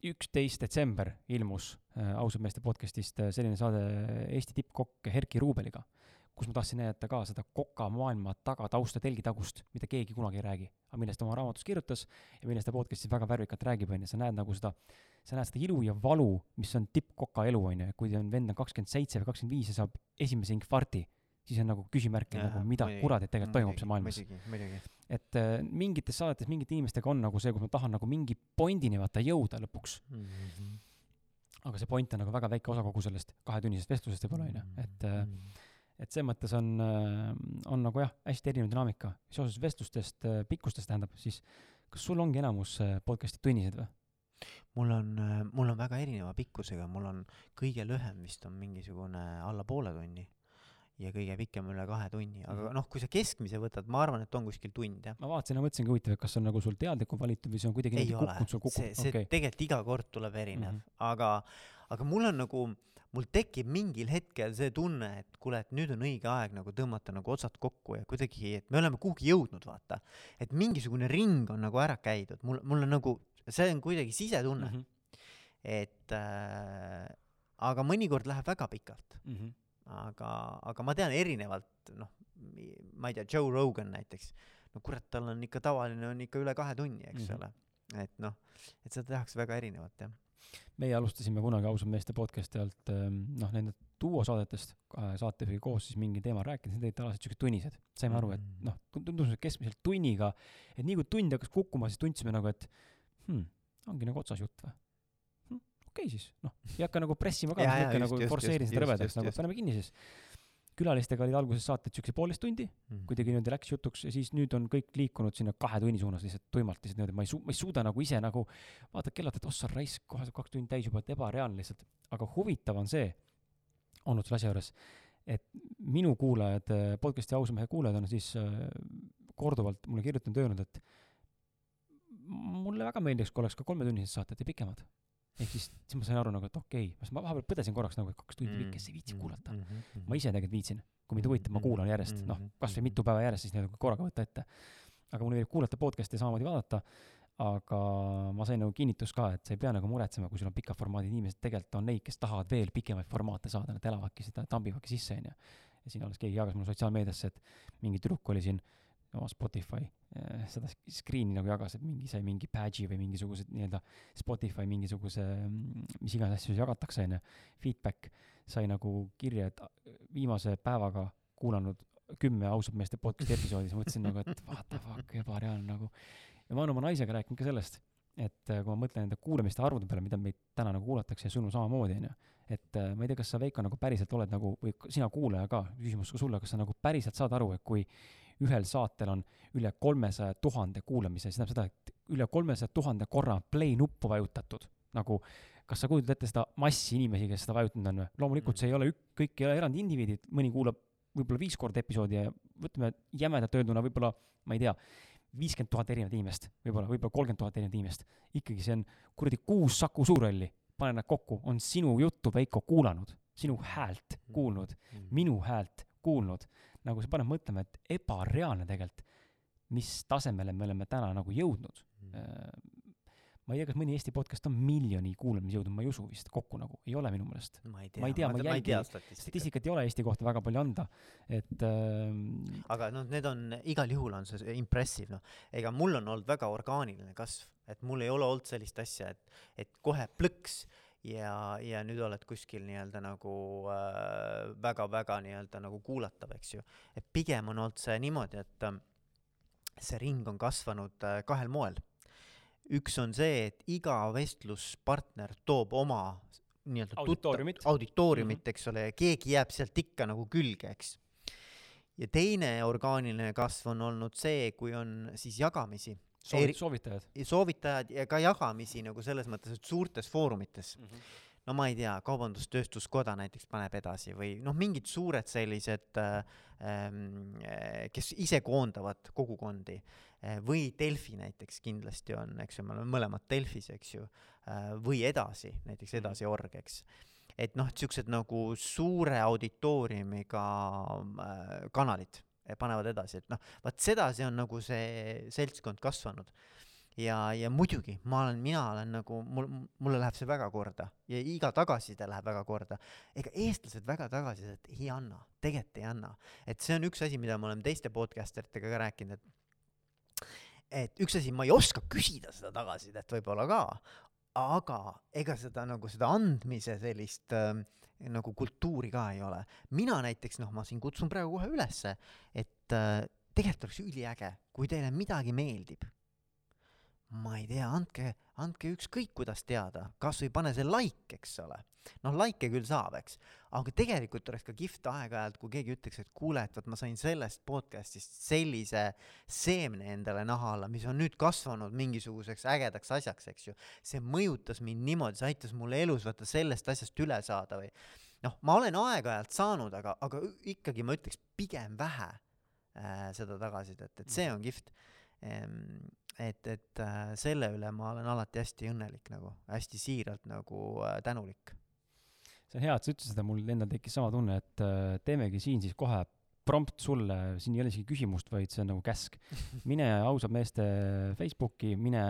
üksteist detsember ilmus äh, ausad meeste podcast'ist selline saade Eesti tippkokk Erki Ruubeliga kus ma tahtsin näidata ka seda kokamaailma tagatausta, telgitagust, mida keegi kunagi ei räägi, aga millest ta oma raamatus kirjutas ja millest ta podcast'is väga värvikalt räägib, on ju, sa näed nagu seda, sa näed seda ilu ja valu, mis on tippkoka elu, on ju, kui on vend on kakskümmend seitse või kakskümmend viis ja saab esimese infarkti, siis on nagu küsimärk, nagu mida kuradit tegelikult toimub seal maailmas. et äh, mingites saadetes mingite inimestega on nagu see, kus ma tahan nagu mingi pointini vaata jõuda lõpuks mm. -hmm. aga see point on nagu väga väike osa kogu sellest kahetunnisest vestlusest võib-olla, on ju, et äh, mm et selles mõttes on, äh, on nagu jah, hästi erinev dünaamika. seoses vestlustest, äh, pikkustest tähendab, siis kas sul ongi enamus äh, podcast'id tunnised või? mul on, mul on väga erineva pikkusega, mul on kõige lühem vist on mingisugune alla poole tunni ja kõige pikem üle kahe tunni, aga mhm. noh, kui sa keskmise võtad, ma arvan, et on kuskil tund, jah. ma vaatasin ja mõtlesingi huvitav, et kas see on nagu sul teadlikult valitud või see on kuidagi ei ole, see, see okay. tegelikult iga kord tuleb erinev mm, -hmm. aga, aga mul on nagu mul tekib mingil hetkel see tunne, et kuule, et nüüd on õige aeg nagu tõmmata nagu otsad kokku ja kuidagi, et me oleme kuhugi jõudnud, vaata. et mingisugune ring on nagu ära käidud, mul, mul on nagu, see on kuidagi sisetunne mm. -hmm. et äh, aga mõnikord läheb väga pikalt mm. -hmm. Aga, aga ma tean erinevalt, noh, ma ei tea, Joe Rogan näiteks, no kurat, tal on ikka tavaline on ikka üle kahe tunni, eks mm -hmm. ole. et noh, et seda tehakse väga erinevalt, jah meie alustasime kunagi ausad meeste podcast'i alt ähm, noh, nende duosaadetest saatejuhiga koos siis mingi teemal rääkides, need olid alati siuksed tunnised. saime aru, et mm. noh, tundus keskmiselt tunniga, et nii kui tund hakkas kukkuma, siis tundsime nagu, et hmm, ongi nagu otsas jutt või. Okei okay siis, noh, ei hakka nagu pressima ka, ikka nagu forsseerin seda rõvedaks, nagu paneme kinni siis külalistega olid alguses saated siukse poolteist tundi mm., kuidagi niimoodi läks jutuks ja siis nüüd on kõik liikunud sinna kahe tunni suunas lihtsalt tuimalt lihtsalt niimoodi, ma ei su-, ma ei suuda nagu ise nagu vaatad kellalt, et ossa raisk, kohe saab kaks tundi täis juba, et ebareaalne lihtsalt. aga huvitav on see, olnud selle asja juures, et minu kuulajad, podcast'i ausamehe kuulajad on siis äh, korduvalt mulle kirjutanud, öelnud, et mulle väga meeldiks, kui oleks ka kolmetunnised saated ja pikemad ehk siis, siis ma sain aru nagu, et okei okay., ma vahepeal põdesin korraks nagu, et kaks tundi mm., kes ei viitsi kuulata mm. -hmm. ma ise tegelikult viitsin, kui mind huvitab, ma kuulan järjest, noh, kasvõi mitu päeva järjest siis nii-öelda korraga võtta ette. aga mulle meeldib kuulata podcast'i ja samamoodi vaadata, aga ma sain nagu kinnitust ka, et sa ei pea nagu muretsema, kui sul on pika formaadi inimesed, tegelikult on neid, kes tahavad veel pikemaid formaate saada, nad elavadki seda, tambivadki sisse, onju. ja siin alles keegi jagas mulle sotsiaalmeediasse, et mingi tüdruk oli siin oma Spotify eh, seda screen'i nagu jagas, et mingi sai mingi badge'i või mingisugused nii-öelda Spotify mingisuguse, mm, mis iganes asju jagatakse, onju, feedback, sai nagu kirja, et viimase päevaga kuulanud kümme ausat meeste podcast'i episoodi, siis mõtlesin nagu, et what the fuck, ebareaalne nagu. ja ma olen oma naisega rääkinud ka sellest, et eh, kui ma mõtlen nende kuulamiste arvude peale, mida meid täna nagu kuulatakse ja sinu samamoodi, onju, et eh, ma ei tea, kas sa, Veiko, nagu päriselt oled nagu, või sina kuulaja ka, küsimus ka sulle, kas sa nagu päriselt saad aru, et kui ühel saatel on üle kolmesaja tuhande kuulamise, see tähendab seda, et üle kolmesaja tuhande korra play nuppu vajutatud. nagu, kas sa kujutad ette seda massi inimesi, kes seda vajutanud on või? loomulikult see ei ole kõik ei ole erandindiviidid, mõni kuulab võib-olla viis korda episoodi ja ütleme jämedalt öelduna võib-olla, ma ei tea, viiskümmend tuhat erinevat inimest, võib-olla, võib-olla kolmkümmend tuhat erinevat inimest. ikkagi see on kuradi kuus Saku Suurhalli, pane nad kokku, on sinu juttu, Veiko, kuulanud, sinu häält kuulnud, mm. minu häält kuulnud nagu see paneb mõtlema, et ebareaalne tegelikult, mis tasemele me oleme täna nagu jõudnud mm.. ma ei tea, kas mõni Eesti podcast on miljoni kuulamise jõudnud, ma ei usu vist kokku nagu, ei ole minu meelest. ma ei tea, ma ei tea, ma, ma ei tea statistikat. statistikat ei ole Eesti kohta väga palju anda, et äh, aga noh, need on, igal juhul on see impressive, noh. ega mul on olnud väga orgaaniline kasv, et mul ei ole olnud sellist asja, et, et kohe plõks ja, ja nüüd oled kuskil nii-öelda nagu äh, väga-väga nii-öelda nagu kuulatav, eks ju. et pigem on olnud see niimoodi, et äh, see ring on kasvanud äh, kahel moel. üks on see, et iga vestluspartner toob oma nii-öelda auditooriumit, auditooriumit -hmm. eks ole, ja keegi jääb sealt ikka nagu külge, eks. ja teine orgaaniline kasv on olnud see, kui on siis jagamisi Soovit-, soovitajad? soovitajad ja ka jagamisi nagu selles mõttes, et suurtes foorumites mm. -hmm. no ma ei tea, Kaubandus-Tööstuskoda näiteks paneb edasi või noh, mingid suured sellised äh, ähm, kes ise koondavad kogukondi äh, või Delfi näiteks kindlasti on, eks ju, me oleme mõlemad Delfis, eks ju, äh, või Edasi, näiteks Mhm. Edasi org, eks et noh, siuksed nagu suure auditooriumiga äh, kanalid panevad edasi, et noh, vaat sedasi on nagu see seltskond kasvanud. ja, ja muidugi ma olen, mina olen nagu, mul, mulle läheb see väga korda ja iga tagasiside läheb väga korda. ega eestlased väga tagasisidet ei anna, tegelikult ei anna. et see on üks asi, mida me oleme teiste podcaster itega ka rääkinud, et et üks asi, ma ei oska küsida seda tagasisidet võib-olla ka, aga ega seda nagu seda andmise sellist äh, nagu kultuuri ka ei ole. mina näiteks noh, ma siin kutsun praegu kohe ülesse, et äh, tegelikult oleks üliäge, kui teile midagi meeldib. Ma ei tea, andke, andke ükskõik kuidas teada, kas või pane see like, eks ole. noh, like'e küll saab, eks, aga tegelikult oleks ka kihvt aeg-ajalt, kui keegi ütleks, et kuule, et vot ma sain sellest podcast'ist sellise seemne endale naha alla, mis on nüüd kasvanud mingisuguseks ägedaks asjaks, eks ju. see mõjutas mind niimoodi, see aitas mul elus vaata sellest asjast üle saada või noh, ma olen aeg-ajalt saanud, aga, aga ikkagi ma ütleks pigem vähe äh, seda tagasisidet, et see on kihvt ehm, et, et äh, selle üle ma olen alati hästi õnnelik nagu, hästi siiralt nagu äh, tänulik. see on hea, et sa ütlesid seda, mul endal tekkis sama tunne, et äh, teemegi siin siis kohe prompt sulle, siin ei ole isegi küsimust, vaid see on nagu käsk. mine ausad meeste Facebooki, mine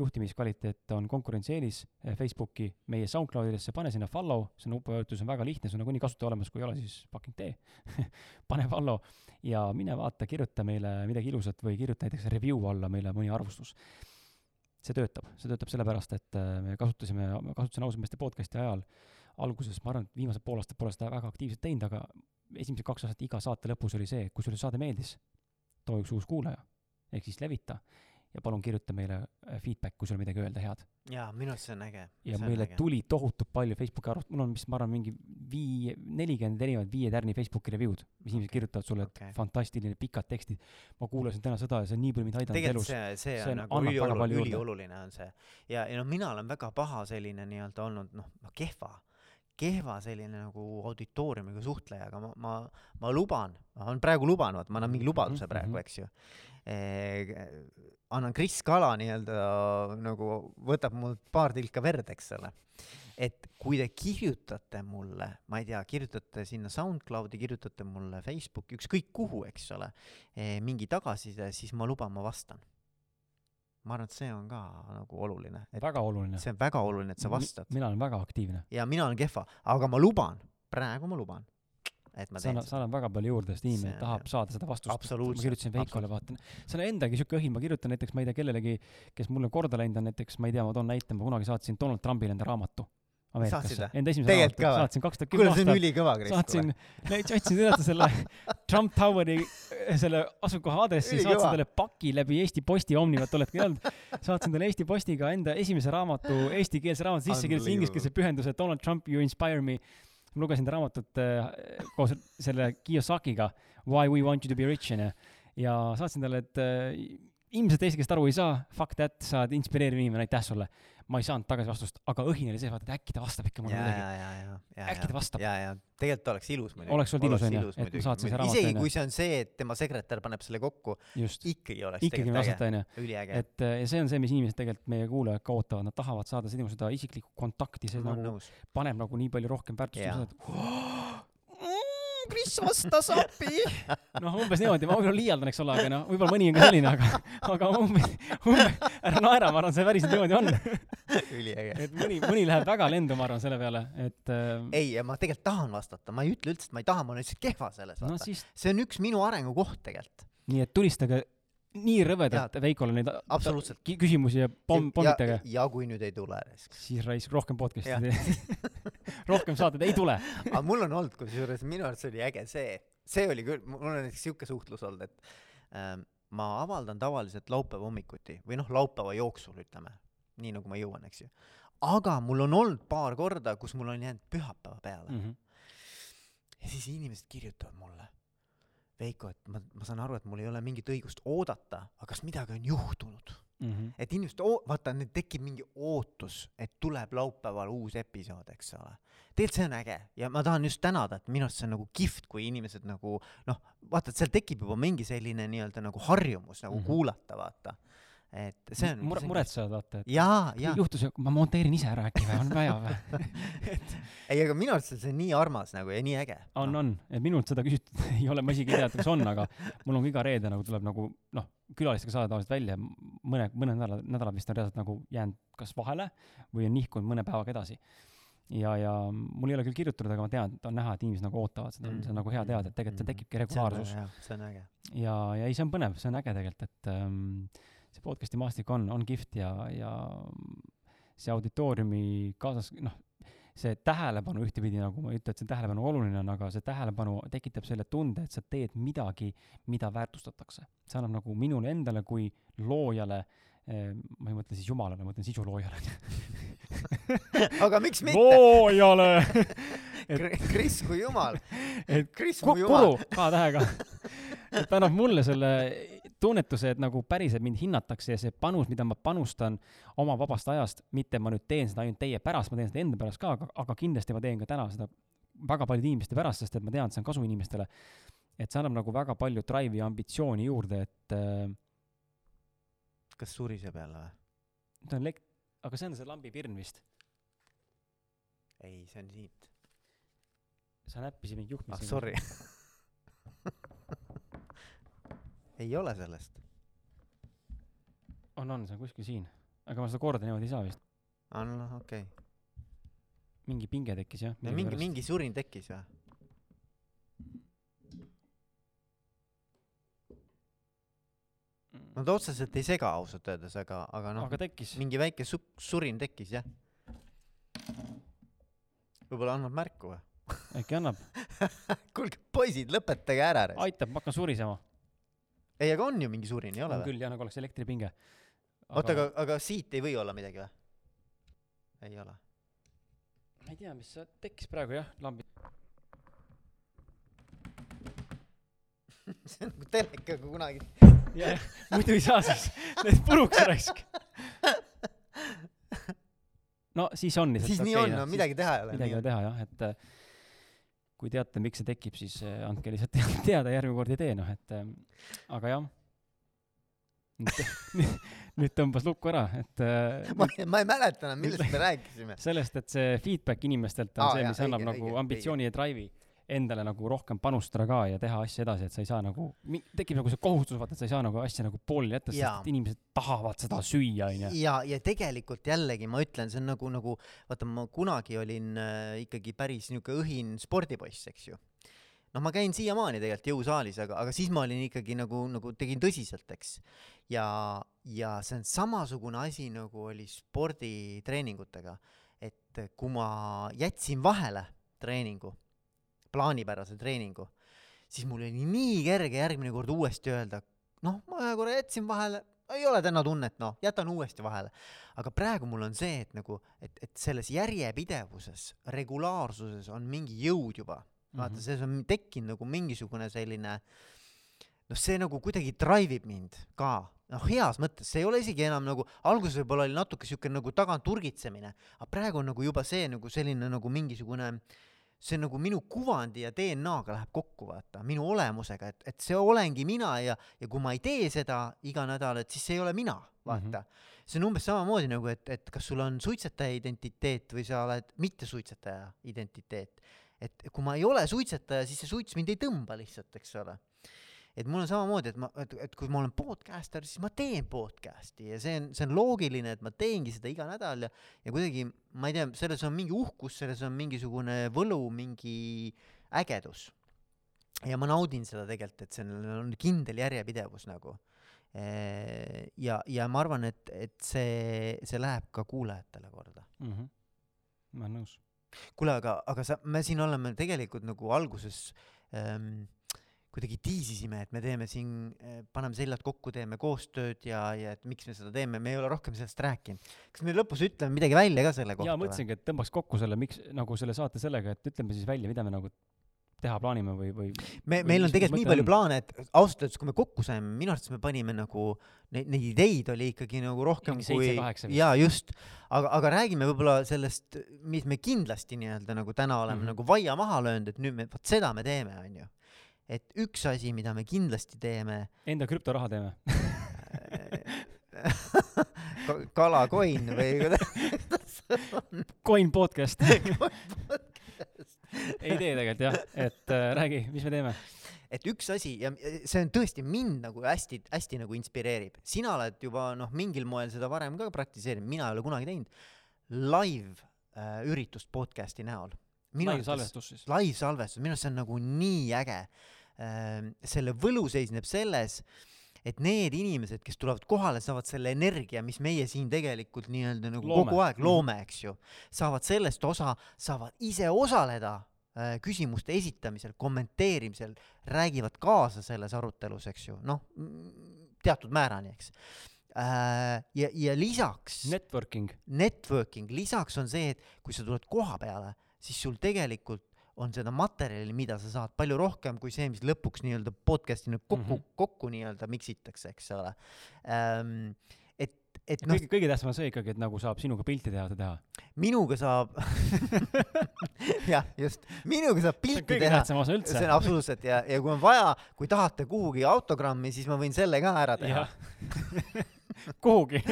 juhtimiskvaliteet on konkurentsieelis eh, Facebooki, meie SoundCloudidesse, pane sinna follow, see nupuvajutus on väga lihtne, see on nagunii kasutaja olemas, kui ei ole, siis fucking tee pane follow ja mine vaata, kirjuta meile midagi ilusat või kirjuta näiteks review alla meile mõni arvustus. see töötab, see töötab sellepärast, et äh, me kasutasime, ma kasutasin ausalt meeste podcast'i ajal alguses, ma arvan, et viimased pool aastat pole seda väga aktiivselt teinud, aga esimesed kaks aastat iga saate lõpus oli see, kui sulle saade meeldis, too üks uus kuulaja, ehk siis levita ja palun kirjuta meile äh, feedback, kui sul on midagi öelda head. jaa, minu arust see on äge. ja meile äge. tuli tohutult palju Facebooki arvust-, mul on vist, ma arvan, mingi vii-, nelikümmend erinevat viie tärni Facebooki review'd, mis inimesed Okei, kirjutavad sulle, et okei. fantastiline, pikad tekstid. ma kuulasin täna seda ja see on nii palju mind aidanud elus. see, see see on nagu annab väga üliolu- palju juurde. ülioluline on see. ja, ja noh, mina olen väga paha selline nii-öelda olnud noh kehva, kehva selline nagu auditooriumiga suhtleja, aga ma, ma, ma luban, ma olen praegu lubanud, ma annan mingi lubaduse Mhm, praegu, mhm. eks ju e,. annan Kris Kala nii-öelda nagu võtab mult paar tilka verd, eks ole et kui te kirjutate mulle, ma ei tea, kirjutate sinna SoundCloudi, kirjutate mulle Facebooki, ükskõik kuhu, eks ole, mingi tagasiside, siis ma luban, ma vastan. Ma arvan, et see on ka nagu oluline, väga oluline. see on väga oluline, et sa vastad. mina olen väga aktiivne. ja mina olen kehva, aga ma luban, praegu ma luban, et ma teen seda. annad väga palju juurde, sest inimene See- tahab saada seda vastust. ma kirjutasin Veikole, vaatan, see on endagi siuke õhin, ma kirjutan näiteks, ma ei tea, kellelegi, kes mulle korda läinud on, näiteks, ma ei tea, ma toon näite, ma kunagi saatsin Donald Trumpile enda raamatu Ameerikasse enda esimese raamatu saatsin kaks tuhat kuule, kümme see on aastal. ülikõva, Kris. saatsin otsin teada selle Trump Toweri äh, selle asukoha aadressi saatsin talle paki läbi Eesti Posti Omnivat oledki ei olnud saatsin talle Eesti Postiga enda esimese raamatu eestikeelse raamatu sisse kirjutasin ingliskeelse pühenduse Donald Trump you inspire me. Ma lugesin ta raamatut äh, koos selle Kiyosakiga Why we want you to be rich onju ja saatsin talle et äh, ilmselt eesti keelest aru ei saa fuck that sa oled inspireeriv inimene aitäh sulle ma ei saanud tagasi vastust aga õhin oli see vaata et äkki ta vastab ikka mulle midagi äkki ta vastab. Ja, ja tegelikult oleks ilus muidugi. Oleks olnud ilus, onju, et ma saatsin see raamat, isegi kui see on see, et tema sekretär paneb selle kokku, ikkagi oleks ikkagi tegelikult äge, üliäge. et äh, ja see on see, mis inimesed tegelikult meie kuulajad ka ootavad, nad tahavad saada sinu seda isiklikku kontakti, see ma nagu nõus. paneb nagu nii palju rohkem väärtust et Kris vastas appi. noh, umbes niimoodi, ma võib-olla liialdan, eks ole, aga noh, võib-olla mõni on ka selline, aga, aga umbes, umbes, ära naera, ma arvan, see päriselt niimoodi on. üliäge. et mõni, mõni läheb väga lendu, ma arvan, selle peale, et äh, ei, ma tegelikult tahan vastata, ma ei ütle üldse, et ma ei taha, ma olen lihtsalt kehva selles, no vaata. siis, see on üks minu arengukoht tegelikult. nii et tulistage nii rõvedalt Veikole neid absoluutselt. ki- küsimusi ja pomm, pommitage ja, kui nüüd ei tule siis raisk rohkem podcast'i tee rohkem saateid ei tule aga mul on olnud kusjuures minu arvates oli äge see, see oli küll, mul on näiteks siuke suhtlus olnud, et ähm, ma avaldan tavaliselt laupäeva hommikuti või noh, laupäeva jooksul ütleme, nii nagu ma jõuan, eks ju. aga mul on olnud paar korda, kus mul on jäänud pühapäeva peale mm. -hmm. ja siis inimesed kirjutavad mulle. Veiko, et ma, ma saan aru, et mul ei ole mingit õigust oodata, aga kas midagi on juhtunud? mm. -hmm. et inimesed vaata nüüd tekib mingi ootus, et tuleb laupäeval uus episood, eks ole. tegelikult see on äge ja ma tahan just tänada, et minu arust see on nagu kihvt, kui inimesed nagu noh, vaata, et seal tekib juba mingi selline nii-öelda nagu harjumus nagu mm. -hmm. kuulata, vaata. Et see on Mure-, muretsevad, vaata, et jaa, jaa, juhtus, ma monteerin ise ära äkki või on vaja või? ei aga minu arust see on nii armas nagu ja nii äge. on, on, et minult seda küsitud ei ole, ma isegi ei tea, et kas on, aga mul on ka iga reede nagu tuleb nagu noh, külalistega saade tavaliselt välja, mõne, mõne nädala, nädalad vist on reaalselt nagu jäänud kas vahele või on nihkunud mõne päevaga edasi. ja, ja mul ei ole küll kirjutatud, aga ma tean, et on näha, et inimesed nagu ootavad seda mm, see on nagu hea teada, et tegelikult see tekibki regulaarsus. see on äge. ja, ja ei, see on põnev, see on äge tegelikult, et ähm, see podcast'i maastik on, on kihvt ja, ja see auditooriumi kaasas, noh, see tähelepanu ühtepidi nagu ma ei ütle, et see tähelepanu oluline on, aga see tähelepanu tekitab selle tunde, et sa teed midagi, mida väärtustatakse. see annab nagu minule endale kui loojale eh, ma ei mõtle siis jumalale, ma mõtlen sisuloojale. aga miks mitte? loojale Kris kui jumal, et Kris ku- kui jumal. kuru K-tähega. et annab mulle selle tunnetuse, et nagu päriselt mind hinnatakse ja see panus, mida ma panustan oma vabast ajast, mitte ma nüüd teen seda ainult teie pärast, ma teen seda enda pärast ka, aga, aga kindlasti ma teen ka täna seda väga paljude inimeste pärast, sest et ma tean, et see on kasu inimestele. et see annab nagu väga palju drive'i ja ambitsiooni juurde, et äh, kas suriseb jälle või? ta on lek-, aga see on see lambipirn vist. ei, see on siit. sa näppisid mind juhmist ah, sorry. ei ole sellest. on, on, see on kuskil siin. aga ma seda korda niimoodi ei saa vist. aa, noh, okei okay.. mingi pinge tekkis jah. no mingi, mingi surin tekkis või? no ta otseselt ei sega ausalt öeldes, aga, aga noh, mingi väike su-, surin tekkis jah. võib-olla annab märku või? äkki annab, kuulge, poisid, lõpetage ära. aitab, ma hakkan surisema. ei, aga on ju mingi surin, ei ole või? küll jah, nagu oleks elektripinge. oota, aga, aga siit ei või olla midagi või? ei ole. ma ei tea, mis tekkis praegu jah, lambi. see on nagu telekaga kunagi. jah, muidu ei saa siis, need puruks raisk. no siis on lihtsalt siis nii okei, on, no midagi teha ei ole. midagi ei ole teha jah, et kui teate, miks see tekib, siis äh, andke lihtsalt teada, järgmine kord ei tee, noh et äh, aga jah. nüüd, tõmbas lukku ära, et äh, ma, ma ei mäleta enam, millest me rääkisime. sellest, et see feedback inimestelt on Aa, see, mis annab õige, nagu õige, ambitsiooni ja drive'i endale nagu rohkem panustada ka ja teha asju edasi, et sa ei saa nagu, tekib nagu see kohustus, vaata, et sa ei saa nagu asja nagu pooleli jätta, sest et inimesed tahavad seda süüa, onju. ja, ja tegelikult jällegi ma ütlen, see on nagu, nagu vaata, ma kunagi olin äh, ikkagi päris niuke õhin spordipoiss, eks ju. noh, ma käin siiamaani tegelikult jõusaalis, aga, aga siis ma olin ikkagi nagu, nagu tegin tõsiselt, eks. ja, ja see on samasugune asi, nagu oli sporditreeningutega. et kui ma jätsin vahele treeningu, plaanipärase treeningu, siis mul oli nii kerge järgmine kord uuesti öelda, noh, ma ühe korra jätsin vahele, ei ole täna tunnet, noh, jätan uuesti vahele. aga praegu mul on see, et nagu, et, et selles järjepidevuses, regulaarsuses on mingi jõud juba. vaata, Mhm. selles on tekkinud nagu mingisugune selline noh, see nagu kuidagi drive ib mind ka, noh, heas mõttes, see ei ole isegi enam nagu, alguses võib-olla oli natuke siuke nagu tagant turgitsemine, aga praegu on nagu juba see nagu selline nagu mingisugune see nagu minu kuvandi ja DNA-ga läheb kokku, vaata, minu olemusega, et, et see olengi mina ja, ja kui ma ei tee seda iga nädal, et siis see ei ole mina, vaata mm. -hmm. see on umbes samamoodi nagu, et, et kas sul on suitsetaja identiteet või sa oled mittesuitsetaja identiteet. et kui ma ei ole suitsetaja, siis see suits mind ei tõmba lihtsalt, eks ole. Et mul on samamoodi, et ma, et, et kui ma olen podcaster, siis ma teen podcast'i ja see on, see on loogiline, et ma teengi seda iga nädal ja ja kuidagi ma ei tea, selles on mingi uhkus, selles on mingisugune võlu, mingi ägedus. ja ma naudin seda tegelikult, et sellel on kindel järjepidevus nagu. ja, ja ma arvan, et, et see, see läheb ka kuulajatele korda. mm. -hmm. ma olen nõus. kuule, aga, aga sa, me siin oleme tegelikult nagu alguses ähm, kuidagi tiisisime, et me teeme siin, paneme seljad kokku, teeme koostööd ja, ja et miks me seda teeme, me ei ole rohkem sellest rääkinud. kas me lõpus ütleme midagi välja ka selle kohta jaa, mõtlesingi, et tõmbaks kokku selle, miks nagu selle saate sellega, et ütleme siis välja, mida me nagu teha plaanime või, või me, meil on tegelikult nii palju on? plaane, et ausalt öeldes, kui me kokku saime, minu arvates me panime nagu neid, neid ideid oli ikkagi nagu rohkem kui jaa, just, aga, aga räägime võib-olla sellest, mis me kindlasti nii-öelda nagu täna oleme mm. -hmm. nagu vaia maha löönud, et nüüd me, vot seda me teeme, onju. Et üks asi, mida me kindlasti teeme enda krüptoraha teeme. ka- kalakoin või kuidas Coin podcast. ei tee tegelikult jah, et äh, räägi, mis me teeme? et üks asi ja see on tõesti mind nagu hästi-hästi nagu inspireerib, sina oled juba noh, mingil moel seda varem ka praktiseerinud, mina ei ole kunagi teinud, live äh, üritust podcast'i näol. live-salvestus siis. live-salvestus, minu arust see on nagu nii äge. Selle võlu seisneb selles, et need inimesed, kes tulevad kohale, saavad selle energia, mis meie siin tegelikult nii-öelda nagu Loome. kogu aeg Mhm. loome, eks ju, saavad sellest osa, saavad ise osaleda äh, küsimuste esitamisel, kommenteerimisel, räägivad kaasa selles arutelus, eks ju, noh, teatud määrani, eks. ja, ja lisaks Networking. networking, lisaks on see, et kui sa tuled koha peale, siis sul tegelikult on seda materjali, mida sa saad palju rohkem kui see, mis lõpuks nii-öelda podcast'ina kokku mm. -hmm. kokku nii-öelda miksitakse, eks ole ähm,. et, et noh kõige, kõige tähtsam on see ikkagi, et nagu saab sinuga pilti teha, teha. minuga saab jah, just, minuga saab pilti teha. see on. absoluutselt ja, ja kui on vaja, kui tahate kuhugi autogrammi, siis ma võin selle ka ära teha. kuhugi.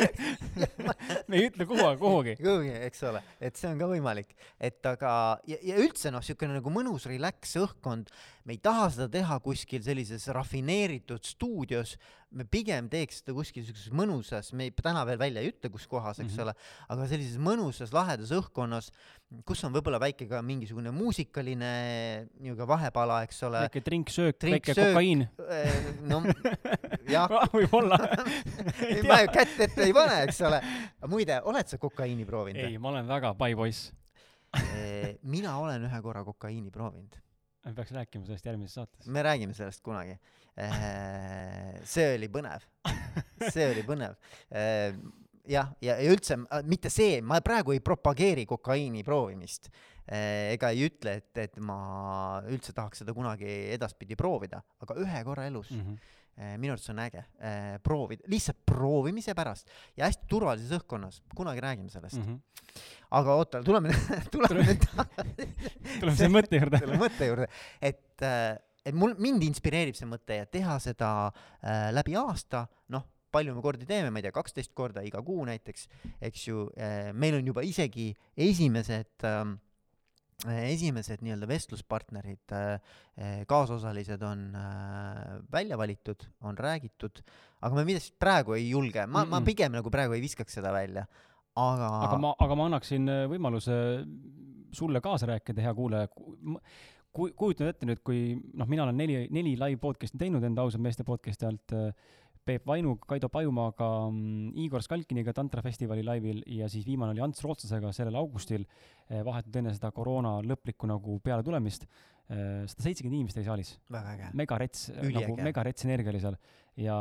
me ei ütle kuhu, aga kuhugi. kuhugi, eks ole, et see on ka võimalik, et aga ja, ja üldse noh, niisugune nagu mõnus relax õhkkond, me ei taha seda teha kuskil sellises rafineeritud stuudios, me pigem teeks seda kuskil niisuguses mõnusas, me ei, täna veel välja ei ütle, kus kohas, eks mm -hmm. ole, aga sellises mõnusas lahedas õhkkonnas, kus on võib-olla väike ka mingisugune muusikaline niisugune vahepala, eks ole, väike trinksöök, Trink, väike kokaiin. no jah, võib-olla. ei ma ju kätt ette ei pane, eks ole. muide, oled sa kokaiini proovinud? ei, ma olen väga pai poiss. Eh, mina olen ühe korra kokaiini proovinud, me peaks rääkima sellest järgmises saates. me räägime sellest kunagi. see oli põnev, see oli põnev. jah, ja, ja üldse mitte see, ma praegu ei propageeri kokaiini proovimist Eh, ega ei ütle, et, et ma üldse tahaks seda kunagi edaspidi proovida, aga ühe korra elus Mhm. Eh, minu arvates on äge eh, proovida, lihtsalt proovimise pärast ja hästi turvalises õhkkonnas, kunagi räägime sellest mm. -hmm. aga oota, tuleme, tuleme nüüd tuleme selle mõtte juurde. selle mõtte juurde, et, et mul, mind inspireerib see mõte ja teha seda äh, läbi aasta, noh, palju me kordi teeme, ma ei tea, kaksteist korda iga kuu näiteks, eks ju äh,, meil on juba isegi esimesed äh, esimesed nii-öelda vestluspartnerid äh,, kaasosalised on äh, välja valitud, on räägitud, aga ma vist praegu ei julge, ma mm, -mm. ma pigem nagu praegu ei viskaks seda välja, aga, aga ma, aga ma annaksin äh, võimaluse sulle kaasa rääkida, hea kuulaja. kui, kujutan ette nüüd, kui noh, mina olen neli, neli live podcast'i teinud enda ausad meeste podcast'i alt äh, Peep Vainuga, Kaido Pajumaaga, Igor Skalkiniga Tantra festivali laivil ja siis viimane oli Ants Rootsasega sellel augustil, vahetult enne seda koroona lõplikku nagu pealetulemist. sada seitsekümmend inimest oli saalis, megarets, Üliäge. nagu megarets energia oli seal ja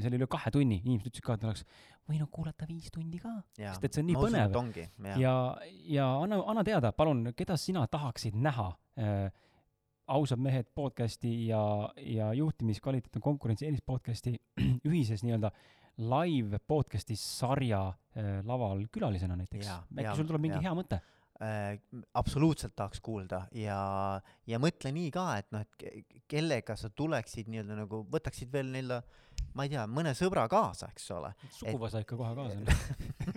see oli üle kahe tunni, inimesed ütlesid ka, et oleks võinud kuulata viis tundi ka, sest et see on nii põnev jah. ja, ja anna, anna teada, palun, keda sina tahaksid näha äh, ausad mehed podcasti ja, ja juhtimiskvaliteet on konkurentsi eelis podcasti ühises nii-öelda live podcasti sarja äh, laval külalisena näiteks. Äkki sul tuleb mingi jaa. hea mõte? Äh, absoluutselt tahaks kuulda ja, ja mõtle nii ka, et noh, et ke- kellega sa tuleksid nii-öelda nagu, võtaksid veel nii-öelda, ma ei tea, mõne sõbra kaasa, eks ole. suguvõsa ikka kohe kaasa.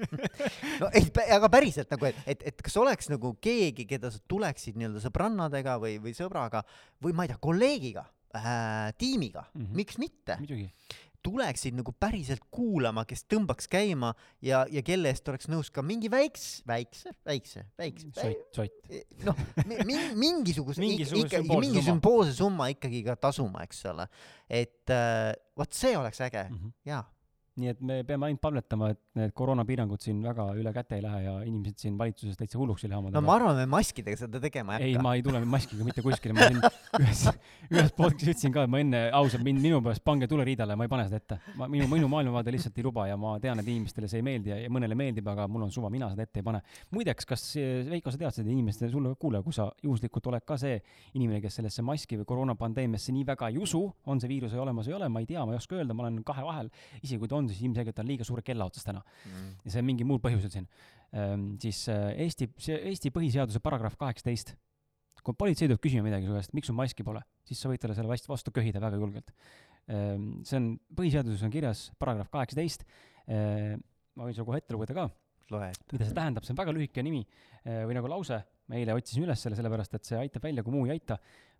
no ei, aga päriselt nagu, et, et, et kas oleks nagu keegi, keda sa tuleksid nii-öelda sõbrannadega või, või sõbraga või ma ei tea, kolleegiga äh,, tiimiga mm. -hmm. miks mitte, muidugi. Tuleksid nagu päriselt kuulama, kes tõmbaks käima ja, ja kelle eest oleks nõus ka mingi väiks, väikse, väikse, väikse, sott, sott. noh, mingisuguse, Mingisuguse ikkagi sümboolse mingi sümboolse summa ikkagi ka tasuma, eks ole. et äh, vot see oleks äge Mhm. jaa, nii et me peame ainult palvetama, et need koroonapiirangud siin väga üle käte ei lähe ja inimesed siin valitsuses täitsa hulluks ei lähe no ma arvan, me maskidega seda tegema ei hakka. ei, ma ei tule maskiga mitte kuskile, ma siin ühes, ühes podcast'is ütlesin ka, et ma enne ausalt, mind, minu pärast pange tuleriidale, ma ei pane seda ette. ma, minu, minu maailmavaade lihtsalt ei luba ja ma tean, et inimestele see ei meeldi ja, ja mõnele meeldib, aga mul on suva, mina seda ette ei pane. muideks, kas eh, Veiko, sa tead seda inimeste, sulle kuulaja, kui sa juhuslikult oled ka see inimene, kes sellesse maski või koroonapandeemiasse nii väga ei usu, on see viirus olemas või ei ole, ma ei tea, ma ei oska öelda, ma olen kahe vahel, isegi kui ta on, siis ilmselgelt on liiga suure kella otsas täna Mm. ja see on mingil muul põhjusel siin ehm,. siis äh, Eesti, see Eesti põhiseaduse paragrahv kaheksateist. kui politsei tuleb küsima midagi su käest, miks sul maski pole, siis sa võid talle selle vastu, köhida väga julgelt ehm,. see on, põhiseaduses on kirjas paragrahv kaheksateist ehm,. ma võin sulle kohe ette lugeda ka mida see tähendab, see on väga lühike nimi eh, või nagu lause, ma eile otsisin üles selle sellepärast, et see aitab välja, kui muu ei aita.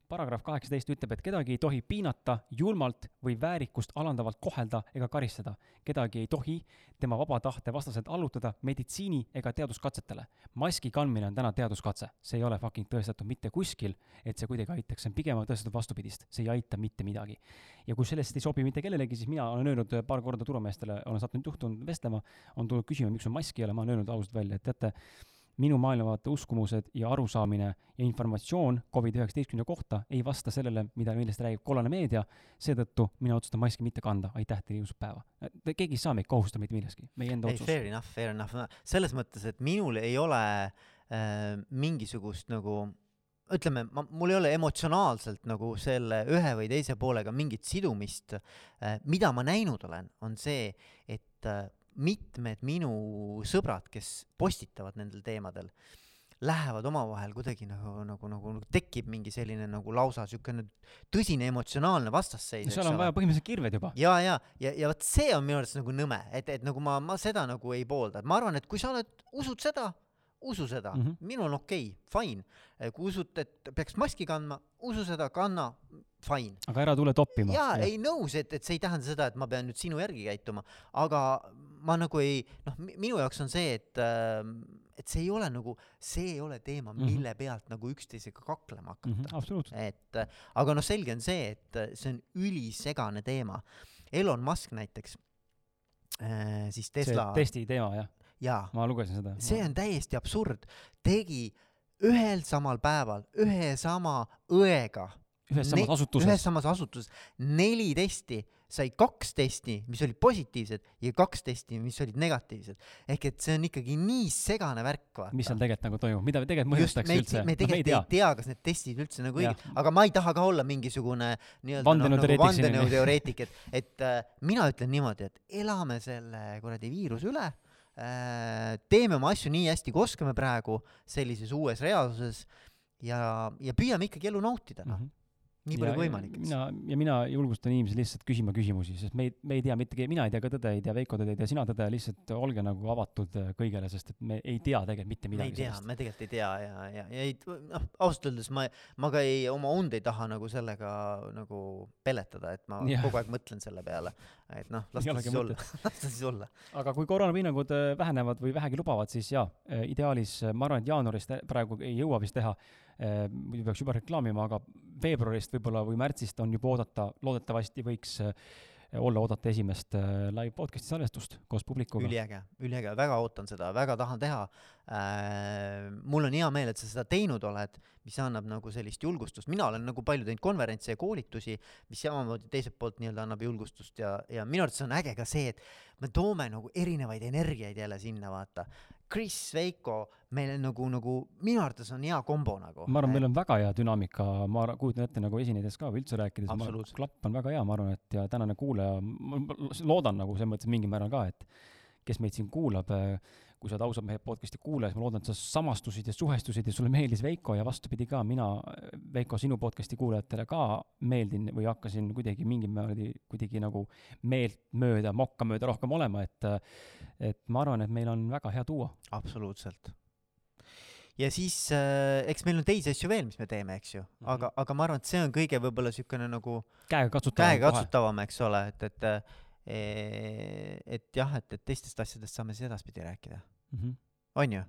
Paragrahv kaheksateist ütleb, et kedagi ei tohi piinata, julmalt või väärikust alandavalt kohelda ega karistada. kedagi ei tohi tema vaba tahte vastaselt allutada meditsiini ega teaduskatsetele. maski kandmine on täna teaduskatse, see ei ole fucking tõestatud mitte kuskil, et see kuidagi aitaks, see on pigem tõestatud vastupidist, see ei aita mitte midagi. ja kui sellest ei sobi mitte kellelegi, siis mina olen öelnud paar korda turumeestele, olen sattunud juhtunud vestlema, on tulnud küsima, miks sul maski ei ole, ma olen öelnud ausalt välja, et teate, minu maailmavaate uskumused ja arusaamine ja informatsioon Covid-19 kohta ei vasta sellele, mida, millest räägib kollane meedia, seetõttu mina otsustan maski mitte kanda, aitäh teile, ilusat päeva. keegi ei saa meid kohustada mitte milleski, meie enda ei, otsus. fair enough, fair enough, selles mõttes, et minul ei ole äh, mingisugust nagu ütleme, ma, mul ei ole emotsionaalselt nagu selle ühe või teise poolega mingit sidumist äh,. mida ma näinud olen, on see, et äh, mitmed minu sõbrad, kes postitavad nendel teemadel, lähevad omavahel kuidagi nagu, nagu, nagu, nagu tekib mingi selline nagu lausa siukene tõsine emotsionaalne vastasseis. seal on vaja põhimõtteliselt kirved juba. ja, ja, ja, ja vot see on minu arust nagu nõme, et, et nagu ma, ma seda nagu ei poolda, et ma arvan, et kui sa oled, usud seda, usu seda mm. -hmm. minul on okei okay,, fine. kui usud, et peaks maski kandma, usu seda, kanna, fine. aga ära tule toppima. jaa, ei nõus, et, et see ei tähenda seda, et ma pean nüüd sinu järgi käituma, aga ma nagu ei, noh, minu jaoks on see, et äh, et see ei ole nagu, see ei ole teema, Mhm. mille pealt nagu üksteisega kaklema hakata mm. -hmm, et äh, aga noh, selge on see, et äh, see on ülisegane teema. Elon Musk näiteks äh,, siis see Tesla testi teema, jah, jaa, ma lugesin seda. see on täiesti absurd, tegi ühel samal päeval ühe sama õega ühes samas asutuses ühes. samas asutuses neli testi, sai kaks testi, mis olid positiivsed ja kaks testi, mis olid negatiivsed. ehk et see on ikkagi nii segane värk, vaata. mis seal tegelikult nagu toimub, mida tegelikult me ei, üldse? me no me ei tegelikult tea ei. tea, kas need testid üldse nagu õiged, aga ma ei taha ka olla mingisugune nii-öelda noh, nagu Vandenõuteoreetik on ju. vandenõuteoreetik, et, et äh, mina ütlen niimoodi, et elame selle kuradi viiruse üle äh,, teeme oma asju nii hästi, kui oskame praegu sellises uues reaalsuses ja, ja püüame ikkagi elu nautida, noh, Mhm. Nii palju kui võimalik. mina, ja mina julgustan inimesi lihtsalt küsima küsimusi, sest me ei, me ei tea mitte, mina ei tea ka tõde, ei tea Veiko tõde, ei tea sina tõde, lihtsalt olge nagu avatud äh, kõigele, sest et me ei tea tegelikult mitte me ei midagi tea, me tegelikult ei tea ja, ja, ja ei, noh, ausalt öeldes ma, ma ka ei, oma und ei taha nagu sellega nagu peletada, et ma Jah. kogu aeg mõtlen selle peale, et noh, las ta siis olla, las ta siis olla. aga kui koroonapiirangud äh, vähenevad või vähegi lubavad, siis jaa, ideaalis äh, ma arvan, et jaanuarist praegu ei jõua vist teha, muidu peaks juba reklaamima, aga veebruarist võib-olla või märtsist on juba oodata, loodetavasti võiks äh, olla oodata esimest äh, live podcast'i salvestust koos publikuga. üliäge, üliäge, väga ootan seda, väga tahan teha äh,. mul on hea meel, et sa seda teinud oled, mis annab nagu sellist julgustust, mina olen nagu palju teinud konverentse ja koolitusi, mis samamoodi teiselt poolt nii-öelda annab julgustust ja, ja minu arvates on äge ka see, et me toome nagu erinevaid energiaid jälle sinna, vaata. Chris, Veiko, meil on nagu, nagu minu arvates on hea kombo nagu. ma arvan, meil on väga hea dünaamika, ma kujutan ette nagu esinedes ka või üldse rääkides, klapp on väga hea, ma arvan, et ja tänane kuulaja, ma ma loodan nagu selles mõttes mingil määral ka, et kes meid siin kuulab, kui sa oled ausad mehed podcast'i kuulaja, siis ma loodan, et sa samastusid ja suhestusid ja sulle meeldis Veiko ja vastupidi ka, mina, Veiko, sinu podcast'i kuulajatele ka meeldin või hakkasin kuidagi mingil määral kuidagi nagu meeltmööda, mokkamööda rohkem olema, et et ma arvan, et meil on väga hea duo. absoluutselt. ja siis äh, eks meil on teisi asju veel, mis me teeme, eks ju, Mhm. aga, aga ma arvan, et see on kõige võib-olla niisugune nagu käega katsutav. käegakatsutavam, eks ole, et, et eh, et jah, et, et teistest asjadest saame siis edaspidi rääkida, Mm -hmm. On ju?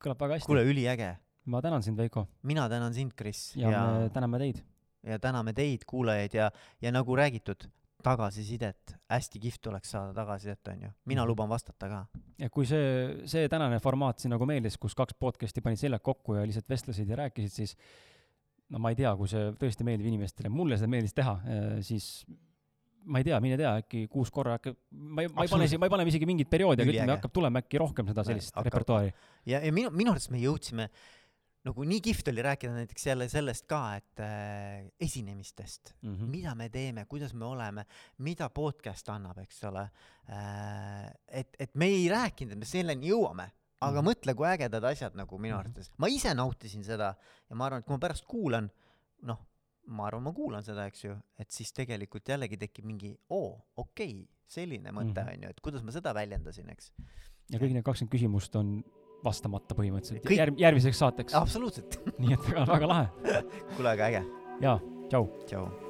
kõlab väga hästi. kuule, üliäge. ma tänan sind, Veiko, mina tänan sind, Kris, ja, ja, me täname teid. ja täname teid, kuulajaid ja, ja nagu räägitud, tagasisidet, hästi kihvt oleks saada tagasisidet, onju. mina Mhm. luban vastata ka. ja kui see, see tänane formaat siin nagu meeldis, kus kaks podcast'i panid seljad kokku ja lihtsalt vestlesid ja rääkisid, siis no ma ei tea, kui see tõesti meeldib inimestele, mulle seda meeldis teha, siis ma ei tea, mine tea, äkki kuus korra äkki, ma ei, ma ei pane, Absoluutselt. ma ei pane isegi mingit perioodi, aga ütleme, hakkab tulema äkki rohkem seda sellist Hakkab. repertuaari. ja, ja minu, minu arvates me jõudsime nagu nii kihvt oli rääkida näiteks jälle sellest ka, et äh, esinemistest mm. -hmm. mida me teeme, kuidas me oleme, mida podcast annab, eks ole äh,. et, et me ei rääkinud, et me selleni jõuame, aga mm. -hmm. mõtle, kui ägedad asjad nagu minu Mhm. arvates, ma ise nautisin seda ja ma arvan, et kui ma pärast kuulan, noh, ma arvan, ma kuulan seda, eks ju, et siis tegelikult jällegi tekib mingi, oo, okei okay,, selline mõte Mhm. on ju, et kuidas ma seda väljendasin, eks. ja kõik need kakskümmend küsimust on vastamata põhimõtteliselt Kõik- järg-, järgmiseks saateks. absoluutselt, nii et väga, väga lahe. kuule, aga äge, jaa, tšau. tšau.